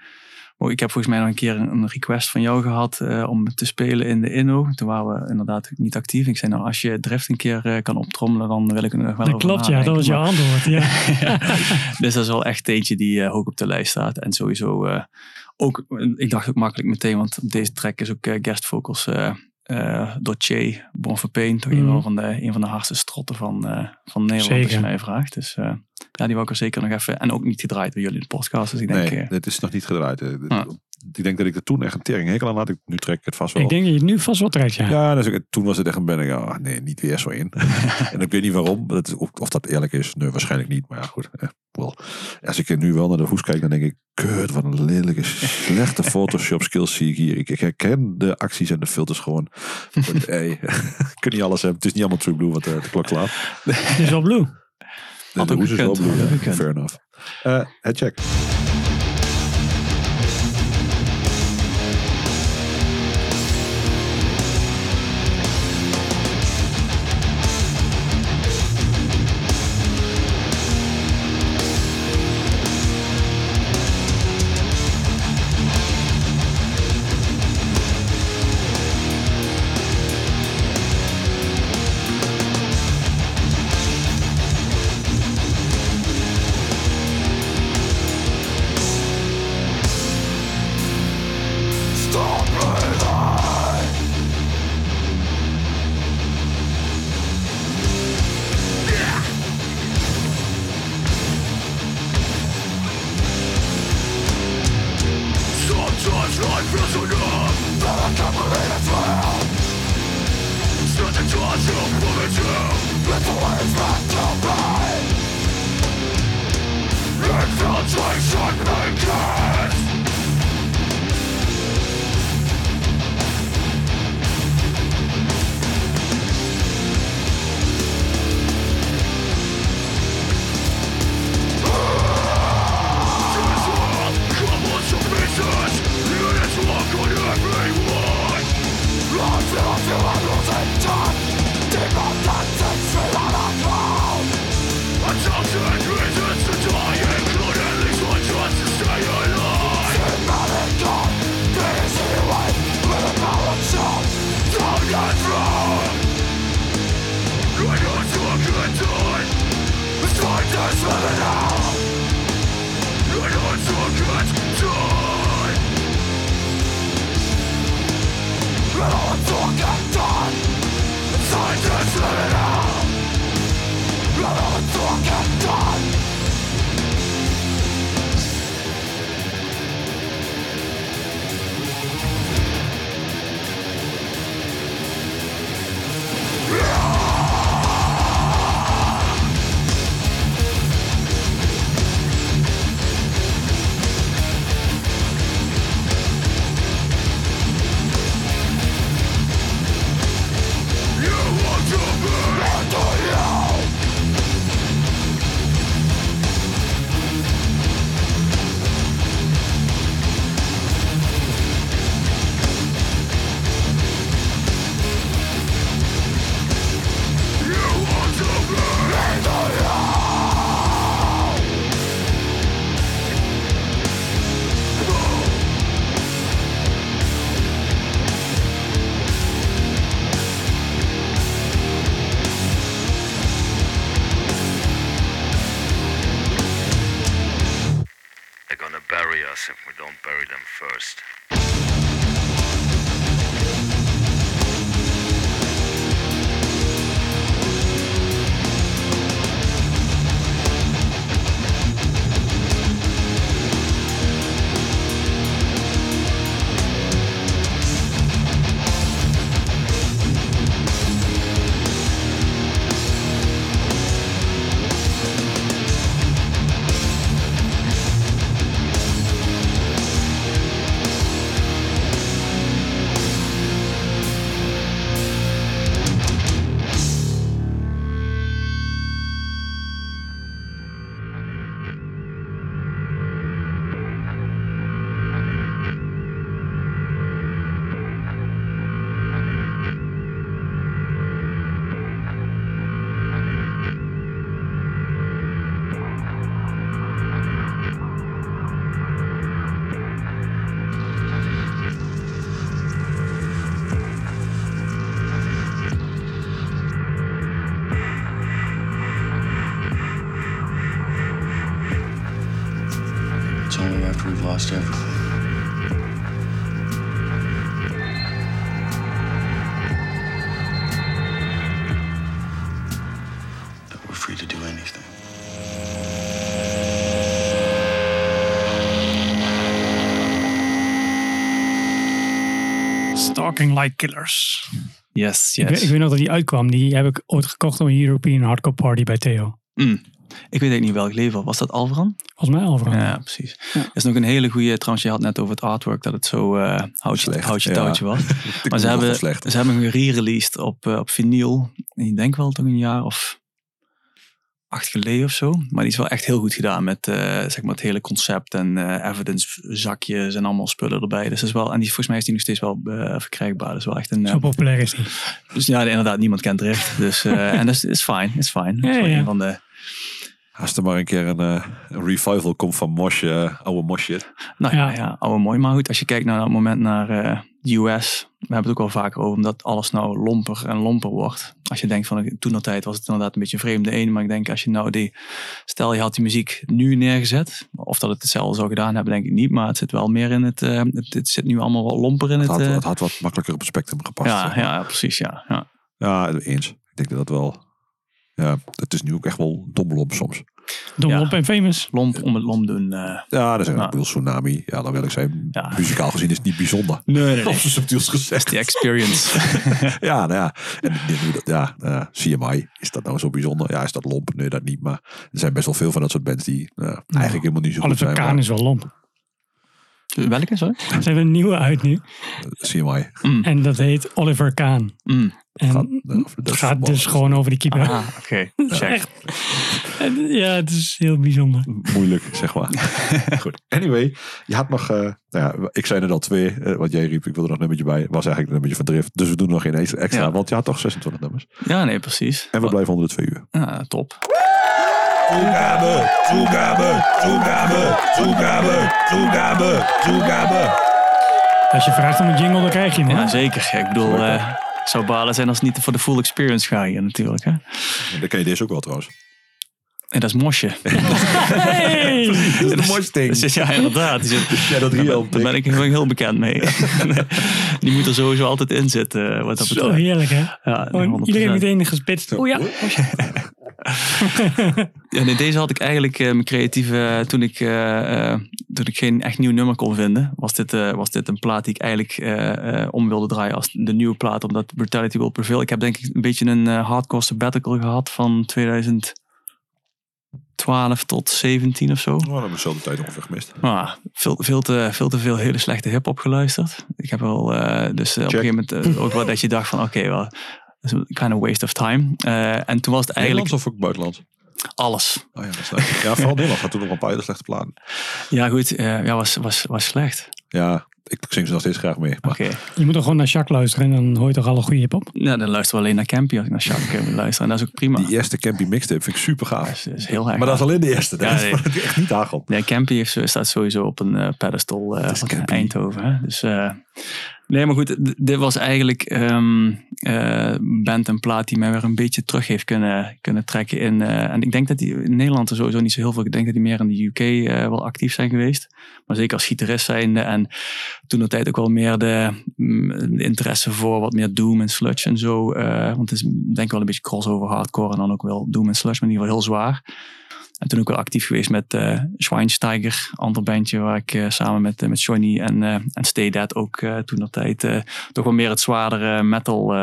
Oh, ik heb volgens mij nog een keer een request van jou gehad uh, om te spelen in de Inno. Toen waren we inderdaad niet actief. Ik zei nou, als je Drift een keer uh, kan optrommelen, dan wil ik er nog wel Dat klopt, ja. Dat was jouw antwoord, ja. dus dat is wel echt eentje die uh, hoog op de lijst staat. En sowieso ook, ik dacht ook makkelijk meteen, want op deze track is ook guest vocals uh, door Che Bonfapane, toch mm. een, van de, een van de hardste strotten van, uh, van Nederland, zeker. als je mij vraagt. Dus uh, ja, die wil ik er zeker nog even. En ook niet gedraaid door jullie in de podcast. Dus ik denk, nee, dit is nog niet gedraaid. Ah. Ik denk dat ik er toen echt een tering hekel aan had. Ik, nu trek ik het vast wel. Ik denk dat je het nu vast wel trekt, ja. Ja, dus ik, toen was het echt een ben ik, oh, nee, niet weer zo in. en ik weet niet waarom. Dat, of, of, dat eerlijk is, nee, waarschijnlijk niet. Maar ja, goed. Eh, well. Als ik nu wel naar de hoes kijk, dan denk ik, kut, wat een lelijke, slechte Photoshop skills zie ik hier. Ik, ik herken de acties en de filters gewoon. hey, kun niet alles hebben. Het is niet allemaal True Blue wat de, de klok slaat. Het is wel Blue. De, de hoes is wel Blue, ja. Fair enough. Uh, check. Like Killers. Yes, Ik, weet, yes. ik weet nog dat die uitkwam. Die heb ik ooit gekocht op een European Hardcore Party bij Theo. Mm. Ik weet eigenlijk niet welk level. Was dat Alvaran? Volgens mij overal. Ja, precies. Dat is nog een hele goede. Trouwens, je had net over het artwork dat het zo eh houtje, Slecht, houtje ja. touwtje was. Maar ze hebben, ze hebben hem re-released op, eh, op vinyl. Ik denk wel toch een jaar of acht geleden of zo. Maar die is wel echt heel goed gedaan met eh, zeg maar het hele concept en eh, evidence zakjes en allemaal spullen erbij. Dus dat is wel, en die, volgens mij is die nog steeds wel eh, verkrijgbaar. Dat is wel echt een. Zo populair is die. dus ja, inderdaad, niemand kent Drift. Dus, en dat is, is fijn. Is fijn. Ja. een van de, Als er maar een keer een, eh, een revival komt van Mosh, eh, oude shit. Nou ja, Ja. oude mooi. Maar goed, als je kijkt naar dat moment naar eh, de US. We hebben het ook al vaker over, omdat alles nou lomper en lomper wordt. Als je denkt van, toen tijd was het inderdaad een beetje een vreemde een. Maar ik denk, als je nou die, stel je had die muziek nu neergezet. Of dat het hetzelfde zou gedaan hebben, denk ik niet. Maar het zit wel meer in het, eh, het, het zit nu allemaal wat lomper in Het het. had, het had wat makkelijker op het spectrum gepast. ja, ja, precies, ja. ja. ja, eens. Ik denk dat dat wel... Ja, het is nu ook echt wel domlomp soms. Dom Ja. op en famous. Lomp om het lomp doen. eh. Ja, dat is een Nou. bedoel, tsunami. Ja, dan wil ik zijn. Ja. Muzikaal gezien is het niet bijzonder. Nee, nee, Of zo subtiels gezegd. Die experience. Ja, nou ja. En dit- nu dat, ja, nou ja, CMI, is dat nou zo bijzonder? Ja, is dat lomp? Nee, dat niet. Maar er zijn best wel veel van dat soort bands die nou, eigenlijk helemaal niet zo goed Oliver zijn. Is wel lomp. Welke, sorry? Ze hebben een nieuwe uit nu. CMI. En dat heet Oliver Kaan. Mm. En Gaat, eh, het gaat dus gewoon over die keeper. Ah, oké. Echt. Ja, het is heel bijzonder. Moeilijk, zeg maar. Goed. Anyway, je had nog... eh, nou ja, ik zei er al twee. eh, wat jij riep, ik wilde er nog een nummertje bij. Was eigenlijk een nummertje van Drift. Dus we doen nog geen extra. Ja. Want je had toch 26 nummers. Ja, nee, precies. En we blijven onder de twee uur. Ja, top. Toegabe, toegabe, toegabe, toegabe, toegabe, toegabe. Als je vraagt om een jingle, dan krijg je hem. Ja, zeker. Ik bedoel, eh, ik zou balen zijn als het niet voor de full experience ga je natuurlijk. Hè? Dan ken je deze ook wel trouwens. En dat is mosje. Hey! Dat is een mooi ding. Dus ja, inderdaad. Die zit, Ja, dat daar, daar ben ik heel, heel bekend mee. Die moet er sowieso altijd in zitten. Wat dat Zo betreft. heerlijk, hè? Ja, 100%. iedereen meteen gespitst. Oh ja. Ja, nee, deze had ik eigenlijk eh, mijn creatieve. toen, ik, eh, eh, toen ik geen echt nieuw nummer kon vinden, was dit, was dit een plaat die ik eigenlijk om wilde draaien als de nieuwe plaat, omdat Brutality Will Prevail. Ik heb denk ik een beetje een hardcore sabbatical gehad van 2012 tot 17 of zo. Oh, hebben we dezelfde tijd ongeveer gemist. Maar veel, veel, te, veel te veel hele slechte hip-hop geluisterd. Ik heb wel, dus op een gegeven moment ook wel dat je dacht van, oké, wel, dat is een kind of waste of time. Eh, en toen was het eigenlijk Nederlands of ook buitenlands? alles. Oh ja, dat is. Ja, vooral Nederland had toen nog een paar hele slechte platen. Ja, goed, eh, ja, was, was, was slecht. Ja, ik zing ze nog steeds graag mee. Maar Oké. Je moet toch gewoon naar Jacques luisteren en dan hoor je toch alle goede hip-hop? Ja, dan luisteren we alleen naar Campy als ik naar moet luisteren. En dat is ook prima. die eerste Campy mixtape vind ik super gaaf. Dat is, dat is heel erg Maar dat is alleen de eerste. Dat Ja, is nee. ik echt niet aankomt. Nee, Campy heeft, zo- staat sowieso op een eh, pedestal eh, is van Campy. Eindhoven. Hè? Dus, eh, nee, maar goed, dit was eigenlijk ehm eh, band en plaat die mij weer een beetje terug heeft kunnen, kunnen trekken. In, eh, en ik denk dat die in Nederland er sowieso niet zo heel veel. Ik denk dat die meer in de UK eh, wel actief zijn geweest. Maar zeker als gitarist zijnde. En toen de tijd ook wel meer de, mm, de interesse voor wat meer doom en sludge en zo. want het is denk ik wel een beetje crossover hardcore en dan ook wel doom en sludge, maar in ieder geval heel zwaar. En toen ook wel actief geweest met eh Schweinsteiger, ander bandje waar ik eh, samen met, eh, met Johnny en, eh, en Stay Dead ook toen dat tijd toch wel meer het zwaardere metal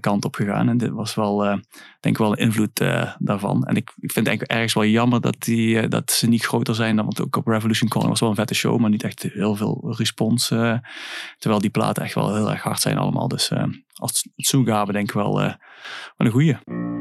kant op gegaan. En dit was wel, denk ik wel een invloed daarvan. En ik, ik vind het eigenlijk ergens wel jammer dat, die, dat ze niet groter zijn dan, want ook op Revolution Calling was wel een vette show, maar niet echt heel veel respons. terwijl die platen echt wel heel erg hard zijn allemaal. Dus als toegabe denk ik wel, wel een goeie.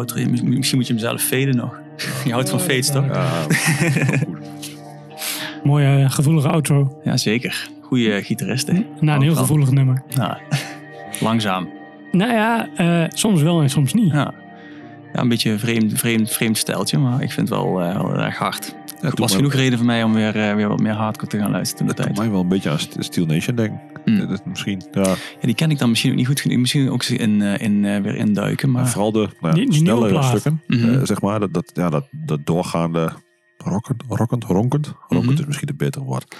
Outro, misschien moet je hem zelf faden nog. Je houdt van fades, toch? Ja, Mooie eh, gevoelige outro. Ja, zeker. Goeie gitarist, hè? Na een heel gevoelig nummer. Ja. Langzaam. Nou ja, eh, soms wel en soms niet. Ja. Ja, een beetje een vreemd, vreemd, vreemd stijltje, maar ik vind het wel, eh, wel erg hard. Het was genoeg reden voor mij om weer, eh, weer wat meer hardcore te gaan luisteren toen de Dat doet tijd. mij wel een beetje aan St- Steel Nation denken. Dat is misschien, ja, Ja, die ken ik dan misschien ook niet goed genoeg. Misschien ook in, eh, in, eh, weer induiken. Maar vooral de nou ja, Die- die nieuwe snellere plaat. stukken, Mhm. eh, zeg maar. Dat, dat, ja, dat, dat doorgaande rockend, rockend, ronkend. Ronkend Mhm. is misschien het betere woord.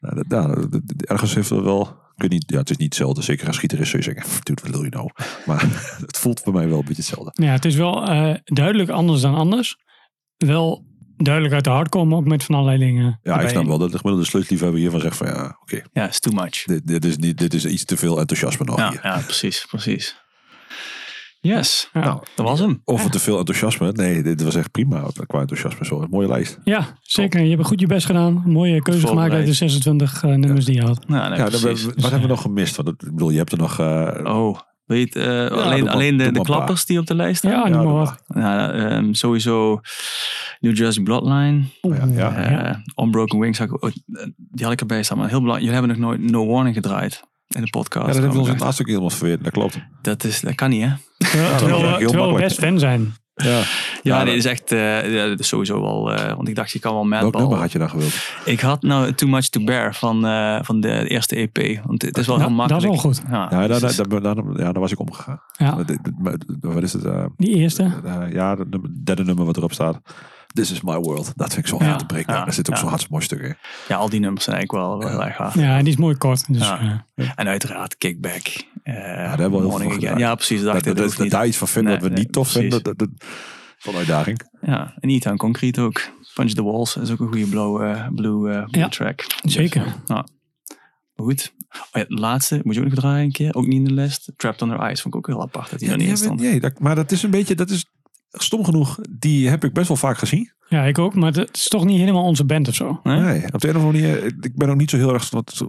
Nou, dat, ja, dat- dat- ergens heeft het wel, ik weet niet, ja, het is niet hetzelfde. Zeker als gitarist zou je zeggen, "Pff, dude, wat wil je nou? Maar het voelt voor mij wel een beetje hetzelfde. Ja, het is wel eh, duidelijk anders dan anders. Wel duidelijk uit de hardcore, maar ook met van allerlei dingen. Ja, ik snap wel dat de gemiddelde sleuteliefhebber hiervan zegt van ja, oké, ja, it's too much. dit, dit, is niet, dit is iets te veel enthousiasme nog Ja, hier. ja, precies, precies. Yes, Ja. nou, dat was hem. Of te veel enthousiasme. Nee, dit was echt prima qua enthousiasme. Zo, een mooie lijst. Ja, zeker. Je hebt goed je best gedaan. Een mooie keuze gemaakt uit de 26 eh, nummers die je had. Nou, nee, ja, dan, wat hebben we nog gemist? Want ik bedoel, je hebt er nog... eh, Oh, weet eh, alleen, maar- alleen de, de klappers die op de lijst staan? Ja, ja, noem maar wat. Ja, ehm, sowieso New Jersey Bloodline. ja, ja. eh, Unbroken Wings. had ik ook- Die had ik erbij staan. Maar heel belangrijk. Jullie hebben nog nooit No Warning gedraaid in de podcast. ja, dat hebben we ons in dat, het laatste keer helemaal verweerd. Dat klopt. dat, is, dat kan niet, hè? Terwijl, dat terwijl is we, best fan zijn. Ja. Ja, Ja, dit dat- is echt eh, is sowieso wel... eh, want ik dacht, je kan wel Welk nummer had je dan gewild? Ik had nou Too Much To Bear van, eh, van de eerste EP. Want het is wel Ja, heel dat is makkelijk. wel goed. Ja, Ja, daar, daar, daar, daar- ja, daar was ik omgegaan. Ja, Wat is het? eh, die eerste. ja, het nummer- derde nummer wat erop staat. This is my world. Dat vind ik zo Ja. hard te breken. Ja. Daar zit ook Ja. zo'n hartstikke mooi stuk in. ja, al die nummers zijn eigenlijk wel, wel erg hard. Ja, en die is mooi kort. Dus, Ja. En uiteraard Kickback. Eh daar hebben we heel veel gedaan. Ja, precies. Dat, Dat, dat, dat, dat, niet. daar iets van vinden Nee, wat we nee, niet tof precies. vinden. Dat, dat, van uitdaging. Ja, en Eat Concrete ook. Punch the Walls is ook een goede blue, eh, blue, eh, blue Ja. track. zeker. Ja. Maar goed. Oh ja, de laatste, moet je ook nog draaien een keer. Ook niet in de lijst. Trapped Under Ice vond ik ook heel apart dat die Ja, er niet stond. nee, dat, maar dat is een beetje, dat is stom genoeg. Die heb ik best wel vaak gezien. Ja, ik ook. Maar het is toch niet helemaal onze band of zo. Nee? Nee, op de een of andere manier. Ik ben ook niet zo heel erg. Wat,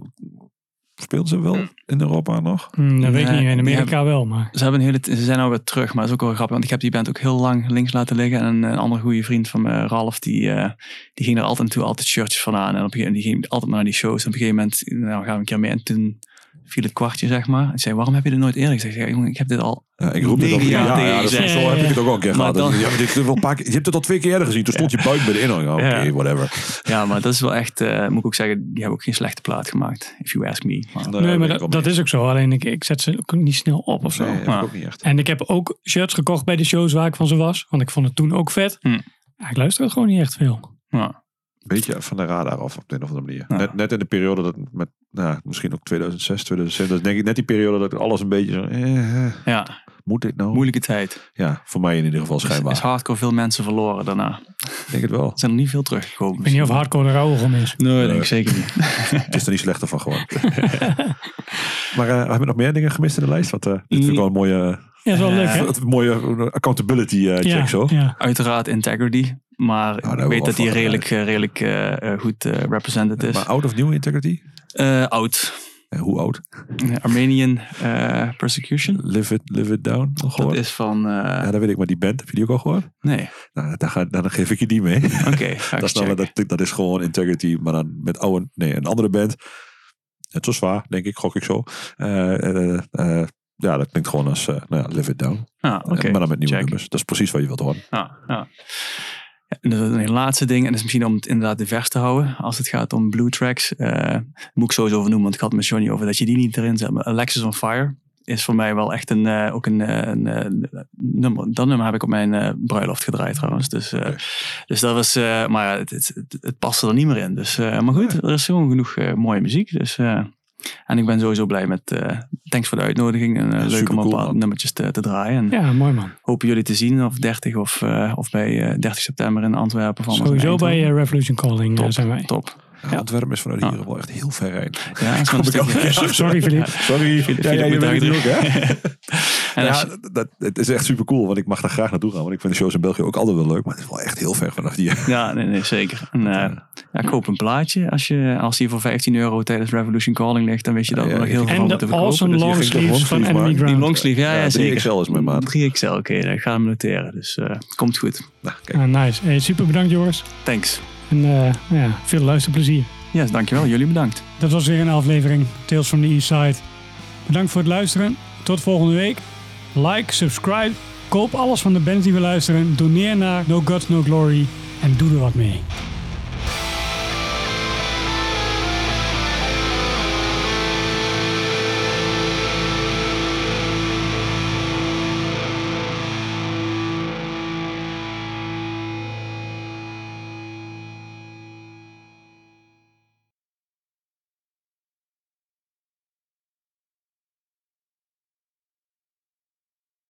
speelden ze wel in Europa nog? Hm, dat weet ik Nee, niet. In Amerika wel, maar... Ze, hebben een hele, ze zijn nou weer terug, maar dat is ook wel grappig. Want ik heb die band ook heel lang links laten liggen. En een, een andere goede vriend van me, Ralf, die, eh, die ging er altijd naartoe, altijd shirtjes van aan. En op een gegeven moment, die ging altijd maar naar die shows. En op een gegeven moment, nou gaan we een keer mee. En toen viel het kwartje, zeg maar. En zei, waarom heb je dit nooit eerder gezegd? Jongen, ik heb dit al Ja, ik roep dit Negen al. jaar Ja, ja, dat is, gezegd. zo heb ik het ook al een keer Maar gehad. dan- Ja, maar dit is wel een paar keer- je hebt het al twee keer eerder gezien. Toen stond je buik bij de ingang. Oké, Ja. whatever. Ja, maar dat is wel echt, eh, moet ik ook zeggen, die hebben ook geen slechte plaat gemaakt. If you ask me. Maar- Nee, maar dat, dat is ook zo. Alleen ik, ik zet ze ook niet snel op of zo. Nee, heb ik Ja. ook niet echt. En ik heb ook shirts gekocht bij de shows waar ik van ze was. Want ik vond het toen ook vet. Hm. Ja, ik luister het gewoon niet echt veel. ja. Beetje van de radar af op de een of andere manier. Ja. Net, net in de periode dat met, nou, misschien ook 2006, 2007. Dat is denk ik net die periode dat alles een beetje zo. Eh, ja, moet dit nou? moeilijke tijd. Ja, voor mij in ieder geval Is, schijnbaar. is hardcore veel mensen verloren daarna. Ik denk het wel. Er zijn er niet veel teruggekomen. Ik weet niet of hardcore er oude om is. Nee, denk ik zeker niet. Het is er niet slechter van geworden. maar eh, hebben we nog meer dingen gemist in de lijst? Want eh dit vind ik wel een mooie, Ja, dat is wel leuk, hè? een mooie accountability eh, check Ja, zo. ja. Uiteraard Integrity. Maar daar ik weet dat die redelijk, redelijk goed eh, represented is. Maar out of new integrity? Eh, oud. Eh, hoe oud? Armenian eh, Persecution. Live it, live it down. Dat is van... Ja, dat weet ik, maar die band, heb je die ook al gehoord? nee, Nou, dan, ga, dan geef ik je die mee. oké. ga ik dat, is nou, dat, dat is gewoon integrity, maar dan met oude, nee, een andere band. Het zo zwaar, denk ik, gok ik zo. Ja, dat klinkt gewoon als nou ja, Live It Down. Ah, oké. Maar dan met nieuwe Check. nummers. Dat is precies wat je wilt horen. Ja, ja. En dan een laatste ding, en dat is misschien om het inderdaad divers te houden. Als het gaat om blue tracks, eh, moet ik sowieso over noemen, want ik had het met Johnny over dat je die niet erin zet. Maar Alexis on Fire is voor mij wel echt een, eh, ook een, eh, een, nummer. Dat nummer heb ik op mijn bruiloft gedraaid trouwens. Dus, dus dat was, maar ja, het, het, het, het paste er niet meer in. Dus, maar goed, er is gewoon genoeg mooie muziek. Dus, en ik ben sowieso blij met, eh thanks voor de uitnodiging. En, eh, leuk om een paar man. nummertjes te, te draaien. En, Ja, mooi man. hopen jullie te zien of 30 of, eh, of bij eh, 30 september in Antwerpen. Van Sowieso bij Revolution Calling top, zijn wij. Top. Ja, Antwerpen is vanuit hier wel echt heel ver rijden. Ja, Sorry Filip. Sorry, Filip ja, ja, je ook, hè? Ja, dat, het is echt super cool, want ik mag daar graag naartoe gaan. Want ik vind de shows in België ook altijd wel leuk, maar het is wel echt heel ver vanaf hier. Ja, nee, nee zeker. En, eh, ja, koop een plaatje. Als, je, als die voor 15 euro tijdens Revolution Calling ligt, dan weet je dat Ja, nog heel veel En van de moeten verkopen. awesome Dus je long ging toch sleeves van Enemy maken. Die Ground. longsleeve, ja, ja, Ja, zeker. 3XL is mijn maat. 3XL, oké, ik ga hem noteren. Dus eh, komt goed. Nou, kijk. Ah, nice. Hey, super bedankt Joris. Thanks. En eh, ja, veel luisterplezier. Ja, dankjewel. Jullie bedankt. Dat was weer een aflevering Tales from the East Side. Bedankt voor het luisteren. Tot volgende week. Like, subscribe. Koop alles van de bands die we luisteren. Doneer naar No Gods, No Glory. En doe er wat mee.